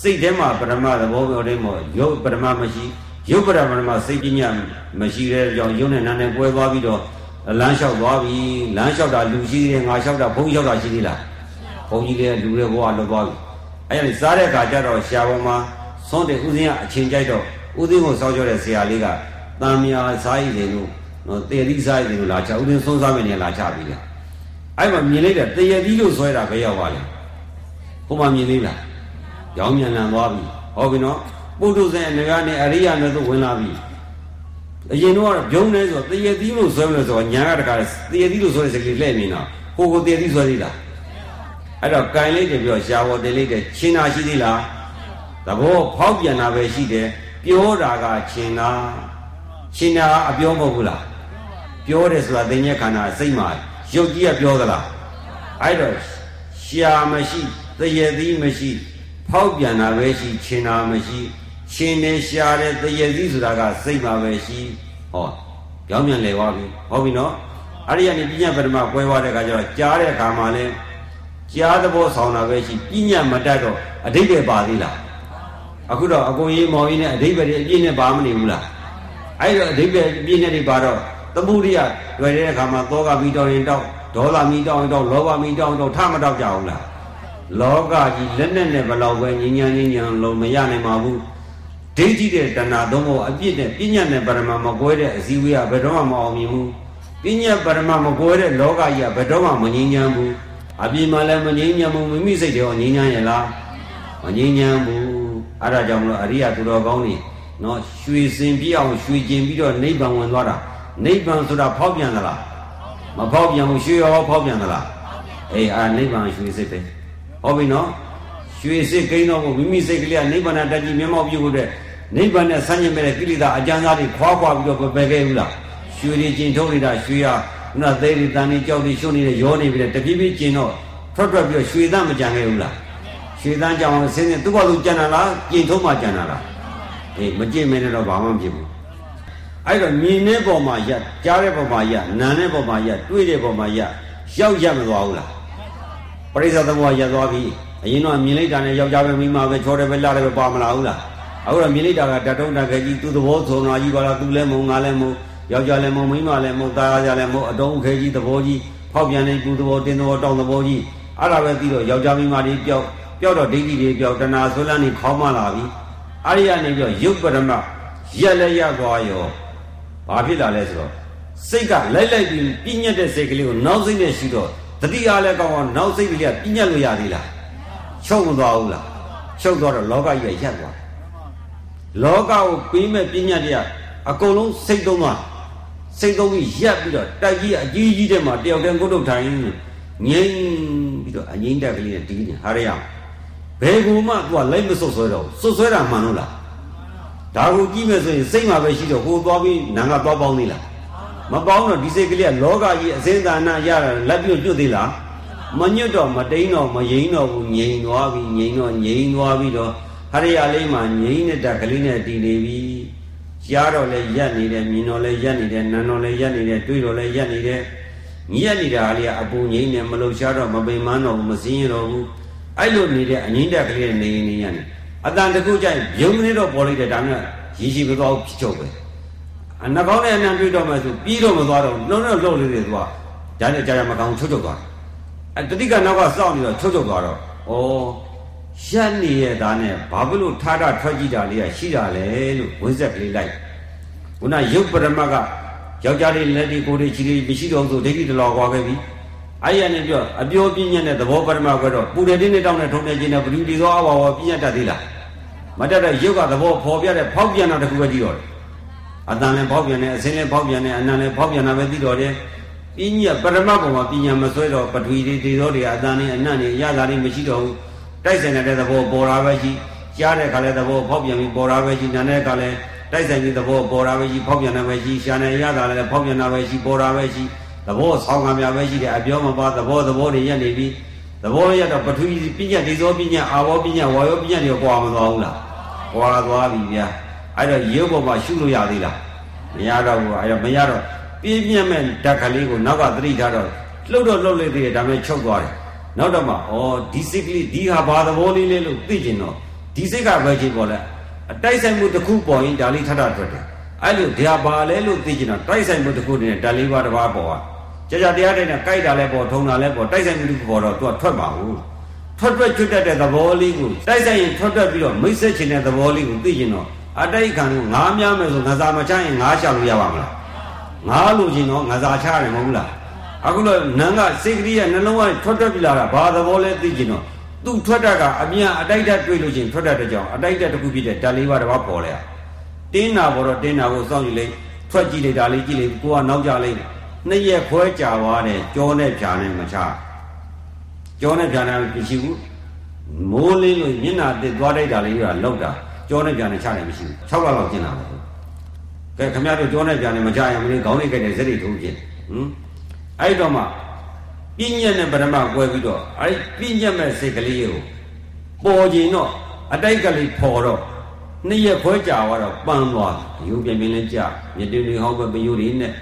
စိတ်ထဲမှာပရမသဘောပြောတဲ့မို့ရုပ်ပရမမရှိရုပ်ပရမမှာစိတ်ပညာမရှိတဲ့ကြောင့်ရုပ်နဲ့နာနဲ့ပွဲသွားပြီးတော့လမ်းလျှောက်သွားပြီလမ်းလျှောက်တာလူရှိသေးတယ်ငါလျှောက်တာဘုံလျှောက်တာရှိသေးလားဘုန်းကြီးလည်းလူတွေဘဝလွတ်သွားပြီအဲ့ဒီစားတဲ့အခါကျတော့ရှားပေါ်မှာ သွန်းတဲ့ဥစဉ်ကအချိန်ကြိုက်တော့ဥစဉ်ကိုစောက်ကြတဲ့ဆရာလေးကတန်မြာစားရည်တယ်လို့နော်တေရီစားရည်တယ်လို့လာချဥစဉ်သုံးစားမယ်နေလာချပြီလေအဲ့မှာမြင်လိုက်တဲ့တရသီးလို့ဆွဲတာပဲရောက်ပါလေဟိုမှာမြင်သေးလားရောင်းမြန်လန်သွားပြီဟောပြီနော်ပုထုဇဉ်အနေကနေအရိယာနဲ့သို့ဝင်လာပြီအရင်တော့ဘုံနေဆိုတရေသီးလို့ဆွဲမလို့ဆိုညာကတကားတရေသီးလို့ဆွဲတဲ့စကလေးလှည့်နေတာဟိုကိုတရေသီးဆွဲသေးလားအဲ့တော့ကင်လိုက်တယ်ပြောရှားပေါ်တယ်လိုက်တယ်ချင်းနာရှိသေးလား သဘောဖောက်ပြန်တာပဲရှိတယ်ပြောတာကချင်းနာချင်းနာအပြောမဟုတ်ဘူးလားပြောတယ်ဆိုတာသိဉ္ဇခန္ဓာစိတ်မှာရုပ်ကြီးကပြောသလားအဲ့တော့ရှားမရှိတရေသီးမရှိ ဖောက်ပြန်တာပဲရှိချင်းနာမရှိချင်းနေရှားတဲ့တရေသီးဆိုတာကစိတ်မှာပဲရှိဟောကြောင်းပြန်လဲသွားပြီဟုတ်ပြီနော်အဲ့ဒီကနေပြညာပထမကွဲသွားတဲ့အခါကျတော့ကြားတဲ့အခါမှာလဲကြားသဘောဆောင်တာပဲရှိပြညာမတတ်တော့အဓိပ္ပာယ်ပါသေးလား အခုတော့အကုန်ကြီးမောင်ကြီးနဲ့အဓိပ္ပာယ်တွေအပြည့်နဲ့ပါမနေဘူးလားအဲ့တော့အဓိပ္ပာယ်အပြည့်နဲ့တွေပါတော့သမုဒိယတွေ့တဲ့အခါမှာသောကမိတောင်းရင်တောက်ဒေါသမီတောင်းရင်တောက်လောဘမီတောင်းရင်တောက်ထမတောက်ကြဘူးလားလောကကြီးလက်နဲ့နဲ့ဘလောက်ပဲညဉ့်ညံ့ညဉ့်ညံ့လုံးမရနိုင်ပါဘူးဒိဋ္ဌိတဲ့တဏှာသုံးဖို့အပြစ်နဲ့ပညာနဲ့ပရမမကွဲတဲ့အစည်းအဝေးကဘယ်တော့မှမအောင်မြင်ဘူးပညာပရမမကွဲတဲ့လောကကြီးကဘယ်တော့မှမငြိမ်းချမ်းဘူးအပြင်မှာလည်းမငြိမ်းချမ်းဘူးမိမိစိတ်တွေငြိမ်းချမ်းရဲ့လားမငြိမ်းချမ်းဘူး အဲ့ဒါကြောင့်မလို့အရိယသူတော်ကောင်းတွေနော်ရွှေစင်ပြအောင်ရွှေကျင်ပြီးတော့နိဗ္ဗာန်ဝင်သွားတာနိဗ္ဗာန်ဆိုတာဖောက်ပြန်သလားမဖောက်ပြန်ဘူးရွှေရောဖောက်ပြန်သလားအေးအာနိဗ္ဗာန်ရွှေစစ်ပဲဟုတ်ပြီနော်ရွှေစစ်ကိန်းတော့မိမိစိတ်ကလေးကနိဗ္ဗာန်တက်ကြည့်မျက်မှောက်ပြုဖို့တဲ့နိဗ္ဗာန်နဲ့ဆန့်ကျင်မဲ့ကိလေသာအကျဉ်းသားတွေခွာခွာပြီးတော့ပယ်ခဲ့ဘူးလားရွှေတွေကျင်ထုတ်နေတာရွှေရခုနသေးတွေတန်တွေကြောက်တွေရှုံနေတဲ့ရောနေပြီတပြေးပြေးကျင်တော့ထွက်ထွက်ပြီးတော့ရွှေသားမကြံခဲ့ဘူးလား ရွှေသားကြောင်ဆင်းနေသူ့ဘာလို့ကြံတာလားကျင်ထုတ်မှကြံတာလားအေးမကျင်မဲနဲ့တော့ဘာမှမဖြစ်ဘူးအဲ့တော့မြင်တဲ့ပုံမှာရကြားတဲ့ပုံမှာရနားတဲ့ပုံမှာရတွေ့တဲ့ပုံမှာရရောက်ရမသွားဘူးလားပရိစ္ဆေသမုဟရသွားပြီအရင်တော့မြင်လိုက်တာနဲ့ယောက်ျားပဲမိန်းမပဲချောတယ်ပဲလှတယ်ပဲပါမလာဘူးလားအခုတော့မြင်လိုက်တာကတတုံးတခဲကြီးသူ့သဘောဆုံးလာကြီးပါလားသူလည်းမုံငါလည်းမုံယောက်ျားလည်းမုံမိန်းမလည်းမုံသားရလည်းမုံအတုံးခဲကြီးသဘောကြီးဖောက်ပြန်နေသူ့သဘောတင်းသဘောတောင်းသဘောကြီးအဲ့ဒါပဲပြီးတော့ယောက်ျားမိန်းမတွေပျောက် ပျောက်တော့ဒိဋ္ဌိတွေပျောက်တဏှာဆွဲလန်းနေခေါင်းမလာပြီအဲ့ဒီကနေပြီးတော့ယုတ်ပရမရက်လည်းရသွားရောဘာဖြစ်လာလဲဆိုတော့စိတ်ကလိုက်လိုက်ပြီးပြညတ်တဲ့စိတ်ကလေးကိုနောက်စိတ်နဲ့ရှိတော့တတိအားလည်းကောင်းအောင်နောက်စိတ်ကလေးကပြညတ်လို့ရသေးလားချုပ်မသွားဘူးလားချုပ်သွားတော့လောကကြီးကရက်သွားလောကကိုပေးမဲ့ပညာတရားအကုန်လုံးစိတ်သုံးသွားစိတ်သုံးပြီးရက်ပြီးတော့တိုက်ကြီးအကြီးကြီးတဲ့မှာတယောက်တည်းကိုယ်ထုတ်ထိုင်ငြိမ်ပြီးတော့အငိမ့်တက်ကလေးနဲ့တီးနေဟာရရ ဘယ်ကူမှသူကလိုက်မစွတ်ဆွဲတော့စွတ်ဆွဲတာမှန်လို့လားဒါကိုကြည့်မယ်ဆိုရင်စိတ်မှာပဲရှိတော့ဟိုသွားပြီးနာငါသွားပေါင်းသေးလားမပေါင်းတော့ဒီစိတ်ကလေးကလောကကြီးအစင်းသာနာရတာလက်ပြုတ်ညွတ်သေးလားမညွတ်တော့မတိန်တော့မယိန်တော့ဘူးငြိမ်သွားပြီငြိမ်တော့ငြိမ်သွားပြီးတော့ဟရိယလေးမှာငြိမ်တဲ့တက်ကလေးနဲ့တည်နေပြီကြားတော့လဲရက်နေတယ်မြင်တော့လဲရက်နေတယ်နားတော့လဲရက်နေတယ်တွေးတော့လဲရက်နေတယ်ညက်နေတာလေးကအပူငြိမ်နေမလှုပ်ရှားတော့မပိန်မန်းတော့ဘူးမစင်းရတော့ဘူး အဲ့လိုနေတဲ့အငိမ့်တက်ကလေးနဲ့နေနေရနေအတန်တကူကြိုက်ရုံမနေတော့ပေါ်လိုက်တယ်ဒါမှရည်ရှိမသွားဘူးဖြစ်ချုပ်ပဲအနှကောင်းနဲ့အနံတွေးတော့မှဆိုပြီးတော့မသွားတော့လုံးလုံးလှုပ်လေးတွေသွားဒါနဲ့ကြာကြာမကောင်းချုပ်ချုပ်သွားအဲတတိကနောက်ကစောင့်နေတော့ချုပ်ချုပ်သွားတော့ဩရက်နေရတာနဲ့ဘာဖြစ်လို့ထားတာထွက်ကြည့်တာလေးကရှိတာလဲလို့ဝိဇက်ကလေးလိုက်ခုနရုပ်ပရမတ်ကယောက်ျားလေးလက်တွေကိုယ်တွေခြေတွေမရှိတော့ဆိုဒိဋ္ဌိတလောကွာခဲ့ပြီ အဲ့ရနေပြောအပြောပြင်းညက်တဲ့သဘောပရမတ်ကတော့ပူတယ်တင်းနဲ့တောင်းနဲ့ထုံနေခြင်းနဲ့ဘလူဒီသောအဝါဝပြင်းရတတ်သေးလားမတတ်တဲ့ရုပ်ကသဘောဖော်ပြတဲ့ဖောက်ပြန်တာတခုပဲကြည့်တော့တယ်အတန်လည်းဖောက်ပြန်တယ်အစင်းလည်းဖောက်ပြန်တယ်အနံလည်းဖောက်ပြန်တာပဲသိတော့တယ်ပညာပရမတ်ပေါ်မှာပညာမဆွဲတော့ပထဝီတွေဒေသောတွေအတန်နဲ့အနံ့တွေရတာတွေမရှိတော့ဘူးတိုက်ဆိုင်တဲ့သဘောပေါ်တာပဲရှိကြားတဲ့ခါလဲသဘောဖောက်ပြန်ပြီးပေါ်တာပဲရှိနားတဲ့ခါလဲတိုက်ဆိုင်ပြီးသဘောပေါ်တာပဲရှိဖောက်ပြန်တာပဲရှိရှာနေရတာလည်းဖောက်ပြန်တာပဲရှိပေါ်တာပဲရှိ သဘောဆောင်းကံများပဲရှိတယ်အပြောမပါသဘောသဘောတွေရက်နေပြီသဘောရတော့ပထဝီပညာဒီသောပညာအာဘောပညာဝါယောပညာတွေကွာမသွားဘူးလားကွာသွားပြီဗျာအဲ့တော့ရုပ်ပေါ်မှာရှုလို့ရသေးလားမရတော့ဘူးအဲ့တော့မရတော့ပြင်းပြင်းမဲ့ဓာတ်ကလေးကိုနောက်ကသတိထားတော့လှုပ်တော့လှုပ်လိုက်သေးတယ်ဒါပေမဲ့ချုပ်သွားတယ်နောက်တော့မှဩဒီစိတ်ကလေးဒီဟာဘာသဘောလေးလဲလို့သိကျင်တော့ဒီစိတ်ကပဲကြည့်ပေါ်လဲအတိုက်ဆိုင်မှုတစ်ခုပေါ်ရင်ဒါလေးထထထွက်တယ်အဲ့လိုဒါဘာလဲလို့သိကျင်တော့တိုက်ဆိုင်မှုတစ်ခုနဲ့ဒါလေးပါတစ်ပါးပေါ်อ่ะ ကြာကြာတရားတိုင်းနဲ့ကြိုက်တာလဲပေါ်ထုံတာလဲပေါ်တိုက်ဆိုင်မှုတစ်ခုပေါ်တော့သူကထွက်ပါဘူးထွက်ထွက်ချွတ်တတ်တဲ့သဘောလေးကိုတိုက်ဆိုင်ရင်ထွက်ထွက်ပြီးတော့မိတ်ဆက်ချင်တဲ့သဘောလေးကိုသိကျင်တော့အတိုက်ခံကိုငားများမယ်ဆိုငါစာမချရင်ငားရှောင်လို့ရပါမလားငားလို့ချင်းတော့ငါစာချရတယ်မဟုတ်ဘူးလားအခုတော့နန်းကစိတ်ကလေးကနှလုံးကထွက်ထွက်ပြလာတာဘာသဘောလဲသိကျင်တော့သူ့ထွက်တတ်ကအမြန်အတိုက်တက်တွေ့လို့ချင်းထွက်တတ်တဲ့ကြောင့်အတိုက်တက်တစ်ခုဖြစ်တဲ့ဓာတ်လေးပါးတစ်ပါးပေါ်လဲတင်းနာပေါ်တော့တင်းနာကိုစောင့်ကြည့်လိုက်ထထွက်ကြည့်လိုက်ဒါလေးကြည့်လိုက်ကိုကနောက်ကြလိုက် နှစ်ရက်ခွဲကြာသွားတယ်ကြောနဲ့ဖြာနဲ့မချကြောနဲ့ဖြာနဲ့မရှိဘူးမိုးလင်းလို့မျက်နှာတစ်သွားလိုက်တာလေးကလောက်တာကြောနဲ့ဖြာနဲ့ချတယ်မရှိဘူး6လလောက်ကျင်လာတယ်ကဲခမရတို့ကြောနဲ့ဖြာနဲ့မချရင်မင်းခေါင်းလေးကြိုက်တယ်စက်တွေထုံးဖြစ်ဟင်အဲ့တော့မှပြဉ္ညက်နဲ့ပရမကွဲပြီးတော့အဲ့ပြဉ္ညက်မဲ့စိတ်ကလေးကိုပေါ်ကျင်တော့အတိုက်ကလေးပေါ်တော့နှစ်ရက်ခွဲကြာတော့ပန်းသွားရုပ်ပြင်းပြင်းလေးကြာမြစ်တင်းတွေဟောက်ပဲပယိုတွေနဲ့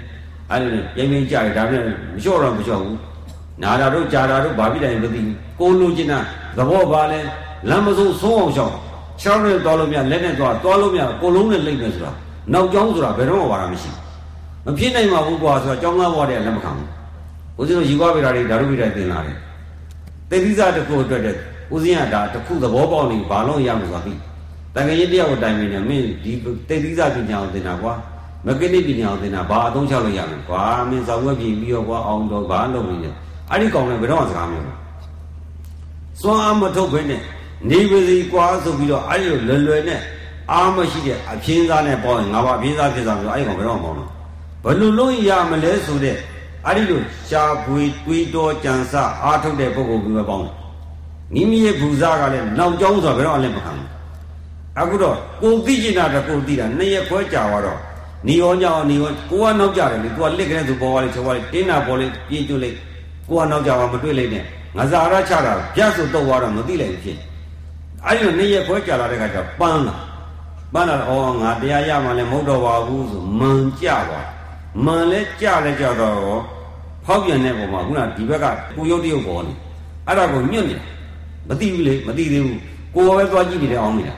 အဲ့လိုပြင်းပြင်းကြာတယ်ဒါပေမဲ့မလျှော့တော့မလျှော့ဘူးနာတာတို့ကြာတာတို့ဘာဖြစ်တယ်မသိဘူးကိုလိုချင်တာသဘောပါလဲလမ်းမစိုးဆုံးအောင်ရှောင်းချောင်းနဲ့သွားလို့မရလက်နဲ့သွားသွားလို့မရကိုလုံးနဲ့လိမ့်မယ်ဆိုတာနောက်ကျောင်းဆိုတာဘယ်တော့မှပါတာမရှိမဖြစ်နိုင်ပါဘူးကွာဆိုတာကျောင်းသားဘဝတည်းလက်မခံဘူးဦးဇင်းတို့ယူပါဗေဒာတွေဓာတုဗေဒာသင်လာတယ်တေသီစာတစ်ခုအတွက်တဲ့ဦးဇင်းကဒါတစ်ခုသဘောပေါက်နေဘာလို့ရမှာဆိုတာသိတန်ခရင်တယောက်ကိုတိုင်နေတယ်မင်းဒီတေသီစာပညာကိုသင်တာကွာ မကနိပညာကိုသင်တာဘာအသုံးချလို့ရမလဲကွာမင်းစောင်းဝက်ပြင်ပြီးတော့ကွာအောင်တော့ဘာလုပ်နေလဲအဲ့ဒီကောင်လည်းဘယ်တော့မှစကားမပြောဘူးစွမ်းအားမထုတ်ဘဲနဲ့နေပါစီကွာဆိုပြီးတော့အဲ့ဒီလွယ်လွယ်နဲ့အားမရှိတဲ့အပြင်းသားနဲ့ပေါင်းရင်ငါဘာအပြင်းသားဖြစ်သွားပြီအဲ့ဒီကောင်ဘယ်တော့မှမပေါင်းတော့ဘယ်လိုလုပ်ရမလဲဆိုတဲ့အဲ့ဒီလိုရှားပွေတွေးတော်ကြံစအားထုတ်တဲ့ပုဂ္ဂိုလ်ကြီးပဲပေါင်းတယ်မိမိရဲ့ဘူဇာကလည်းနောက်ကျောင်းဆိုတာဘယ်တော့မှလည်းမခံဘူးအခုတော့ကိုသိကျင်တာတကိုသိတာနှစ်ရက်ခွဲကြာသွားတော့ နီရောညောင်းနီရောကိုကနောက်ကြတယ်လေကိုကလစ်ကလေးသူပေါ်သွားလေချောသွားလေတင်းတာပေါ်လေပြင်းကျွလိုက်ကိုကနောက်ကြပါမတွေ့လိုက်နဲ့ငါစာရချတာပြတ်ဆိုတော့သွားတော့မသိလိုက်ဘူးဖြစ်အဲ့ဒီနှစ်ရက်ခွဲကြာလာတဲ့ခါကျပန်းလာပန်းလာတော့ဩငါတရားရမှလည်းမဟုတ်တော့ပါဘူးဆိုမန်ကြသွားမန်လဲကြလဲကြတော့ဖောက်ပြန်တဲ့ပုံမှာခုနဒီဘက်ကကိုရုပ်တရုပ်ပေါ်နေအဲ့ဒါကိုညွတ်နေမသိဘူးလေမသိသေးဘူးကိုယ်ပဲသွားကြည့်နေတယ်အောင်နေတာ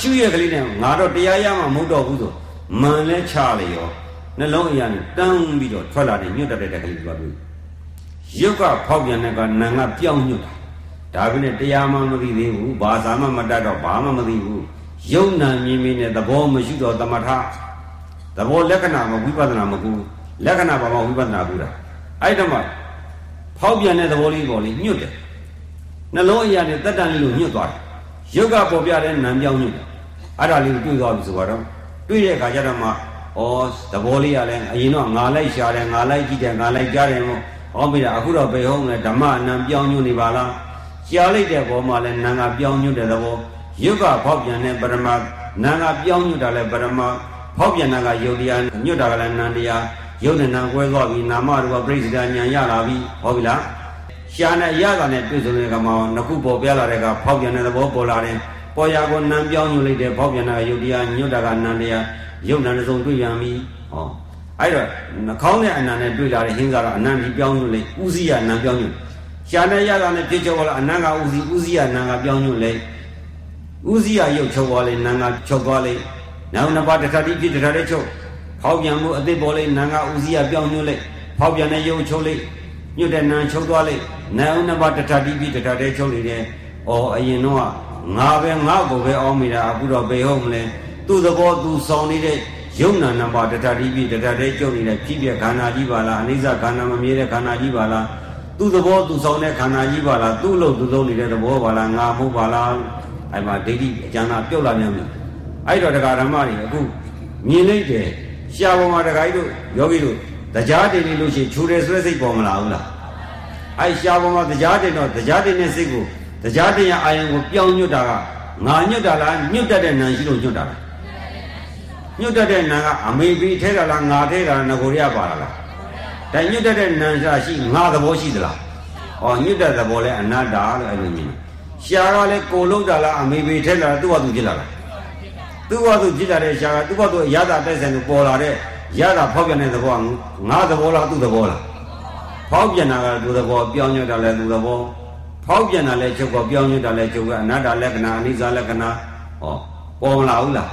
ရှုရကလေးနဲ့ငါတော့တရားရမှမဟုတ်တော့ဘူးဆို မန်လဲချလေရောနှလုံးအရာနဲ့တန်းပြီးတော့ထွက်လာတဲ့ညွတ်တတ်တဲ့ကလေးသွားတွေ့ရုပ်ကဖောက်ပြန်တဲ့ကနာငါပြောင်းညွတ်တာဒါပဲနဲ့တရားမှမသိသေးဘူးဘာသာမှမတတ်တော့ဘာမှမသိဘူးယုံနာမြင်မြင်နဲ့သဘောမရှိတော့တမထသဘောလက္ခဏာမဝိပဿနာမကူလက္ခဏာဘာမှဝိပဿနာကူတာအဲ့တော့မှဖောက်ပြန်တဲ့သဘောလေးပေါ်လေးညွတ်တယ်နှလုံးအရာနဲ့တက်တန်လေးလိုညွတ်သွားတယ်ယုတ်ကပေါ်ပြတဲ့နာမ်ပြောင်းညွတ်တယ်အဲ့ဒါလေးကိုတွေ့သွားပြီဆိုတော့ တွေ့တဲ့အခါကျတော့မှဩသဘောလေးကလည်းအရင်တော့ငါလိုက်ရှာတယ်ငါလိုက်ကြည့်တယ်ငါလိုက်ကြားတယ်မို့ဟောမိတာအခုတော့ဘယ်ဟုတ်လဲဓမ္မအနံပြောင်းညွတ်နေပါလားရှားလိုက်တဲ့ဘောမှာလည်းနာငါပြောင်းညွတ်တဲ့သဘောယုတ်ကဖောက်ပြန်တဲ့ပရမနာငါပြောင်းညွတ်တာလည်းပရမဖောက်ပြန်တာကယုတ်တရားညွတ်တာကလည်းနန္တရားယုတ်နဲ့နာကွဲသွားပြီနာမရူပပြိစ္ဆဒဉာဏ်ရလာပြီဟောပြီလားရှားနဲ့ရတာနဲ့တွေ့ဆုံတဲ့ကမှာနှစ်ခုပေါ်ပြလာတဲ့ကဖောက်ပြန်တဲ့သဘောပေါ်လာတယ် ပေါ်ရာကိုနံပြောင်းညွတ်လိုက်တဲ့ဖောက်ပြန်တာကယုတ်တရားညွတ်တာကနန္တရားယုတ်နံတစ်စုံတွေ့ပြန်ပြီဟောအဲ့တော့နှာခေါင်းနဲ့အနံနဲ့တွေ့လာတဲ့ဟင်းစားတော့အနံဒီပြောင်းညွတ်လိုက်ဥစည်းရနံပြောင်းညွတ်ရှားနဲ့ရတာနဲ့ဖြစ်ချောလာအနံကဥစည်းဥစည်းရနံကပြောင်းညွတ်လိုက်ဥစည်းရရုပ်ချုပ်သွားလိုက်နံကချုပ်သွားလိုက်နောက်နှစ်ပါးတစ်ခါတည်းဖြစ်တစ်ခါတည်းချုပ်ဖောက်ပြန်မှုအစ်စ်ပေါ်လိုက်နံကဥစည်းရပြောင်းညွတ်လိုက်ဖောက်ပြန်တဲ့ရုပ်ချုပ်လိုက်ညွတ်တဲ့နံချုပ်သွားလိုက်နောက်နှစ်ပါးတစ်ခါတည်းဖြစ်တစ်ခါတည်းချုပ်နေတယ်။အော်အရင်တော့ ငါပဲငါ့ကိုပဲအောင်းမိတာအခုတော့ဘယ်ဟုတ်မလဲ။သူ့သဘောသူဆောင်နေတဲ့ယုံနာနံပါတ်တထတိပြတထတဲ့ကျုပ်နေတဲ့ဖြစ်ပြခန္ဓာကြီးပါလားအနိစ္စခန္ဓာမမြဲတဲ့ခန္ဓာကြီးပါလားသူ့သဘောသူဆောင်တဲ့ခန္ဓာကြီးပါလားသူ့လို့သူလုံးနေတဲ့သဘောပါလားငါမဟုတ်ပါလားအဲ့မှာဒိဋ္ဌိအကျမ်းသာပြုတ်လာမြန်ပြီအဲ့တော့တရားဓမ္မတွေအခုမြင်လိုက်တယ်ရှားပေါ်မှာတရားကြီးတို့ယောဂီတို့တရားတင်နေလို့ရှိရင်ခြူတယ်ဆိုတဲ့စိတ်ပေါ်မလာဘူးလားအဲ့ရှားပေါ်မှာတရားတင်တော့တရားတင်တဲ့စိတ်ကို တရားတင်ရအာယုံကိုပြောင်းညွတ်တာကငါညွတ်တာလားညွတ်တတ်တဲ့နာရှိလို့ညွတ်တာလားညွတ်တတ်တဲ့နာကအမေဘီထဲတာလားငါထဲတာလားငကိုရပါလားဒါညွတ်တတ်တဲ့နာရှာရှိငါသဘောရှိသလားဩညွတ်တတ်သဘောလဲအနတ္တလို့အဲ့လိုမြင်ရှားကလည်းကိုလုံးတာလားအမေဘီထဲတာသူ့ဟာသူဖြစ်လာလားသူ့ဟာသူဖြစ်လာတဲ့ရှားကသူ့ဟာသူရတာတိုက်ဆိုင်လို့ပေါ်လာတဲ့ရတာဖောက်ပြန်တဲ့သဘောကငါသဘောလားသူ့သဘောလားဖောက်ပြန်တာကသူ့သဘောပြောင်းညွတ်တာလည်းသူ့သဘော ဖောက်ပြန်တာလဲချုပ်ကပြောင်းရတာလဲချုပ်ကအနာတ္တလက္ခဏာအနိစ္စလက္ခဏာဟောပေါ်မလာဘူးလား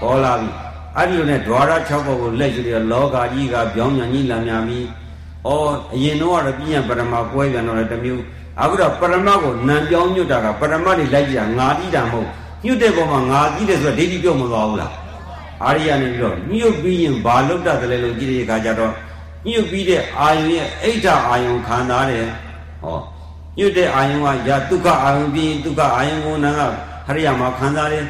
ပေါ်လာပြီအဲ့ဒီလိုနဲ့ ద్వార 6ခုကိုလက်ယူရလောကကြီးကပြောင်းမြန်ကြီးလံမြန်ပြီးဩအရင်တော့ကတော့ပြည့်ရပရမကွဲပြန်တော့လည်းတမျိုးအခုတော့ပရမကိုနံပြောင်းညွတ်တာကပရမတွေလိုက်ကြည့်တာငါကြည့်တာမဟုတ်ညွတ်တဲ့ပုံမှာငါကြည့်တယ်ဆိုတော့ဒိဋ္ဌိပြုတ်မသွားဘူးလားအာရိယနေပြီးတော့ညွတ်ပြီးရင်ဘာလုပ်တတ်တယ်လဲလို့ကြည့်တဲ့အခါကျတော့ညွတ်ပြီးတဲ့အာယုံရဲ့အိဋ္ဌအာယုံခံစားတယ်ဟော ညှုပ်တဲ့အာယုံကယာဒုက္ခအာယုံပြီးဒုက္ခအာယုံကိုနာကဟရိယမှာခံစားတယ်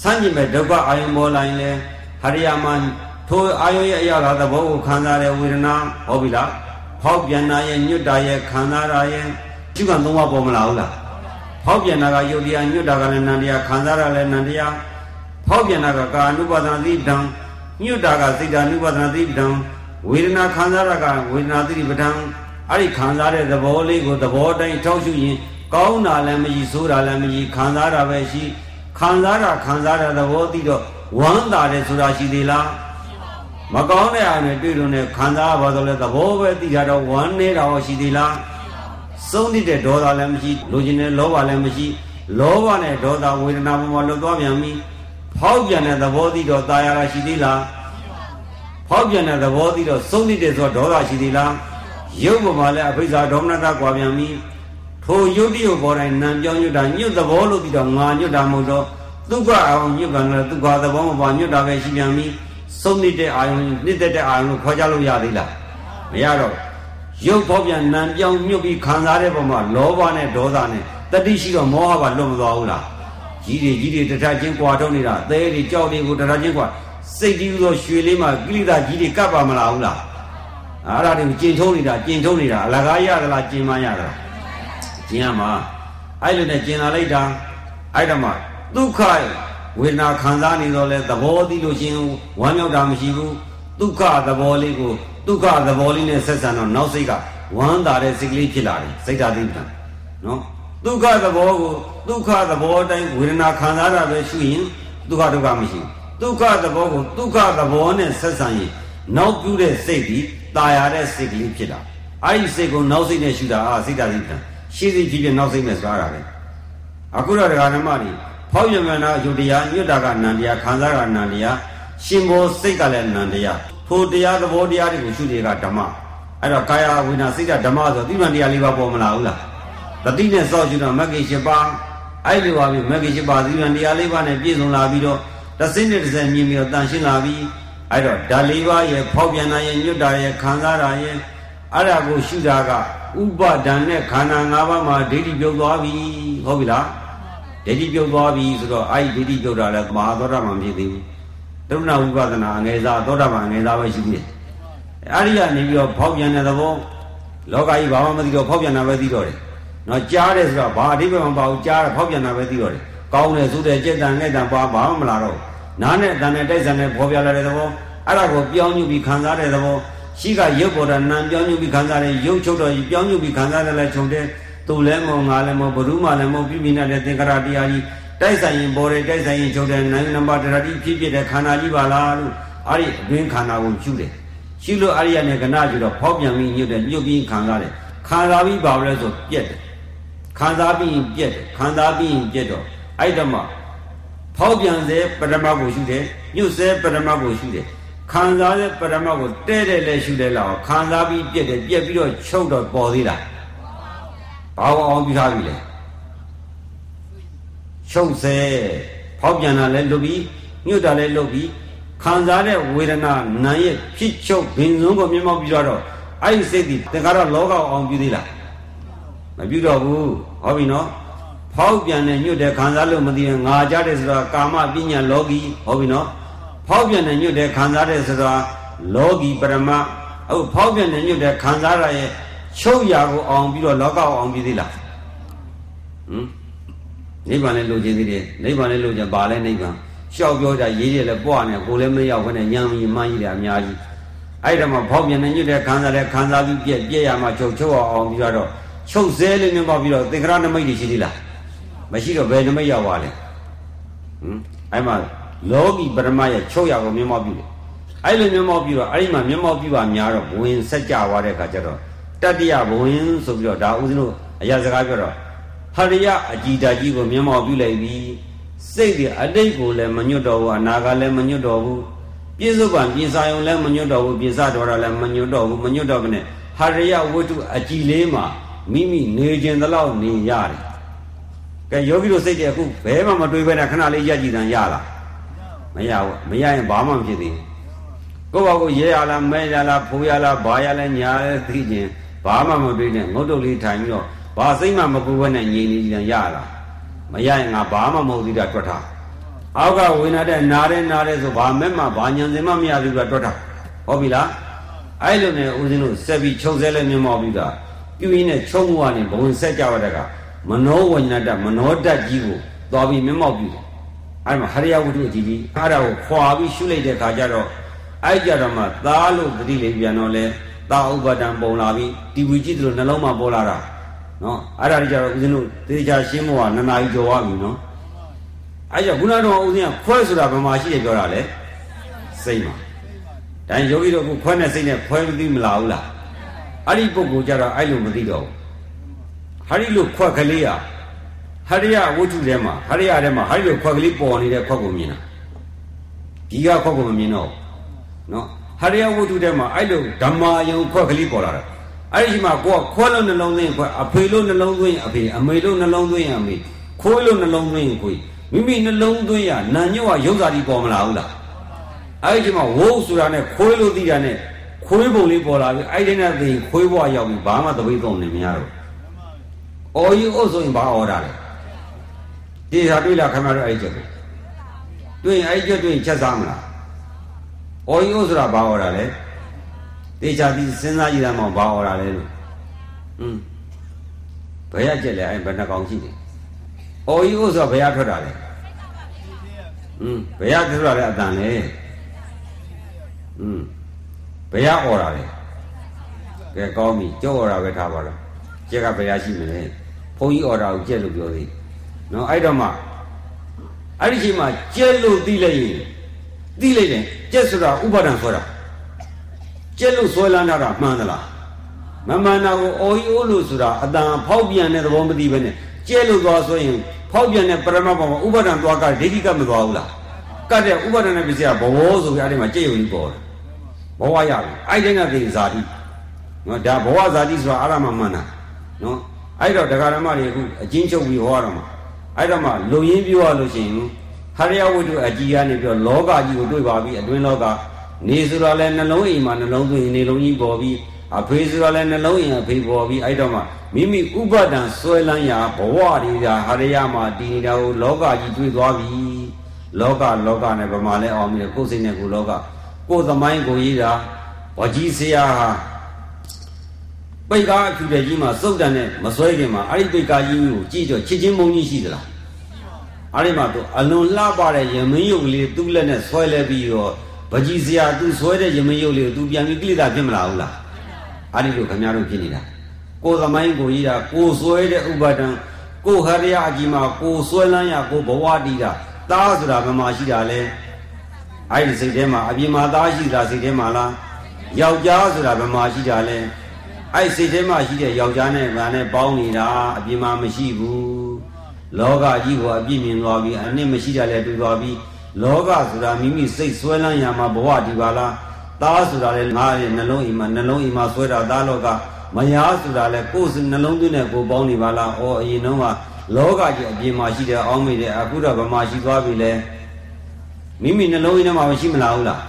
ဆန့်ကျင်မဲ့ဒုက္ခအာယုံပေါ်လာရင်လေဟရိယမှာထိုအာယုရဲ့အရာသာသဘောကိုခံစားတဲ့ဝေဒနာဟုတ်ပြီလားဖောက်ပြန်တာရဲ့ညွတ်တာရဲ့ခံစားတာရဲ့ရှုခံသုံးပါပေါ်မလာဘူးလားဖောက်ပြန်တာကယုတ်တရားညွတ်တာကလည်းနန္တရားခံစားတာလည်းနန္တရားဖောက်ပြန်တာကကာနုပါဒနာတိတံညွတ်တာကစိတ်ဓာနုပါဒနာတိတံဝေဒနာခံစားတာကဝေဒနာတိပဋ္ဌာန် အဲ့ဒီခံစားတဲ့သဘောလေးကိုသဘောတိုင်းထောက်ရှုရင်ကောင်းတာလည်းမရှိဆိုးတာလည်းမရှိခံစားတာပဲရှိခံစားတာခံစားတဲ့သဘောသိတော့ဝမ်းသာတယ်ဆိုတာရှိသေးလားမကောင်းတဲ့အားနဲ့တွေ့လို့နဲ့ခံစားပါတော့လဲသဘောပဲသိတာတော့ဝမ်းနေတာရောရှိသေးလားစုံတဲ့ဒေါသလည်းမရှိလူကျင်တဲ့လောဘလည်းမရှိလောဘနဲ့ဒေါသဝေဒနာပေါ်မှာလွတ်သွားပြန်ပြီဖောက်ပြန်တဲ့သဘောသိတော့ตายရတာရှိသေးလားဖောက်ပြန်တဲ့သဘောသိတော့စုံတဲ့ဆိုတော့ဒေါသရှိသေးလား ရုပ်ပေါ်မှာလည်းအဖိဇာဒေါမနတာကွာပြန်ပြီထိုယုတ်တိကိုပေါ်တိုင်းနံပြောင်းညွတ်တာညွတ်သဘောလို့ပြီးတော့ငါညွတ်တာမဟုတ်တော့ဒုက္ခအောင်ညွတ်ကန်လည်းဒုက္ခသဘောမပါညွတ်တာပဲရှိပြန်ပြီစုံနေတဲ့အာယုံနေတဲ့တဲ့အာယုံကိုခေါ်ကြလို့ရသေးလားမရတော့ရုပ်ပေါ်ပြန်နံပြောင်းညွတ်ပြီးခံစားတဲ့ပုံမှာလောဘနဲ့ဒေါသနဲ့တတိရှိတော့မောဟပါလွတ်မသွားဘူးလားကြီးတွေကြီးတွေတထချင်းကွာထုတ်နေတာသဲတွေကြောက်တွေကိုတထချင်းကွာစိတ်ကြီးသောရွှေလေးမှာကိလေသာကြီးတွေကပ်ပါမလားဘူးလား အဲ့ဒါတွေကိုကျင်ထုံးနေတာကျင်ထုံးနေတာအလကားရသလားကျင်မရသလားကျင်ရမှာအဲ့လိုနဲ့ကျင်လာလိုက်တာအဲ့ဒါမှဒုက္ခဝေဒနာခံစားနေတော့လဲသဘောသိလို့ရှင်ဝမ်းမြောက်တာမရှိဘူးဒုက္ခသဘောလေးကိုဒုက္ခသဘောလေးနဲ့ဆက်ဆံတော့နောက်စိတ်ကဝမ်းသာတဲ့စိတ်ကလေးဖြစ်လာတယ်စိတ်ဓာတ်သိပ္ပံနော်ဒုက္ခသဘောကိုဒုက္ခသဘောတိုင်းဝေဒနာခံစားတာပဲရှိရင်ဒုက္ခဒုက္ခမရှိဘူးဒုက္ခသဘောကိုဒုက္ခသဘောနဲ့ဆက်ဆံရင်နောက်ပြုတဲ့စိတ်ဒီ ตายရတဲ့စိတ်ကလေးဖြစ်တာအဲ့ဒီစိတ်ကိုနောက်စိတ်နဲ့ရှုတာအာစိတ်ဓာတ်သိပ္ပံရှေ့စိတ်ဖြစ်ဖြစ်နောက်စိတ်နဲ့ဆိုတာပဲအခုတော့ဒကာနမတွေဖောက်ရမနာယုတ်တရားညွတ်တာကနန္တရားခံစားကနန္တရားရှင်ဘောစိတ်ကလည်းနန္တရားထိုတရားသဘောတရားတွေကိုရှုတွေကဓမ္မအဲ့တော့ကာယဝိညာစိတ်ဓမ္မဆိုသိမှန်တရားလေးပါပေါ်မလာဘူးလားတတိနဲ့စောင့်ရှုတော့မဂ္ဂင်၈ပါးအဲ့လိုပါပြီမဂ္ဂင်၈ပါးသိမှန်တရားလေးပါနဲ့ပြည့်စုံလာပြီးတော့တစ်စိနဲ့တစ်စက်မြင်ပြီးတော့တန်ရှင်းလာပြီး အဲ့တော့ဓာလေးပါးရဲ့ဖောက်ပြန်တာရဲ့ညွတ်တာရဲ့ခံစားတာရဲ့အဲ့ဒါကိုရှုတာကဥပဒံနဲ့ခန္ဓာ၅ပါးမှာဒိဋ္ဌိပြုတ်သွားပြီဟုတ်ပြီလားဒိဋ္ဌိပြုတ်သွားပြီဆိုတော့အဲ့ဒီဒိဋ္ဌိပြုတ်တာလည်းမဟာသောတာပန်ဖြစ်သေးဘူးတရုဏဝိပဿနာအငယ်စားသောတာပန်အငယ်စားပဲရှိသေးတယ်အဲ့ဒီကနေပြီးတော့ဖောက်ပြန်တဲ့သဘောလောကကြီးဘာမှမသိတော့ဖောက်ပြန်တာပဲသိတော့တယ်နော်ကြားတယ်ဆိုတော့ဘာအဓိပ္ပာယ်မပါဘူးကြားတယ်ဖောက်ပြန်တာပဲသိတော့တယ်ကောင်းတယ်ဆိုတဲ့စိတ်တန်နဲ့တန်ပါဘာမှမလာတော့ နားနဲ့တန်နဲ့တိုက်ဆန်နဲ့ဖော်ပြလာတဲ့သဘောအဲ့ဒါကိုပြောင်းညှုပြီးခံစားတဲ့သဘောရှိကရုပ်ပေါ်တာနာမ်ပြောင်းညှုပြီးခံစားတဲ့ရုပ်ချုပ်တော့ပြောင်းညှုပြီးခံစားတယ်လဲခြုံတဲ့သူလည်းမောငါလည်းမောဘ ᱹ မှလည်းမောပြပြနေတဲ့သင်္ကရာတရားကြီးတိုက်ဆိုင်ရင်ပေါ်တယ်တိုက်ဆိုင်ရင်ချုပ်တယ်နိုင်နံပါတ်တရတိဖြစ်ဖြစ်တဲ့ခန္ဓာကြီးပါလားလို့အဲ့ဒီအတွင်းခန္ဓာကိုရှုတယ်ရှုလို့အဲ့ဒီကနေကနာကျတော့ဖောက်ပြန်ပြီးညှုတ်တယ်ညှုတ်ပြီးခံစားတယ်ခံစားပြီးပါလဲဆိုပြက်တယ်ခံစားပြီးရင်ပြက်တယ်ခံစားပြီးရင်ပြက်တော့အဲ့တမ ဖောက်ပြန်စေပရမတ်ကိုရှုတယ်ညှုတ်စေပရမတ်ကိုရှုတယ်ခံစားတဲ့ပရမတ်ကိုတဲ့တဲ့လဲရှုတယ်လောက်ခံစားပြီးပြက်တယ်ပြက်ပြီးတော့ချုပ်တော့ပေါ်သေးတာဘာအောင်ပြီးထားပြီလဲချုပ်စေဖောက်ပြန်တာလဲလုပ်ပြီးညှို့တာလဲလုပ်ပြီးခံစားတဲ့ဝေဒနာနာရဲ့ဖြစ်ချုပ်ဘင်စုံကိုမျက်မှောက်ပြီးတော့အဲ့ဒီစိတ်ဒီသင်္ခါရလောကအောင်ပြုသေးလားမပြုတော့ဘူးဟုတ်ပြီနော် ဖောက်ပြန်တဲ့ညှို့တဲ့ခံစားလို့မသိရင်ငါကြတဲ့ဆိုတာကာမပညာလောကီဟုတ်ပြီနော်ဖောက်ပြန်တဲ့ညှို့တဲ့ခံစားတဲ့ဆိုတာလောကီပရမဟုတ်ဖောက်ပြန်တဲ့ညှို့တဲ့ခံစားရရဲ့ချုပ်ရာကိုအောင်ပြီးတော့လောကအောင်ပြုသေးလားဟမ်နိဗ္ဗာန်လည်းလိုချင်သေးတယ်နိဗ္ဗာန်လည်းလိုချင်ပါလဲနိဗ္ဗာန်ရှောက်ပြောကြရေးတယ်လည်းပွားနေကိုလည်းမရောက်ခနဲ့ညံမီမှန်းကြီးတယ်အများကြီးအဲ့ဒါမှဖောက်ပြန်နေညွတ်တဲ့ခံစားတဲ့ခံစားပြီးပြက်ပြက်ရမှချုပ်ချုပ်အောင်ပြီးတော့ချုပ်စဲလေးမြင်ပါပြီးတော့သင်္ခရနမိတ်တွေရှိသေးလား မရှိတော့ဘယ်နမိတ်ရောက်ပါလဲဟမ်အဲ့မှာလောကီပရမရဲ့ချုပ်ရကိုမြင်မောပြုတယ်အဲ့လိုမြင်မောပြုတော့အဲ့ဒီမှာမြင်မောပြုပါများတော့ဝင်ဆက်ကြသွားတဲ့အခါကျတော့တတ္တယဘဝင်ဆိုပြီးတော့ဒါဦးဇင်းတို့အရာစကားပြောတော့ဟရိယအကြည်ဓာကြီးကိုမျက်မှောက်ပြုလိုက်ပြီးစိတ်တွေအတိတ်ကိုလည်းမညွတ်တော့ဘူးအနာကလည်းမညွတ်တော့ဘူးပြစ္ဆုတ်ပံပြင်စာယုံလည်းမညွတ်တော့ဘူးပြင်စတော်တာလည်းမညွတ်တော့ဘူးမညွတ်တော့ဘဲနဲ့ဟရိယဝတ္ထုအကြည်လေးမှာမိမိနေခြင်းတလောက်နေရတယ် ကဲယောဂီတို့စိတ်တွေအခုဘဲမှမတွေးဘဲနဲ့ခဏလေးရက်ကြည့်တန်ရလားမရဘူးမရရင်ဘာမှမဖြစ်သေးဘူးကိုယ့်ဘာကိုရဲရလားမဲရလားဖိုးရလားဘာရလဲညာလဲသိခြင်းဘာမှမတွေးနဲ့ငုတ်တုတ်လေးထိုင်ပြီးတော့ဘာစိတ်မှမကူဘဲနဲ့ငြိမ်နေကြရလားမရရင်ငါဘာမှမဟုတ်သေးတာတွက်ထားအောက်ကဝိနာတဲ့နားတဲ့နားတဲ့ဆိုဘာမဲ့မှဘာညံစင်မှမရဘူးကတွတ်တာဟုတ်ပြီလားအဲ့လိုနဲ့ဦးဇင်းတို့ဆက်ပြီးချုပ်ဆဲလဲမြင်မောပြီးတာပြုရင်းနဲ့ချုံမှုကနေဘဝင်ဆက်ကြရတဲ့က မနောဝဉ္ဇတမနောတတ်ကြီးကိုသွားပြီးမြင်မောပြီးတယ်အဲ့မှာဟရိယဝတ္ထုအကြီးကြီးအဲ့ဒါကိုခွာပြီးရှုလိုက်တဲ့ခါကျတော့အဲ့ကြတော့မှသားလို့တတိလေးပြန်တော့လဲသာဥပဒံပုံလာပြီးတီဗီကြည့်သလိုနှလုံးမှာပေါ်လာတာနော်အဲ့ဒါကြီးကြတော့ဦးဇင်းတို့သေချာရှင်းဖို့ကနှစ်နာရီကျော်သွားပြီနော်အဲ့ကြောင့်ခုနတော့ဦးဇင်းကခွဲဆိုတာဘယ်မှာရှိတယ်ပြောတာလဲစိတ်မှာဒါယောဂီတို့ကခွဲနဲ့စိတ်နဲ့ခွဲမသိမလားဘူးလားအဲ့ဒီပုဂ္ဂိုလ်ကြတော့အဲ့လိုမသိတော့ဘူး ဟာဒီလိုခွက်ကလေးอ่ะဟရိယဝတ္ထုထဲမှာဟရိယထဲမှာဟာဒီလိုခွက်ကလေးပေါ်နေတဲ့ခွက်ကိုမြင်တာဒီကခွက်ကိုမမြင်တော့နော်ဟရိယဝတ္ထုထဲမှာအဲ့လိုဓမ္မာယုံခွက်ကလေးပေါ်လာတာအဲ့ဒီမှာကိုကခွဲလို့နှလုံးသွင်းခွက်အဖေလို့နှလုံးသွင်းအဖေအမေလို့နှလုံးသွင်းအမေခွေးလို့နှလုံးသွင်းခွေးမိမိနှလုံးသွင်းရနာညော့ကရုပ်စာတိပေါ်မလာဘူးလားအဲ့ဒီမှာဝုတ်ဆိုတာနဲ့ခွေးလို့သိတာနဲ့ခွေးပုံလေးပေါ်လာပြီအဲ့ဒီနဲ့သိခွေးဘွားရောက်ပြီဘာမှသပိတ်ကုန်နေမရတော့ အော်ယူအုပ်ဆိုရင်ဘာအော်တာလဲဒီဟာတွေ့လားခင်ဗျားတို့အဲ့ဒီချက်ကိုတွေ့ရင်အဲ့ဒီချက်တွေ့ရင်ချက်စားမလားအော်ယူဆိုတာဘာအော်တာလဲတေချာပြီးစဉ်းစားကြည့်ရမှာဘာအော်တာလဲလို့อืมဘယ်ရချက်လဲအဲ့ဘယ်နှကောင်ရှိတယ်အော်ယူဆိုတာဘယ်ရထွက်တာလဲอืมဘယ်ရထွက်တာလဲအတန်လဲอืมဘယ်ရအော်တာလဲကဲကောင်းပြီကြောက်အော်တာပဲထားပါတော့ကျက်ကဘယ်ရရှိမလဲဘု န်းကြီးအော်တာကိုကျက်လို့ပြောသေးနော်အဲ့တော့မှအဲ့ဒီချိန်မှာကျက်လို့သိလိုက်ရင်သိလိုက်တယ်ကျက်ဆိုတာဥပါဒံဆိုတာကျက်လို့ဆွဲလန်းတာမှန်သလားမမှန်တာကိုအော်ကြီးအိုးလို့ဆိုတာအတန်ဖောက်ပြန်တဲ့သဘောမသိဘဲနဲ့ကျက်လို့သွားဆိုရင်ဖောက်ပြန်တဲ့ပရမတ်ပေါ်မှာဥပါဒံသွားကဒိဋ္ဌိကမသွားဘူးလားကတ်တဲ့ဥပါဒံနဲ့ပစ္စည်းကဘဝဆိုပြီးအဲ့ဒီမှာကျက်ရုံကြီးပေါ်တယ်ဘဝရပြီအဲ့ဒီကသိဇာတိနော်ဒါဘဝဇာတိဆိုတာအာရမမှန်တာနော် အဲ့တော့တရားဓမ္မတွေအခုအချင်းချုပ်ပြီးဟောရမှာအဲ့တော့မှလုံရင်းပြောရလို့ရှိရင်ဟရိယဝတ္ထုအကြီးကနေပြောလောကကြီးကိုတွေ့ပါပြီအတွင်းလောကနေဆိုတာလဲနှလုံးအိမ်မှာနှလုံးသွင်းနေလုံးကြီးပေါ်ပြီးအဖေဆိုတာလဲနှလုံးအိမ်အဖေပေါ်ပြီးအဲ့တော့မှမိမိဥပဒံဆွဲလန်းရာဘဝတွေကဟရိယမှာတည်နေတာကိုလောကကြီးတွေ့သွားပြီလောကလောကနဲ့ဗမာလဲအောင်ပြီးကိုယ်စိတ်နဲ့ကိုလောကကိုယ်သမိုင်းကိုရေးတာဝကြီးဆရာဟာ ပိတ်ကားအဖြူတဲ့ကြီးမှာစုပ်တန်နဲ့မစွဲခင်မှာအဲ့ဒီပိတ်ကားကြီးကိုကြည့်တော့ချစ်ချင်းမုန်းကြီးရှိသလားအဲ့ဒီမှာသူအလွန်လှပတဲ့ယမင်းရုပ်လေးသူ့လက်နဲ့ဆွဲလဲပြီးတော့ဗကြီးစရာသူဆွဲတဲ့ယမင်းရုပ်လေးကိုသူပြန်ပြီးကိလေသာဖြစ်မလာဘူးလားအဲ့ဒီလိုခင်ဗျားတို့ဖြစ်နေတာကိုယ်သမိုင်းကိုကြီးတာကိုယ်ဆွဲတဲ့ဥပါဒံကိုယ်ဟရိယအကြီးမှာကိုယ်ဆွဲလန်းရကိုယ်ဘဝတည်တာသားဆိုတာဘယ်မှာရှိတာလဲအဲ့ဒီစိတ်ထဲမှာအပြင်မှာသားရှိတာစိတ်ထဲမှာလားယောက်ျားဆိုတာဘယ်မှာရှိတာလဲ အဲ့စိတ်ထဲမှာရှိတဲ့ယောက်ျားနဲ့ဗာနဲ့ပေါင်းနေတာအပြင်မှာမရှိဘူးလောကကြီးကိုအပြည့်မြင်သွားပြီးအနှစ်မရှိတာလည်းတွေ့သွားပြီးလောကဆိုတာမိမိစိတ်ဆွဲလန်းရမှာဘဝဒီပါလားသားဆိုတာလည်းငါရဲ့နှလုံးအိမ်မှာနှလုံးအိမ်မှာဆွဲတာသားလောကမယားဆိုတာလည်းကိုယ်နှလုံးသွင်းတဲ့ကိုပေါင်းနေပါလားဩအရင်တော့ကလောကကြီးအပြင်မှာရှိတဲ့အောင်းမိတဲ့အခုတော့ဗမာရှိသွားပြီလေမိမိနှလုံးအိမ်ထဲမှာမရှိမလားဘူးလား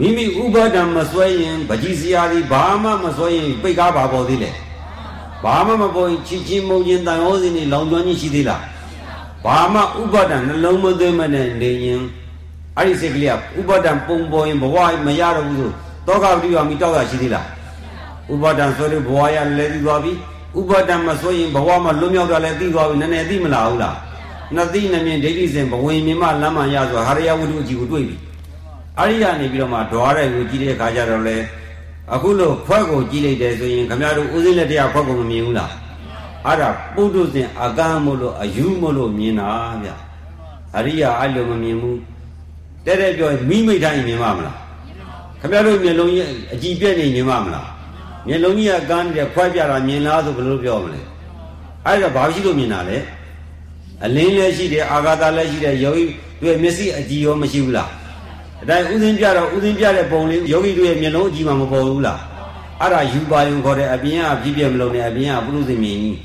မိမိဥပါဒံမစွဲရင်ပကြီးစရာဒီဘာမှမစွဲရင်ပိတ်ကားပါပေါ်သေးလေဘာမှမပေါ်ရင်ချီချင်းမုံချင်းတန်ဟောစင်းနေလောင်ကျွမ်းကြီးရှိသေးလားဘာမှဥပါဒံနှလုံးမသွင်းမနဲ့နေရင်အဲ့ဒီစိတ်ကလေးကဥပါဒံပုံပေါ်ရင်ဘဝမရတော့ဘူးဆိုတောကပတိဝါမိတောက်ရရှိသေးလားဥပါဒံဆိုတဲ့ဘဝရလည်းသိသွားပြီဥပါဒံမစွဲရင်ဘဝမှာလွတ်မြောက်တာလည်းသိသွားပြီနည်းနည်းသိမလားဟုတ်လားနှစ်သိနှမြင်ဒိဋ္ဌိစဉ်ဘဝင်မြင်မှလမ်းမှန်ရဆိုဟာရယဝတ္ထုအကြီးကိုတွေ့ပြီ အဲ့ဒီကနေပြီးတော့မှဓွားတဲ့ကိုကြည့်တဲ့အခါကျတော့လေအခုလို့ခွက်ကိုကြည့်လိုက်တယ်ဆိုရင်ခမရတို့ဦးစင်းလက်တရားခွက်ကိုမမြင်ဘူးလားအဲ့ဒါပုထုဇဉ်အကမ်းမို့လို့အယူမို့လို့မြင်တာဗျအရိယာအဲ့လိုမမြင်ဘူးတဲ့တဲ့ပြောမိမိတ်တိုင်းမြင်ပါမလားခမရတို့မျက်လုံးကြီးအကြည့်ပြက်နေမြင်ပါမလားမျက်လုံးကြီးကကန်းနေတဲ့ခွက်ပြတာမြင်လားဆိုဘယ်လိုပြောမလဲအဲ့ဒါဘာရှိလို့မြင်တာလဲအလင်းလည်းရှိတယ်အာဂါသလည်းရှိတယ်ယောဂီတွေ့မျက်စိအကြည့်ရောမရှိဘူးလား အတိုင်းဥစဉ်ပြတော့ဥစဉ်ပြတဲ့ပုံလေးယောဂီတို့ရဲ့မျက်လုံးအကြည့်မှမပေါ်ဘူးလားအဲ့ဒါယူပါယုံခေါ်တဲ့အပြင်ကဖြစ်ပြမလို့နဲ့အပြင်ကပုရုသေမြင်ကြီး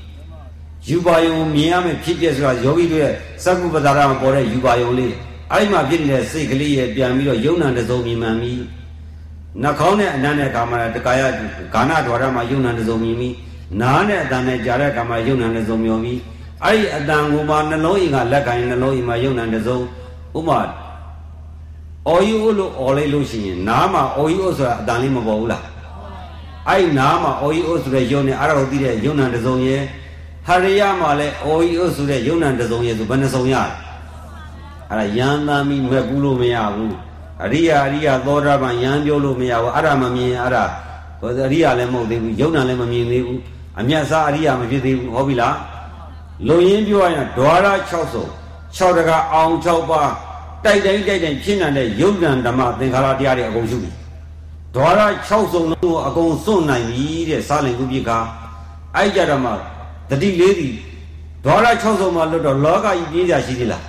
ယူပါယုံမြင်ရမယ်ဖြစ်ပြဆိုတာယောဂီတို့ရဲ့စက္ကုပ္ပဒါရမှာပေါ်တဲ့ယူပါယုံလေးအဲ့ဒီမှာဖြစ်နေတဲ့စိတ်ကလေးရဲ့ပြန်ပြီးတော့ယုံနာတစုံမြင်မှန်ပြီးနှာခေါင်းနဲ့အနံ့နဲ့ကာမရာတကာယဂါနဒွါရမှာယုံနာတစုံမြင်ပြီးနားနဲ့အတန်နဲ့ကြားတဲ့ကာမယုံနာတစုံမြင်ပြီးအဲ့ဒီအတန်ကိုမှနှလုံးအိမ်ကလက်ကိုင်းနှလုံးအိမ်မှာယုံနာတစုံဥမာ အော်ယူလို့အော်လိုက်လို့ရှိရင်နားမှာအော်ယူဆိုတာအတန်လေးမပေါ်ဘူးလားအဲ့နားမှာအော်ယူဆိုတဲ့ယုံနဲ့အဲ့ဒါကိုသိတဲ့ယုံနံတစုံရဲ့ဟရိယမှာလည်းအော်ယူဆိုတဲ့ယုံနံတစုံရဲ့ဆိုဘယ်နှစုံရလဲအဲ့ဒါယန္တာမီမဲ့ဘူးလို့မရဘူးအရိယာအရိယာသောတာပန်ယံပြောလို့မရဘူးအဲ့ဒါမမြင်အဲ့ဒါဟိုအရိယာလည်းမဟုတ်သေးဘူးယုံနာလည်းမမြင်သေးဘူးအမျက်စားအရိယာမဖြစ်သေးဘူးဟုတ်ပြီလားလုံရင်းပြောရင်ဒွါရ6စုံ6တကအောင်6ပါး တိုက်တိုင်းတိုက်တိုင်းဖြစ်နေတဲ့ယုံ nant ဓမ္မသင်္ခါရတရားတွေအကုန်ရှုပြီဒွါရ6စုံလုံးအကုန်စွန့်နိုင်ပြီတဲ့စာလင်ကုပိကအဲ့ကြတော့မှတတိလေးဒီဒွါရ6စုံမှာလွတ်တော့လောကကြီးပြေးကြရှိသေးလား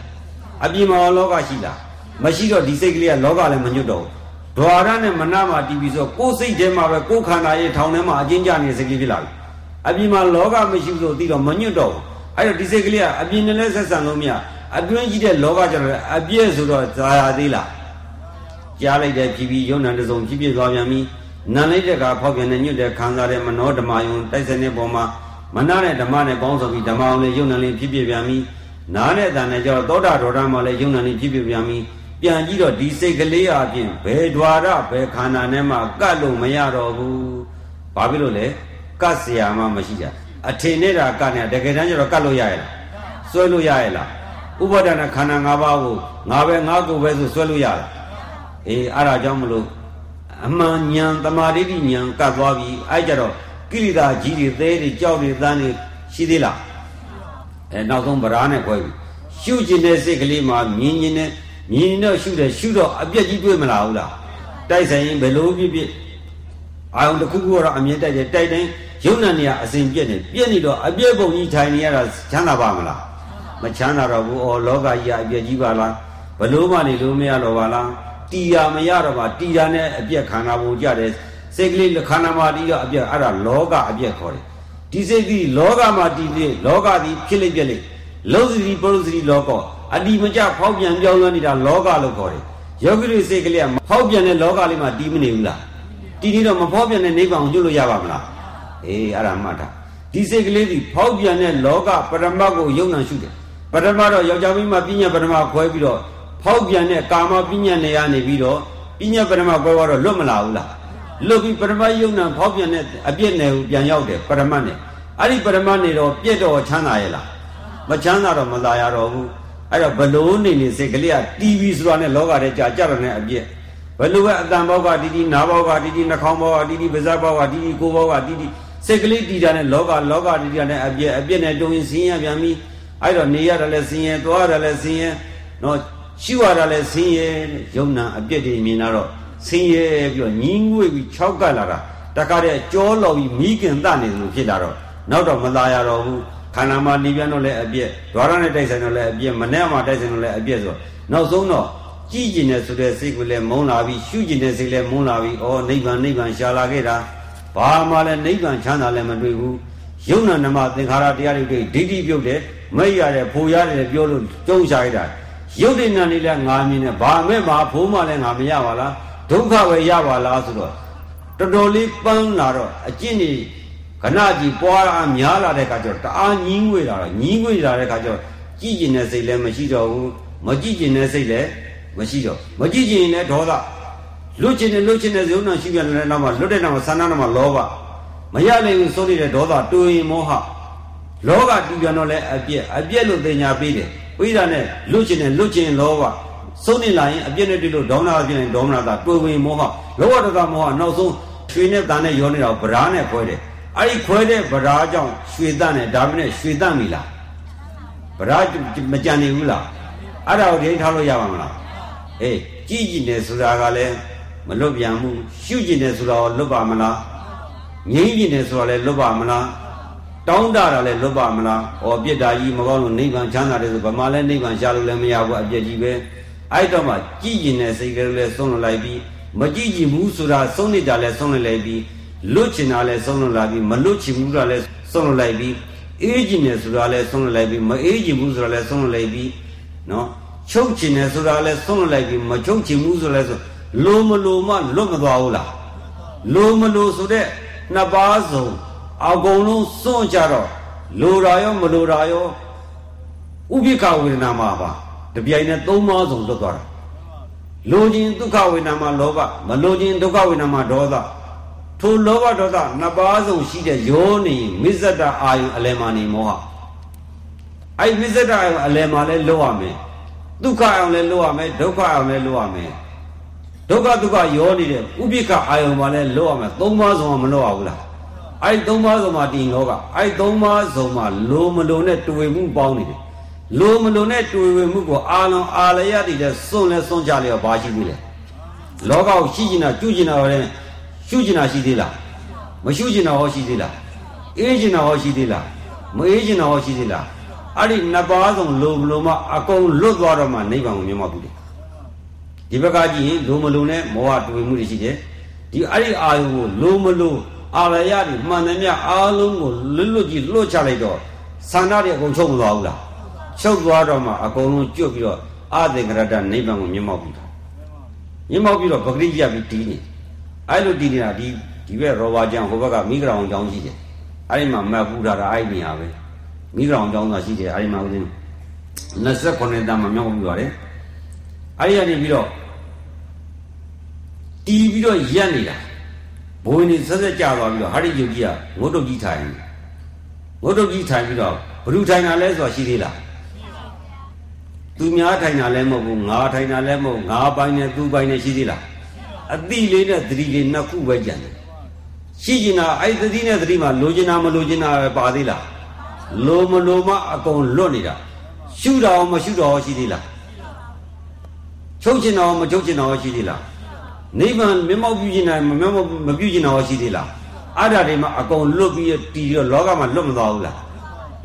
အပြင်မှာလောကရှိလားမရှိတော့ဒီစိတ်ကလေးကလောကလည်းမညွတ်တော့ဘူးဒွါရနဲ့မနမှာတီးပြီးဆိုကိုယ်စိတ်ထဲမှာပဲကိုယ်ခန္ဓာရဲ့ထောင်ထဲမှာအကျဉ်းချနေတဲ့စိတ်ကလေးဖြစ်လာပြီအပြင်မှာလောကမရှိလို့သိတော့မညွတ်တော့ဘူးအဲ့တော့ဒီစိတ်ကလေးကအပြင်နဲ့လည်းဆက်ဆံလို့မရ အတွင်းကြီးတဲ့လောဘကြောင့်လည်းအပြည့်ဆိုတော့ဇာရသေးလားကြားလိုက်တဲ့ဖြစ်ပြီးယုံနာတစုံဖြစ်ဖြစ်သွားပြန်ပြီနာလိုက်တဲ့ကဖောက်ပြန်တဲ့ညွတ်တဲ့ခံစားတဲ့မနောဓမ္မယုံတိုက်စနစ်ပေါ်မှာမနာနဲ့ဓမ္မနဲ့ပေါင်းစုံပြီးဓမ္မအောင်လည်းယုံနာလည်းဖြစ်ဖြစ်ပြန်ပြီနာနဲ့တန်နဲ့ကြောသောတာဒေါရမှာလည်းယုံနာလည်းဖြစ်ဖြစ်ပြန်ပြီပြန်ကြည့်တော့ဒီစိတ်ကလေးအပြင်ဘယ်ဓွာရဘယ်ခန္ဓာနဲ့မှကတ်လို့မရတော့ဘူးဘာဖြစ်လို့လဲကတ်เสียမှမရှိတာအထင်နဲ့တာကတ်နေတာတကယ်တမ်းကျတော့ကတ်လို့ရရဲ့လားစွဲလို့ရရဲ့လား ဥပါဒနာခန္ဓာ၅ပါးကိုငါပဲငါကိုပဲဆိုဆွဲလို့ရလားအေးအဲ့ဒါကြောင့်မလို့အမှန်ဉာဏ်တမာတိတိဉာဏ်ကတ်သွားပြီအဲ့ကြတော့ကိရိတာကြီးတွေသေးတွေကြောက်တွေတန်းတွေရှိသေးလားအဲနောက်ဆုံးဗရာနဲ့ခွဲပြီရှုကျင်တဲ့စိတ်ကလေးမှာမြင်ကျင်တဲ့မြင်တော့ရှုတယ်ရှုတော့အပြက်ကြီးတွေ့မလားဟုတ်လားတိုက်ဆိုင်ရင်ဘယ်လိုဖြစ်ဖြစ်အာယုံတစ်ခုခုတော့အမြင်တိုက်တယ်တိုက်တိုင်းယုံနာနေရအစဉ်ပြက်နေပြက်နေတော့အပြက်ပုံကြီးထိုင်နေရတာချမ်းသာပါမလား မချမ်းသာတော့ဘူးအော်လောကကြီးအပြက်ကြီးပါလားဘလို့မှနေလို့မရတော့ပါလားတီယာမရတော့ပါတီယာနဲ့အပြက်ခန္ဓာပုံကြတယ်စိတ်ကလေးခန္ဓာမှာတီးတော့အပြက်အဲ့ဒါလောကအပြက်ခေါ်တယ်ဒီစိတ်ကြီးလောကမှာတီးလေလောကသည်ဖြစ်လိမ့်ပြက်လိမ့်လောစီပရုစီလောကအတိမကြဖောက်ပြန်ပြောင်းလဲနေတာလောကလို့ခေါ်တယ်ယောဂီတွေစိတ်ကလေးကဖောက်ပြန်တဲ့လောကလေးမှာတီးမနေဘူးလားတီးနေတော့မဖောက်ပြန်တဲ့နိဗ္ဗာန်ကိုကျွလို့ရပါမလားအေးအဲ့ဒါမှတ်တာဒီစိတ်ကလေးဒီဖောက်ပြန်တဲ့လောကပရမတ်ကိုယုံနာရှုတယ် ပထမတော့ယောက်ျားမိန်းမပညာပထမခွဲပြီးတော့ဖောက်ပြန်တဲ့ကာမပညာနေရနေပြီးတော့ပညာပထမခွဲတော့လွတ်မလာဘူးလားလွတ်ပြီးပထမယုံနာဖောက်ပြန်တဲ့အပြစ်နယ်ကိုပြန်ရောက်တယ်ပထမနဲ့အဲ့ဒီပထမနေတော့ပြက်တော့ချမ်းသာရဲ့လားမချမ်းသာတော့မလာရတော့ဘူးအဲ့တော့ဘလို့နေနေစိတ်ကလေးကတီဗီဆိုတာနဲ့လောကထဲကြာကြရတဲ့အပြစ်ဘလို့ပဲအတန်ဘောကတီတီနာဘောကတီတီနှာခေါင်းဘောကတီတီပါးစပ်ဘောကတီတီကိုယ်ဘောကတီတီစိတ်ကလေးတီတာနဲ့လောကလောကတီတာနဲ့အပြစ်အပြစ်နဲ့တုံရင်ဆင်းရပြန်ပြီ အဲ့တော့နေရတယ်လဲဆင်းရဲသွားရတယ်လဲဆင်းရဲနော်ရှိရတာလဲဆင်းရဲယုံနာအပြစ်တွေမြင်လာတော့ဆင်းရဲပြီးတော့ညီးငွေ့ပြီးခြောက်ကလာတာတခါတည်းကြောလော်ပြီးမိခင်တနေတယ်လို့ဖြစ်လာတော့နောက်တော့မလာရတော့ဘူးခန္ဓာမှာနေပြန်တော့လဲအပြစ်ဒွါရနဲ့တိုက်ဆိုင်တော့လဲအပြစ်မနဲ့မှာတိုက်ဆိုင်တော့လဲအပြစ်ဆိုနောက်ဆုံးတော့ကြည်ကျင်တဲ့ဆိုတဲ့စိတ်ကလည်းမုန်းလာပြီးရှုကျင်တဲ့စိတ်လည်းမုန်းလာပြီးဩနိဗ္ဗာန်နိဗ္ဗာန်ရှာလာခဲ့တာဘာမှလည်းနိဗ္ဗာန်ချမ်းသာလည်းမတွေ့ဘူးယုံနာနမသင်္ခါရတရားတွေတွေ့ဒိဋ္ဌိပြုတ်တယ် မိတ်ရတယ်ဖိုရတယ်ပြောလို့ကြုံရှာရတာရုပ်တည်နာနေလဲငါမြင်တယ်ဘာမဲ့မှာဖိုးမှလည်းငါမရပါလားဒုက္ခပဲရပါလားဆိုတော့တော်တော်လေးပန်းလာတော့အကျင့်ကြီးခဏကြီးပွားအားများလာတဲ့ခါကျတော့တအားညင်းငွေလာတော့ညင်းငွေလာတဲ့ခါကျတော့ကြည်ကျင်တဲ့စိတ်လည်းမရှိတော့ဘူးမကြည်ကျင်တဲ့စိတ်လည်းမရှိတော့မကြည်ကျင်လည်းဒေါသလွတ်ကျင်တဲ့လွတ်ကျင်တဲ့ဇုံနာရှိပြန်တဲ့နောက်မှာလွတ်တဲ့နောက်မှာဆန္ဒနောက်မှာလောဘမရနိုင်ဘူးစိုးနေတဲ့ဒေါသတွေးရင်မောဟ လောကတူပြန်တော့လဲအပြက်အပြက်လို့တင်ညာပေးတယ်ဝိဒါနဲ့လွတ်ကျင်တဲ့လွတ်ကျင်လောဘဆုံးနေလာရင်အပြက်နဲ့တွေ့လို့ဒေါမနအပြက်နဲ့ဒေါမနသာတွေးဝင်မောဟလောဘတကမောဟနောက်ဆုံးရွှေနဲ့တန်နဲ့ရောနေတာကိုဗရာနဲ့ခွဲတယ်အဲ့ဒီခွဲတဲ့ဗရာကြောင့်ရွှေတန့်နဲ့ဒါမနဲ့ရွှေတန့်ပြီလားဗရာမကြံနေဘူးလားအဲ့ဒါကိုဒိဋ္ဌထားလို့ရပါမလားအေးကြည်ကြည်နေဆိုတာကလည်းမလွတ်ပြန်ဘူးရှုကြည်နေဆိုတာကိုလွတ်ပါမလားငြိမ့်ကြည်နေဆိုတာလည်းလွတ်ပါမလား တောင်းတတာလည်းလွတ်ပါမလား။ဩပြစ်တာကြီးမကောင်းလို့နိဗ္ဗာန်ချမ်းသာတယ်ဆိုဗမာလည်းနိဗ္ဗာန်ရှာလို့လည်းမရဘူးအပြစ်ကြီးပဲ။အဲ့တော့မှကြည်ကျင်တဲ့စိတ်ကလေးလည်းဆုံးလွတ်လိုက်ပြီးမကြည်ကျင်ဘူးဆိုတာဆုံးနေတာလည်းဆုံးလွတ်လိုက်ပြီးလွတ်ချင်တာလည်းဆုံးလွတ်လာပြီးမလွတ်ချင်ဘူးတာလည်းဆုံးလွတ်လိုက်ပြီးအေးကျင်တယ်ဆိုတာလည်းဆုံးလွတ်လိုက်ပြီးမအေးကျင်ဘူးဆိုတာလည်းဆုံးလွတ်လိုက်ပြီးနော်ချုပ်ချင်တယ်ဆိုတာလည်းဆုံးလွတ်လိုက်ပြီးမချုပ်ချင်ဘူးဆိုလည်းဆိုလိုမလိုမှလွတ်မသွားဘူးလားလိုမလိုဆိုတဲ့နှစ်ပါးစုံ အကုန်လုံးစွန့်ကြတော့လိုတာရောမလိုတာရောဥပိ္ပခဝေဒနာမှာပါတပြိုင်နဲ့သုံးပါးဆုံးလွတ်သွားတာလိုခြင်းဒုက္ခဝေဒနာမှာလောဘမလိုခြင်းဒုက္ခဝေဒနာမှာဒေါသထိုလောဘဒေါသနှစ်ပါးဆုံးရှိတဲ့ယောနေမစ္ဆတအာယုအလယ်မှာနေမောဟအဲ့မစ္ဆတအာယုအလယ်မှာလဲလွတ်ရမယ်ဒုက္ခအောင်လဲလွတ်ရမယ်ဒုက္ခအောင်လဲလွတ်ရမယ်ဒုက္ခဒုက္ခရောနေတဲ့ဥပိ္ပခအာယုမှာလဲလွတ်ရမယ်သုံးပါးဆုံးမလွတ်ရဘူးလား အဲ့သုံးပါးဆုံးမှာတည်လောကအဲ့သုံးပါးဆုံးမှာလိုမလိုနဲ့တွေ့မှုပေါင်းနေတယ်လိုမလိုနဲ့တွေ့ဝေမှုကိုအာလုံးအာလရတည်တဲ့စွန့်လဲစွန့်ကြလျောဘာရှိသေးလဲလောကကိုရှိကျင်တာကျွကျင်တာလည်းရှုကျင်တာရှိသေးလားမရှုကျင်တာဟောရှိသေးလားအေးကျင်တာဟောရှိသေးလားမအေးကျင်တာဟောရှိသေးလားအဲ့ဒီနှစ်ပါးဆုံးလိုမလိုမှအကုန်လွတ်သွားတော့မှနိဗ္ဗာန်ကိုမြင်မှပြီဒီဘက်ကကြည့်ရင်လိုမလိုနဲ့မောဟတွေ့မှုတွေရှိတယ်ဒီအဲ့ဒီအာယုကိုလိုမလို အာရယတွေမှန်တယ်မြအားလုံးကိုလွတ်လွတ်ကြီးလွတ်ချလိုက်တော့သန္တာတွေအကုန်ချုပ်မသွားဘူးလားချုပ်သွားတော့မှအကုန်လုံးကျွတ်ပြီးတော့အာသင်္ကရတနိဗ္ဗာန်ကိုမြင်မောက်ပြီးတာမြင်မောက်ပြီးတော့ပဂရိယပြီးတီးနေအဲ့လိုတီးနေတာဒီဒီဘက်ရောဘာကျန်ဟိုဘက်ကမိဂရောင်ကျောင်းရှိတယ်အဲ့ဒီမှာမတ်ပူထားတာအဲ့ဒီနေရာပဲမိဂရောင်ကျောင်းသာရှိတယ်အဲ့ဒီမှာဦးဇင်း29တန်းမှာမြောက်ပြီးပါတယ်အဲ့ဒီကနေပြီးတော့တီးပြီးတော့ရက်နေတာ ဘိုးနေဆက်ဆက်ကြသွားပြီးတော့ဟာရိယုတ်ကြီးကငုတ်တုတ်ကြီးထိုင်ငုတ်တုတ်ကြီးထိုင်ပြီးတော့ဘ누구ထိုင်တာလဲဆိုတာရှိသေးလားသူများထိုင်တာလည်းမဟုတ်ဘူးငါထိုင်တာလည်းမဟုတ်ငါပိုင်းနဲ့သူပိုင်းနဲ့ရှိသေးလားအတိလေးနဲ့သတိလေးနှစ်ခုပဲကြံတယ်ရှိကျင်တာအဲ့သတိနဲ့သတိမှာလိုချင်တာမလိုချင်တာပဲပါသေးလားလိုမလိုမှအကုန်လွတ်နေတာရှုတာမရှုတာရှိသေးလားချုပ်ကျင်တာမချုပ်ကျင်တာရှိသေးလား နိဗ္ဗာန်မျက်မှောက်ပြုကျင်တာမမျက်မှောက်မပြုကျင်တာရှိသေးလားအဲ့ဒါတွေမှာအကုန်လွတ်ပြီးတည်ပြီးတော့လောကမှာလွတ်မသွားဘူးလား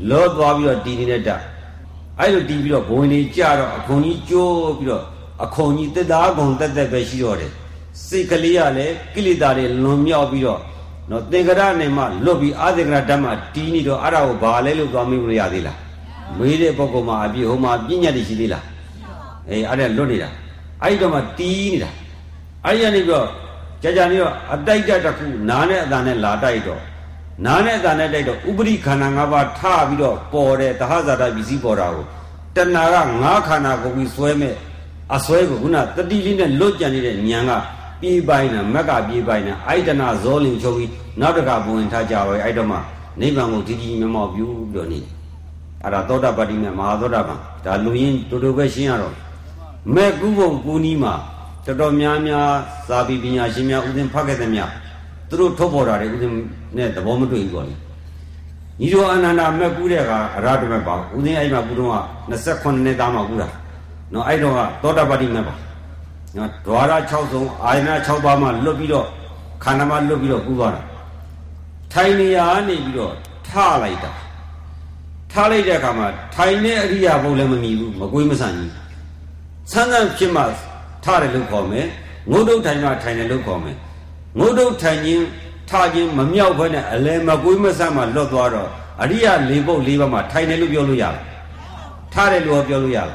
လောသွားပြီးတော့တည်နေတဲ့တတ်အဲ့လိုတီးပြီးတော့ဘုံနေကြတော့အခွန်ကြီးကျိုးပြီးတော့အခွန်ကြီးတက်သားကုံတက်တက်ပဲရှိတော့တယ်စိတ်ကလေးကလည်းကိလေသာတွေလွန်မြောက်ပြီးတော့နော်သင်္ကရနဲ့မှလွတ်ပြီးအာသင်္ကရဓမ္မတီးနေတော့အဲ့ဒါကိုဘာလဲလို့သွားမေးလို့ရသေးလားမေးတဲ့ပုဂ္ဂိုလ်မှာအပြည့်ဟိုမှာပြညတ်တွေရှိသေးလားအေးအဲ့ဒါလွတ်နေတာအဲ့ဒီတော့မှတီးနေတာ အဲ့ဒီကနေပြီးတော့ကြာကြာနေတော့အတိုက်ကြတစ်ခုနားနဲ့အတန်နဲ့လာတိုက်တော့နားနဲ့အတန်နဲ့တိုက်တော့ဥပရိခန္ဓာ၅ပါးထပြီးတော့ပေါ်တဲ့တဟဇာတပစ္စည်းပေါ်တာကိုတဏှာကငါးခန္ဓာကိုပြီးဆွဲမဲ့အဆွဲကိုခုနတတိလေးနဲ့လွတ်ကြံနေတဲ့ဉာဏ်ကပြေးပိုင်းတာမက်ကပြေးပိုင်းတာအိုက်တနာဇောလင်ချုပ်ပြီးနောက်တကဘဝင်ထားကြရောအဲ့တော့မှနိဗ္ဗာန်ကိုဒီဒီမြမောပြုပြီးတော့နေအဲ့ဒါသောတာပတ္တိမြတ်မဟာသောတာပန်ဒါလူရင်းတူတူပဲရှင်းရတော့မဲ့ကုဘုံကူနီးမှာ တော်တော်များများသာပြီးပညာရှင်များဥစဉ်ဖတ်ခဲ့တဲ့မြတ်သူတို့ထုတ်ပေါ်တာတွေဥစဉ်နဲ့သဘောမတွေ့ဘူးပေါ့လေညီတော်အနန္ဒာမက်ကူးတဲ့ကအရာတမက်ပါဥစဉ်အဲ့မှာကူတော့က28နှစ်သားမှကူတာနော်အဲ့တော့ကသောတာပတိမက်ပါနော်ဒွါရ6ဆုံးအာယနာ6ပါးမှလွတ်ပြီးတော့ခန္ဓာမှလွတ်ပြီးတော့ကူသွားတာထိုင်နေရနေပြီးတော့ထလိုက်တာထားလိုက်တဲ့အခါမှာထိုင်တဲ့အရိယာဘုံလည်းမမြည်ဘူးမကွေးမဆန်ကြီးဆန်းဆန်းဖြစ်မှ ထားတယ်လို့ခေါ်မယ်ငုတ်တုတ်ထိုင်မှထိုင်တယ်လို့ခေါ်မယ်ငုတ်တုတ်ထိုင်ခြင်းထားခြင်းမမြောက်ဘဲနဲ့အလဲမကွေးမဆန်မှလွတ်သွားတော့အရိယာ၄ပုတ်၄ပါးမှထိုင်တယ်လို့ပြောလို့ရလားထားတယ်လို့ပြောလို့ရလား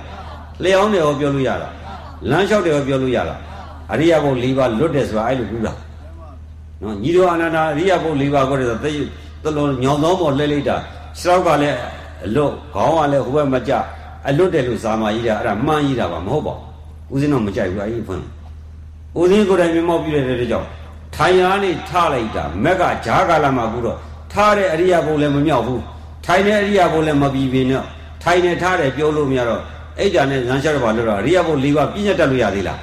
လျှောင်းတယ်လို့ပြောလို့ရလားလမ်းလျှောက်တယ်လို့ပြောလို့ရလားအရိယာဘုံ၄ပါးလွတ်တယ်ဆိုတာအဲ့လိုကူးတာနော်ညီတော်အနန္ဒာအရိယာဘုံ၄ပါးကိုတည်းသိသလုံးညောင်သောပေါ်လှဲလိုက်တာခြေောက်ကလည်းအလွတ်ခေါင်းကလည်းဟိုဘက်မကြအလွတ်တယ်လို့ဇာမာကြီးတာအဲ့ဒါမှန်းကြီးတာပါမဟုတ်ပါဘူး ဦးဇင်းတော့မကြိုက်ဘူးအဲ့ဒီဖွင့်ဦးဇင်းကိုယ်တိုင်မျက်မှောက်ပြုတဲ့တဲ့ကြောင့်ထိုင်ရနေထလိုက်တာမက်ကဂျားကာလမှာကူတော့ထားတဲ့အရိယာဘုံလည်းမမြောက်ဘူးထိုင်တဲ့အရိယာဘုံလည်းမပြီးပင်တော့ထိုင်နေထားတယ်ပြောလို့မရတော့အဲ့ဒါနဲ့ဇန်ရှာတော့ဘာလို့တော့အရိယာဘုံ၄ပါးပြည့်ညတ်တက်လို့ရသေးလား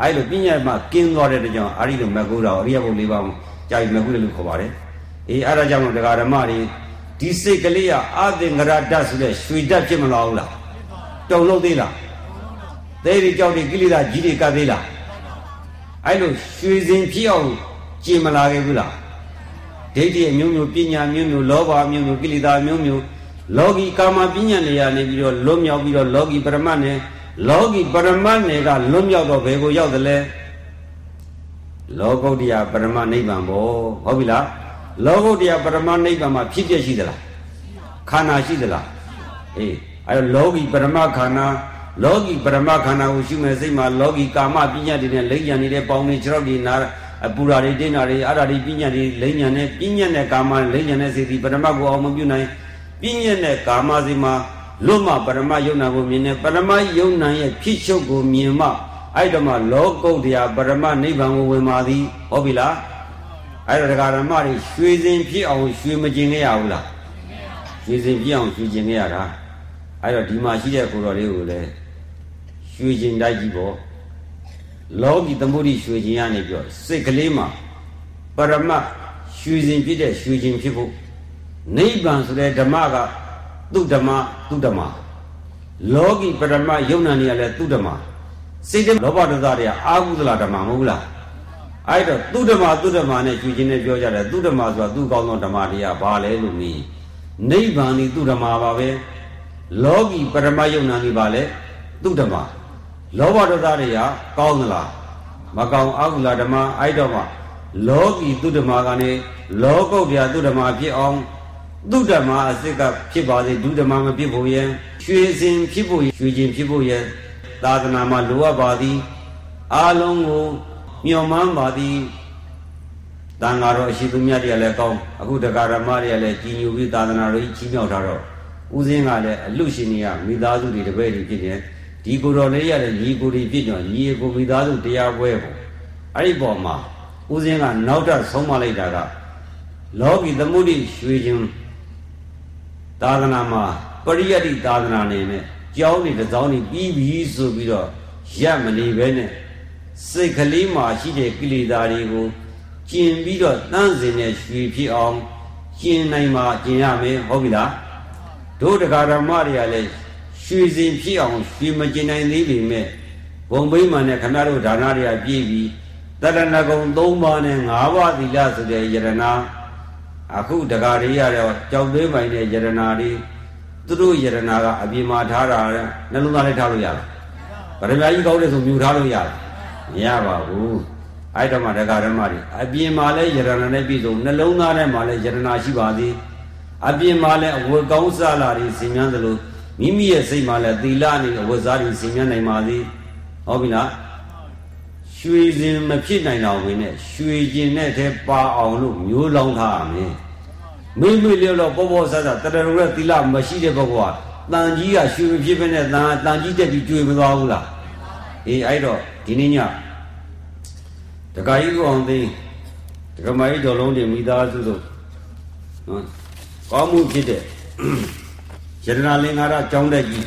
အဲ့လိုပြည့်ညတ်မှကင်းသွားတဲ့ကြောင့်အာရိလိုမက်ကူတော့အရိယာဘုံ၄ပါးကြာပြီမက်ကူလို့ခေါ်ပါတယ်အေးအဲ့ဒါကြောင့်တရားဓမ္မတွေဒီစိတ်ကလေးကအာသင်္ကရတ္တဆိုတဲ့ရွှေတတ်ဖြစ်မလာဘူးလားတုံလို့သေးလား သေးဒီကြောက်ဒီကိလေသာကြီးတွေကသေးလားအဲ့လိုရွှေစင်ဖြစ်အောင်ကြင်မလာခဲ့ဘူးလားဒိဋ္ဌိအမျိုးမျိုးပညာမျိုးမျိုးလောဘမျိုးမျိုးကိလေသာမျိုးမျိုးလောကီကာမပညာနေရာနေပြီးတော့လွတ်မြောက်ပြီးတော့လောကီပရမတ်နဲ့လောကီပရမတ်နယ်ကလွတ်မြောက်တော့ဘယ်ကိုရောက်သလဲလောကုတ္တရာပရမနိဗ္ဗာန်ဘောဟုတ်ပြီလားလောကုတ္တရာပရမနိဗ္ဗာန်မှာဖြစ်ပြရှိသလားခန္ဓာရှိသလားအေးအဲလောကီပရမခန္ဓာ လောကီပရမခန္ဓာကိုရှုမဲ့စိတ်မှာလောကီကာမပညာတွေနဲ့လိမ့်ညံနေတဲ့ပေါင်းနေခြေထောက်တွေနာအပူရာတွေတင်းတာတွေအဲ့ဒါတွေပညာတွေလိမ့်ညံနေပညာနဲ့ကာမလိမ့်ညံတဲ့စိတ်ဒီပရမကိုအောင်မပြုနိုင်ပညာနဲ့ကာမစိမှာလွတ်မှပရမယုံနာကိုမြင်တယ်ပရမယုံနာရဲ့ဖြစ်ချုပ်ကိုမြင်မှအဲ့တော့မှလောကုတ္တရာပရမနိဗ္ဗာန်ကိုဝင်ပါသည်ဟုတ်ပြီလားအဲ့တော့ဒကာဓမ္မတွေရွှေစင်ဖြစ်အောင်ရွှေမကျင်ခဲ့ရဘူးလားရွှေစင်ဖြစ်အောင်ရွှေကျင်ခဲ့ရတာအဲ့တော့ဒီမှာရှိတဲ့ကိုတော်လေးကိုလည်း ရွှေကျင်တိုက်ကြီးပေါ့လောကီသမုဒိရွှေကျင်ရနေပြောစိတ်ကလေးမှာပရမရွှေစင်ဖြစ်တဲ့ရွှေကျင်ဖြစ်ဖို့နိဗ္ဗာန်ဆိုတဲ့ဓမ္မကသူ့ဓမ္မသူ့ဓမ္မလောကီပရမယုံနာနေရလဲသူ့ဓမ္မစိတ်တလောဘဒေါသတွေကအာဟုသလဓမ္မမဟုတ်လားအဲ့တော့သူဓမ္မသူဓမ္မနဲ့ကျွချင်းနဲ့ပြောကြတယ်သူဓမ္မဆိုတာသူကောင်းသောဓမ္မတရားဘာလဲလို့မြည်နိဗ္ဗာန်ဒီသူဓမ္မပါပဲလောကီပရမယုံနာနေပါလေသူဓမ္မ လောဘဒေါသတွေကကောင်းသလားမကောင်းအာဟုလဓမ္မအဲ့တော့မှလောကီသူဓမ္မကနေလောကုတ်တရားသူဓမ္မဖြစ်အောင်သူဓမ္မအစစ်ကဖြစ်ပါစေဒုဓမ္မမဖြစ်ဖို့ရဲ့ရွှေစင်ဖြစ်ဖို့ရွှေကျင်ဖြစ်ဖို့ရဲ့သာသနာမှာလိုအပ်ပါသည်အာလုံးကိုမျှော်မှန်းပါသည်တန်ဃာတော်အရှိသူမြတ်တွေကလည်းကောင်းအခုတက္ကရာမတွေကလည်းကြီးညိုပြီးသာသနာတော်ကြီးကြီးမြောက်ထားတော့ဦးစင်းကလည်းအလူရှင်တွေကမိသားစုတွေတပည့်တွေဖြစ်နေ ဒီကိုယ်တော်လေးရတဲ့ညီကိုတွေဖြစ်တော့ညီကိုမိသားစုတရားပွဲပေါ့အဲ့ဒီပေါ်မှာဦးစင်းကနောက်ထပ်ဆုံးမလိုက်တာကလောကီသမုဒိရွှေခြင်းသာသနာမှာပရိယတ္တိသာသနာနေနဲ့ကြောင်းနေတစ်စောင်းနေပြီးပြီဆိုပြီးတော့ရက်မနေပဲနဲ့စိတ်ကလေးမှာရှိတဲ့ကိလေသာတွေကိုကျင်ပြီးတော့တန်းစင်နဲ့ရွှေဖြစ်အောင်ကျင်နိုင်မှာကျင်ရမယ်ဟုတ်ပြီလားတို့တရားဓမ္မတွေကလည်း ရွှေစင်ဖြစ်အောင်ရွှေမကျင်နိုင်သေးပေမဲ့ဘုံဘိမှန်နဲ့ခဏတို့ဒါနတွေကပြည့်ပြီးတရဏဂုံ၃ပါးနဲ့၅ပါးသီလဆိုတဲ့ယရနာအခုတရားတွေရတော့ကြောက်သေးပိုင်တဲ့ယရနာတွေသူတို့ယရနာကအပြင်မှာထားတာနှလုံးသားလေးထားလို့ရလားဗရမကြီးကောင်းတယ်ဆိုမြူထားလို့ရလားမရပါဘူးအဲ့တော့မှဒကာဓမ္မတွေအပြင်မှာလဲယရနာနဲ့ပြည့်စုံနှလုံးသားထဲမှာလဲယရနာရှိပါသည်အပြင်မှာလဲအဝတ်ကောင်းစားလာတွေစင်မြန်းသလို မိမိရဲ့စိတ်မှာလဲသီလနဲ့အဝတ်စားတွေစင်မြန်းနိုင်ပါသည်ဟုတ်ပြီလားရွှေစင်မဖြစ်နိုင်တော့ဝင်နဲ့ရွှေကျင်နဲ့ထဲပါအောင်လို့မျိုးလောင်းထားရမယ်မိမိလျော်တော့ပေါ်ပေါ်ဆဆတရရုရဲ့သီလမရှိတဲ့ဘက်ကတန်ကြီးကရွှေမဖြစ်ပဲနဲ့တန်တန်ကြီးတက်ပြီးကျွေမသွားဘူးလားအေးအဲ့တော့ဒီနေ့ညတခါကြီးကိုအောင်သိတခါမကြီးတော်လုံးတွေမိသားစုတို့နော်ကောင်းမှုဖြစ်တဲ့ ယတနာလင်္ကာရကျောင်းတက်ကြီး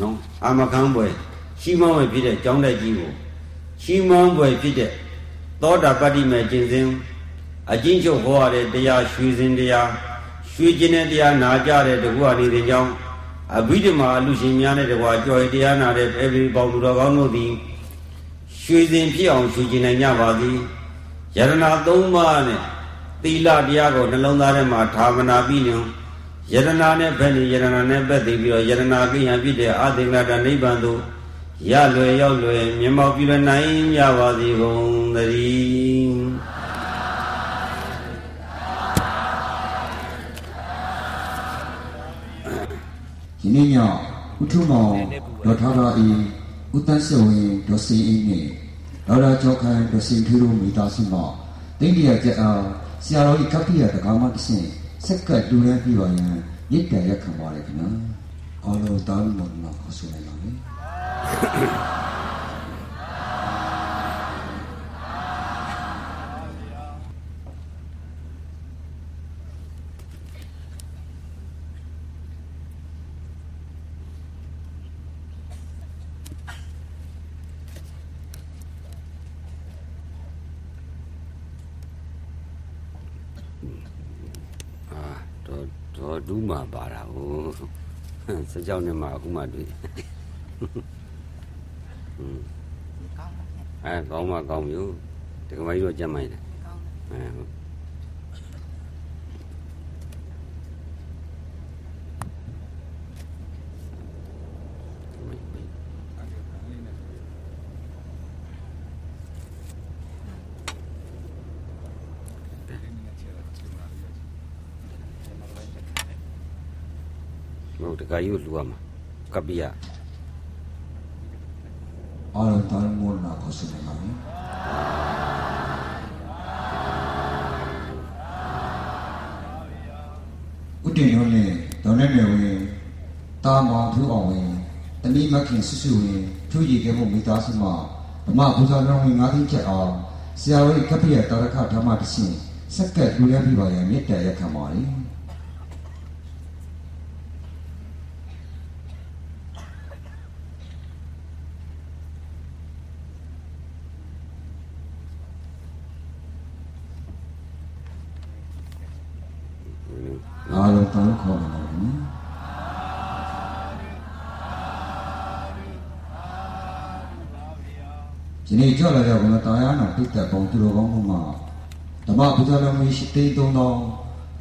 နော်အာမခံပွဲရှိမောင်းပဲဖြစ်တဲ့ကျောင်းတက်ကြီးကိုရှိမောင်းပွဲဖြစ်တဲ့သောတာပတ္တိမေကျင့်စဉ်အကျဉ်းချုပ်ဟောရတဲ့တရားရွှေစင်တရားရွှေကျင်တဲ့တရားနာကြတဲ့တကူအနေနဲ့ကြောင်းအဘိဓမ္မာလူရှင်များနဲ့တကွာကြော်ရတရားနာတဲ့ပေပိပေါင်းသူတော်ကောင်းတို့သည်ရွှေစင်ဖြစ်အောင်ရွှေကျင်နိုင်ကြပါသည်ယရနာ၃ပါးနဲ့သီလတရားကိုနှလုံးသားထဲမှာဌာမနာပြီးလျင် ယရနာနဲ့ဘယ်နေယရနာနဲ့ပတ်သိပြီးတော့ယရနာကိယံဖြစ်တဲ့အာသင်္ကတနိဗ္ဗာန်သို့ရလွယ်ရောက်လွယ်မြင်မောက်ပြလွယ်နိုင်ကြပါစေကုန်သတည်းဒီနေ့ညဥထုမောင်ဒေါ်ထာရာဤဥတ္တဆဝင်ဒေါ်စင်အင်းနဲ့ဒေါ်ရာကျော်ခိုင်ဒေါ်စင်ထူတို့မိသားစုမှာတင်းတရကြအောင်ဆရာတော်ဤကပ္ပိယတကားမတဆင့် စက်ကတူရပြီးပါရန်မြစ်တရခံပါရခင်ဗျာအော်လို့တောင်းလို့မခေါ်ဆိုလိုက်ပါမယ် 16နှစ်မှာအခုမှတွေ့အဲကောင်းမှကောင်းမျိုးတကယ်မကြီးတော့ကြမ်းမိုင်းတယ်အဲဟုတ် ဟုတ်တခါကြီးကိုလှူရမှာကပ္ပိယအားလုံးတောင်းမောနာခေါ်စနေပါမယ်ဥတည်ရောနဲ့ဒေါ်နဲ့နေဝင်တာမောင်ထူအောင်ဝင်တမိမခင်ဆွဆွဝင်ထူရည်ကမှုမိသားစုမှာဓမ္မပူဇော်တော်ဝင်ငါးသိန်းချက်အောင်ဆရာတော်ကပ္ပိယတာရခဓမ္မတရှင်စက်ကတ်လူရန်ပြပါရန်မြတ်တရားခံပါလေအားလုံးတောင်းခေါ်ပါမယ်ဒီနေ့ကြောက်လာကြဘု ရားတာယာနာပိတ်သက်ပုံသူတော်ကောင်းမှုမှာဓမ္မပူဇော်တော်မူရှိသိန်း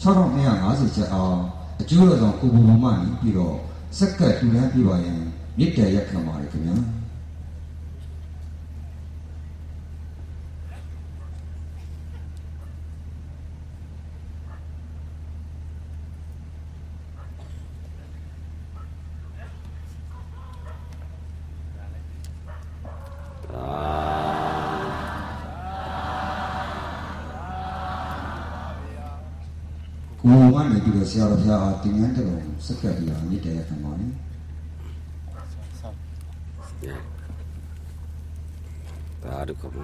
3250ချက်အောင်အကျိုးတော်ဆောင်ကိုဘူဘုံမှနေပြီးတော့စက္ကတ်တူလန်းပြပါရင်မြစ်တရက်ခံပါရခင်ဗျာ ကိုယ်ကနေပြီးတော့ဆရာတော်ဘုရားအားတင်ငန်းတော်စက္ကတ်တရားမြစ်တရားခံပါလေဒါတို့ကဘု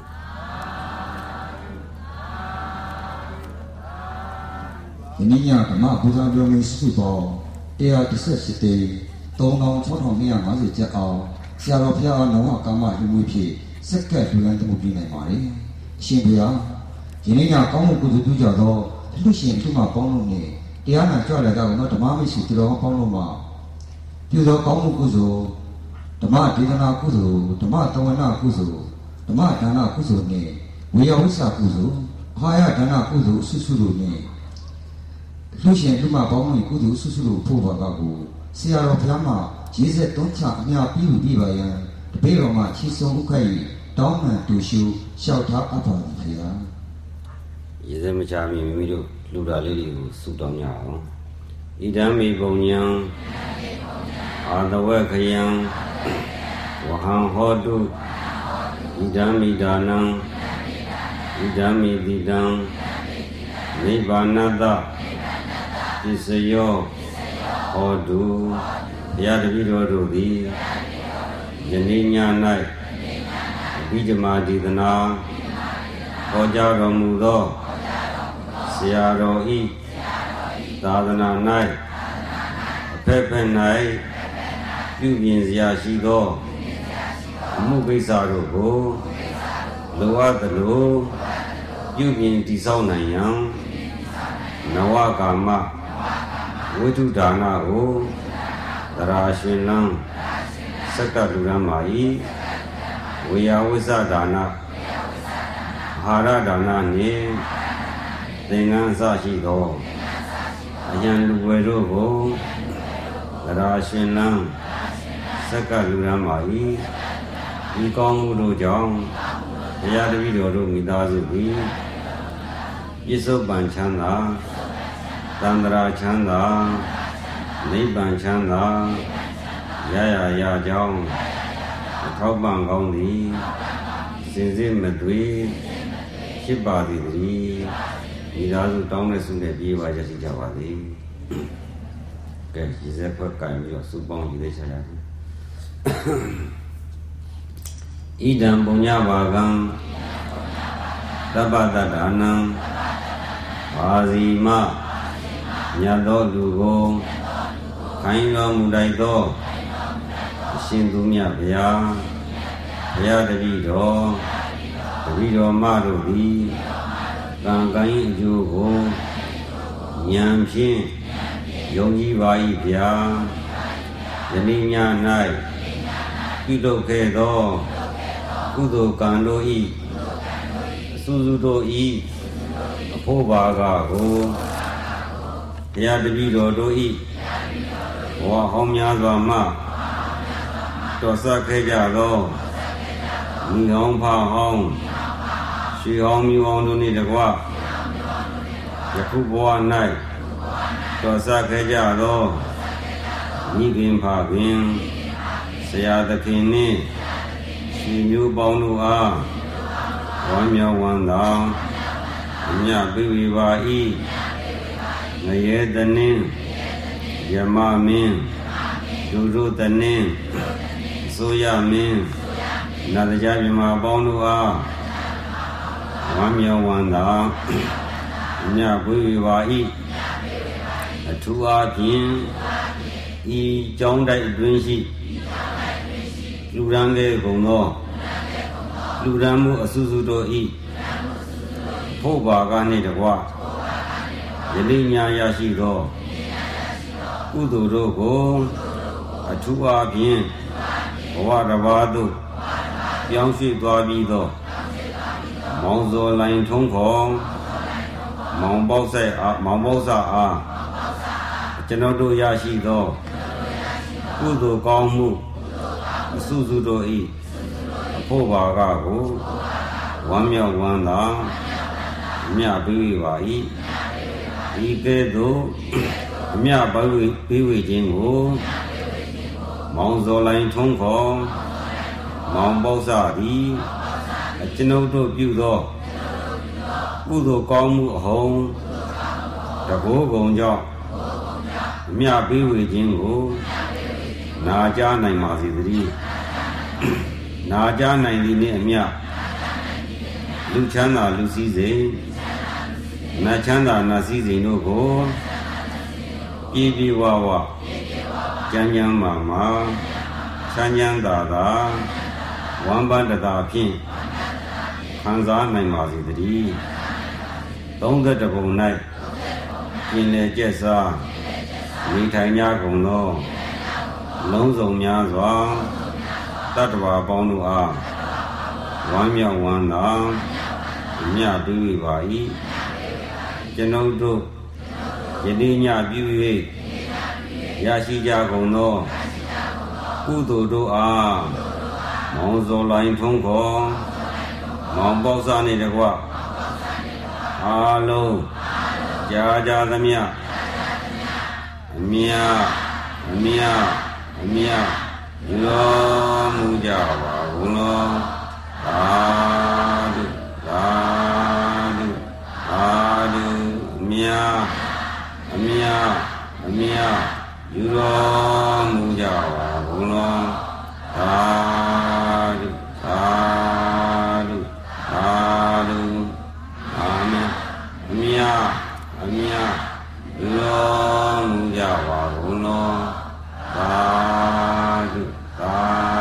ဒီနေ့ညဓမ္မပူဇော်ပြောင်းလေးစုတော်138တေ3650ကျပ်အောင်ဆရာတော်ဘုရားအားလုံးဝကာမယူမှုဖြစ်စက္ကတ်လူလန်းတမှုပြနိုင်ပါလေအရှင်ဘုရားဒီနေ့ညကောင်းမှုကုသိုလ်ပြုကြတော့ လူရှင်သူမပေါင်းလို့နေတရားနာကြွလာတော့တော့ဓမ္မမရှိသူတော်ပေါင်းလို့မှာပြုသောကောင်းမှုကုသိုလ်ဓမ္မဒေသနာကုသိုလ်ဓမ္မတဝနာကုသိုလ်ဓမ္မဒါနကုသိုလ်နဲ့ဝေယဝိစာကုသိုလ်အာဟာရဒါနကုသိုလ်ဆုစုတို့နဲ့လူရှင်လူမပေါင်းလို့ကုသိုလ်ဆုစုတို့ဖို့ပါကကိုဆရာတော်ဘုရားမှာရေးဆက်တုံးချအများပြီးပြီပါယံတပည့်တော်မှာချီဆုံးဥခိုက်တောင်းမှန်တူရှုလျှောက်ထားအပ်ပါဘုရား ရေစမချမီမိမိတို့လူတာလေးတွေကိုစုတောင်းကြအောင်ဣဒံမိပုံညာအာတဝခယံဝဟံဟောတုဣဒံမိဒါနံဣဒံမိတိတံနိဗ္ဗာနတပစ္စယောဟောတုဘုရားတပည့်တော်တို့သည်ယနေ့ည၌အဘိဓမ္မာဒေသနာဟောကြားတော်မူသော ဆရာတော်ဤသာသနာ၌အဖက်ဖက်၌ပြုပြင်စရာရှိသောအမှုကိစ္စတို့ကိုလိုအပ်သလိုပြုပြင်တည်ဆောက်နိုင်ရန်နဝကာမဝိတုဒါနကိုသရာရှင်လန်းစက္ကလူရမ်းမာဤဝေယဝိဇ္ဇဒါနအာဟာရဒါနနှင့် သင်္ကန်းအစရှိသောအယံလူဝယ်တို့ကိုသရာရှင်လန်းစက္ကလူရမ်းမာဤဤကောင်းမှုတို့ကြောင့်ဘုရားတပည့်တော်တို့မိသားစုသည်ပြစ္ဆုတ်ပန်ချမ်းသာတန္တရာချမ်းသာနိဗ္ဗာန်ချမ်းသာရရရကြောင်းအထောက်ပံ့ကောင်းသည်စင်စစ်မသွေဖြစ်ပါသည်တည်း ဒီသားစုတောင်းတဲ့ဆုနဲ့ပြေးပါရရှိကြပါသည်ကဲဒီစက်ဖက်ကံပြီးတော့စုပေါင်းယူလိုက်ချင်တယ်ဣဒံပုညဘာကံသဗ္ဗတတ္တာနံပါစီမညတ်သောလူကိုခိုင်းတော်မူတိုက်သောအရှင်သူမြတ်ဗျာဘုရားတပည့်တော်တပည့်တော်မတို့သည် ကံကိုင်းအကျိုးကိုဉာဏ်ဖြင့်ယုံကြည်ပါ၏ဗျာယနေ့ည၌ပြုလုပ်ခဲ့သောကုသိုလ်ကံတို့၏အစူစူတို့၏အဖို့ဘာကကိုဘုရားတပည့်တော်တို့၏ဘဝဟောင်းများစွာမှတော်ဆက်ခဲ့ကြသောမိဟောင်းဖဟောင်း ရွှေဟောင်းမြူဟောင်းတို့နှင့်တကွယခုဘဝ၌တော်ဆက်ခဲ့ကြသောမိခင်ဖခင်ဆရာသခင်နှင့်ရှင်မျိုးပေါင်းတို့အားဝမ်းမြောက်ဝမ်းသာအမြပိဝေပါ၏ငရဲတနင်းယမမင်းဒုတို့တနင်းဆိုရမင်းနာတကြမြမပေါင်းတို့အား ဝမ်းမြောက်ဝမ်းသာမြတ်ပွေပါ၏အထူးအားဖြင့်ဤကြောင်းတိုက်အတွင်းရှိလူရန်လေးကုန်သောလူရန်မှုအစုစုတို့ဤဖို့ပါကနှင့်တကွယနေ့ညာရရှိသောကုသိုလ်တို့ကိုအထူးအားဖြင့်ဘဝတစ်ပါးသို့ပြောင်းရွှေ့သွားပြီးသော မောင်စောလိုင်ထုံးခေါ်မောင်ပေါက်ဆိုင်အားမောင်ပေါက်စာအားကျွန်တော်တို့ရရှိသောကုသိုလ်ကောင်းမှုအစုစုတို့ဤအဖို့ပါကကိုဝမ်းမြောက်ဝမ်းသာမြတ်ပြီးပါ၏ဤကဲ့သို့အမြဘဝေပေးဝေခြင်းကိုမောင်စောလိုင်ထုံးခေါ်မောင်ပေါစသည်အ ကျွန်ုပ်တို့ပြုသောကုသိုလ်ကောင်းမှုအဟုံးတဘောကုံကြောင့်အမြပေးဝေခြင်းကိုနာကြားနိုင်ပါစေတည်းနာကြားနိုင်သည်နှင့်အမြလူချမ်းသာလူစည်းစိမ်နတ်ချမ်းသာနတ်စည်းစိမ်တို့ကိုပြေပြေဝဝကျမ်းကျမ်းမာမာချမ်းချမ်းသာသာဝမ်းပန်းတသာဖြင့် ခံစားနိုင်ပါစေတည်း31ပုံ၌ပြင်လေကျက်စားမိထိုင်ကြကုန်သောလုံးစုံများစွာတတ္တဝါပေါင်းတို့အားဝမ်းမြောက်ဝမ်းသာမြတ်ပြီးပါ၏ကျွန်ုပ်တို့ယနေ့ညပြု၍ရရှိကြကုန်သောကုသိုလ်တို့အားမောင်စောလိုင်းထုံးခေါ် မောင်ပေါစားနေတကွအာလုံးကြာကြာသမျှအမြအမြအမြရောမူကြပါဘုံတော်သာဓုသာဓုသာဓုအမြအမြအမြယူတော်မူကြပါဘုံတော်သာဓုသာ များအများလောကြပါဘုံတော်သာဓုသာ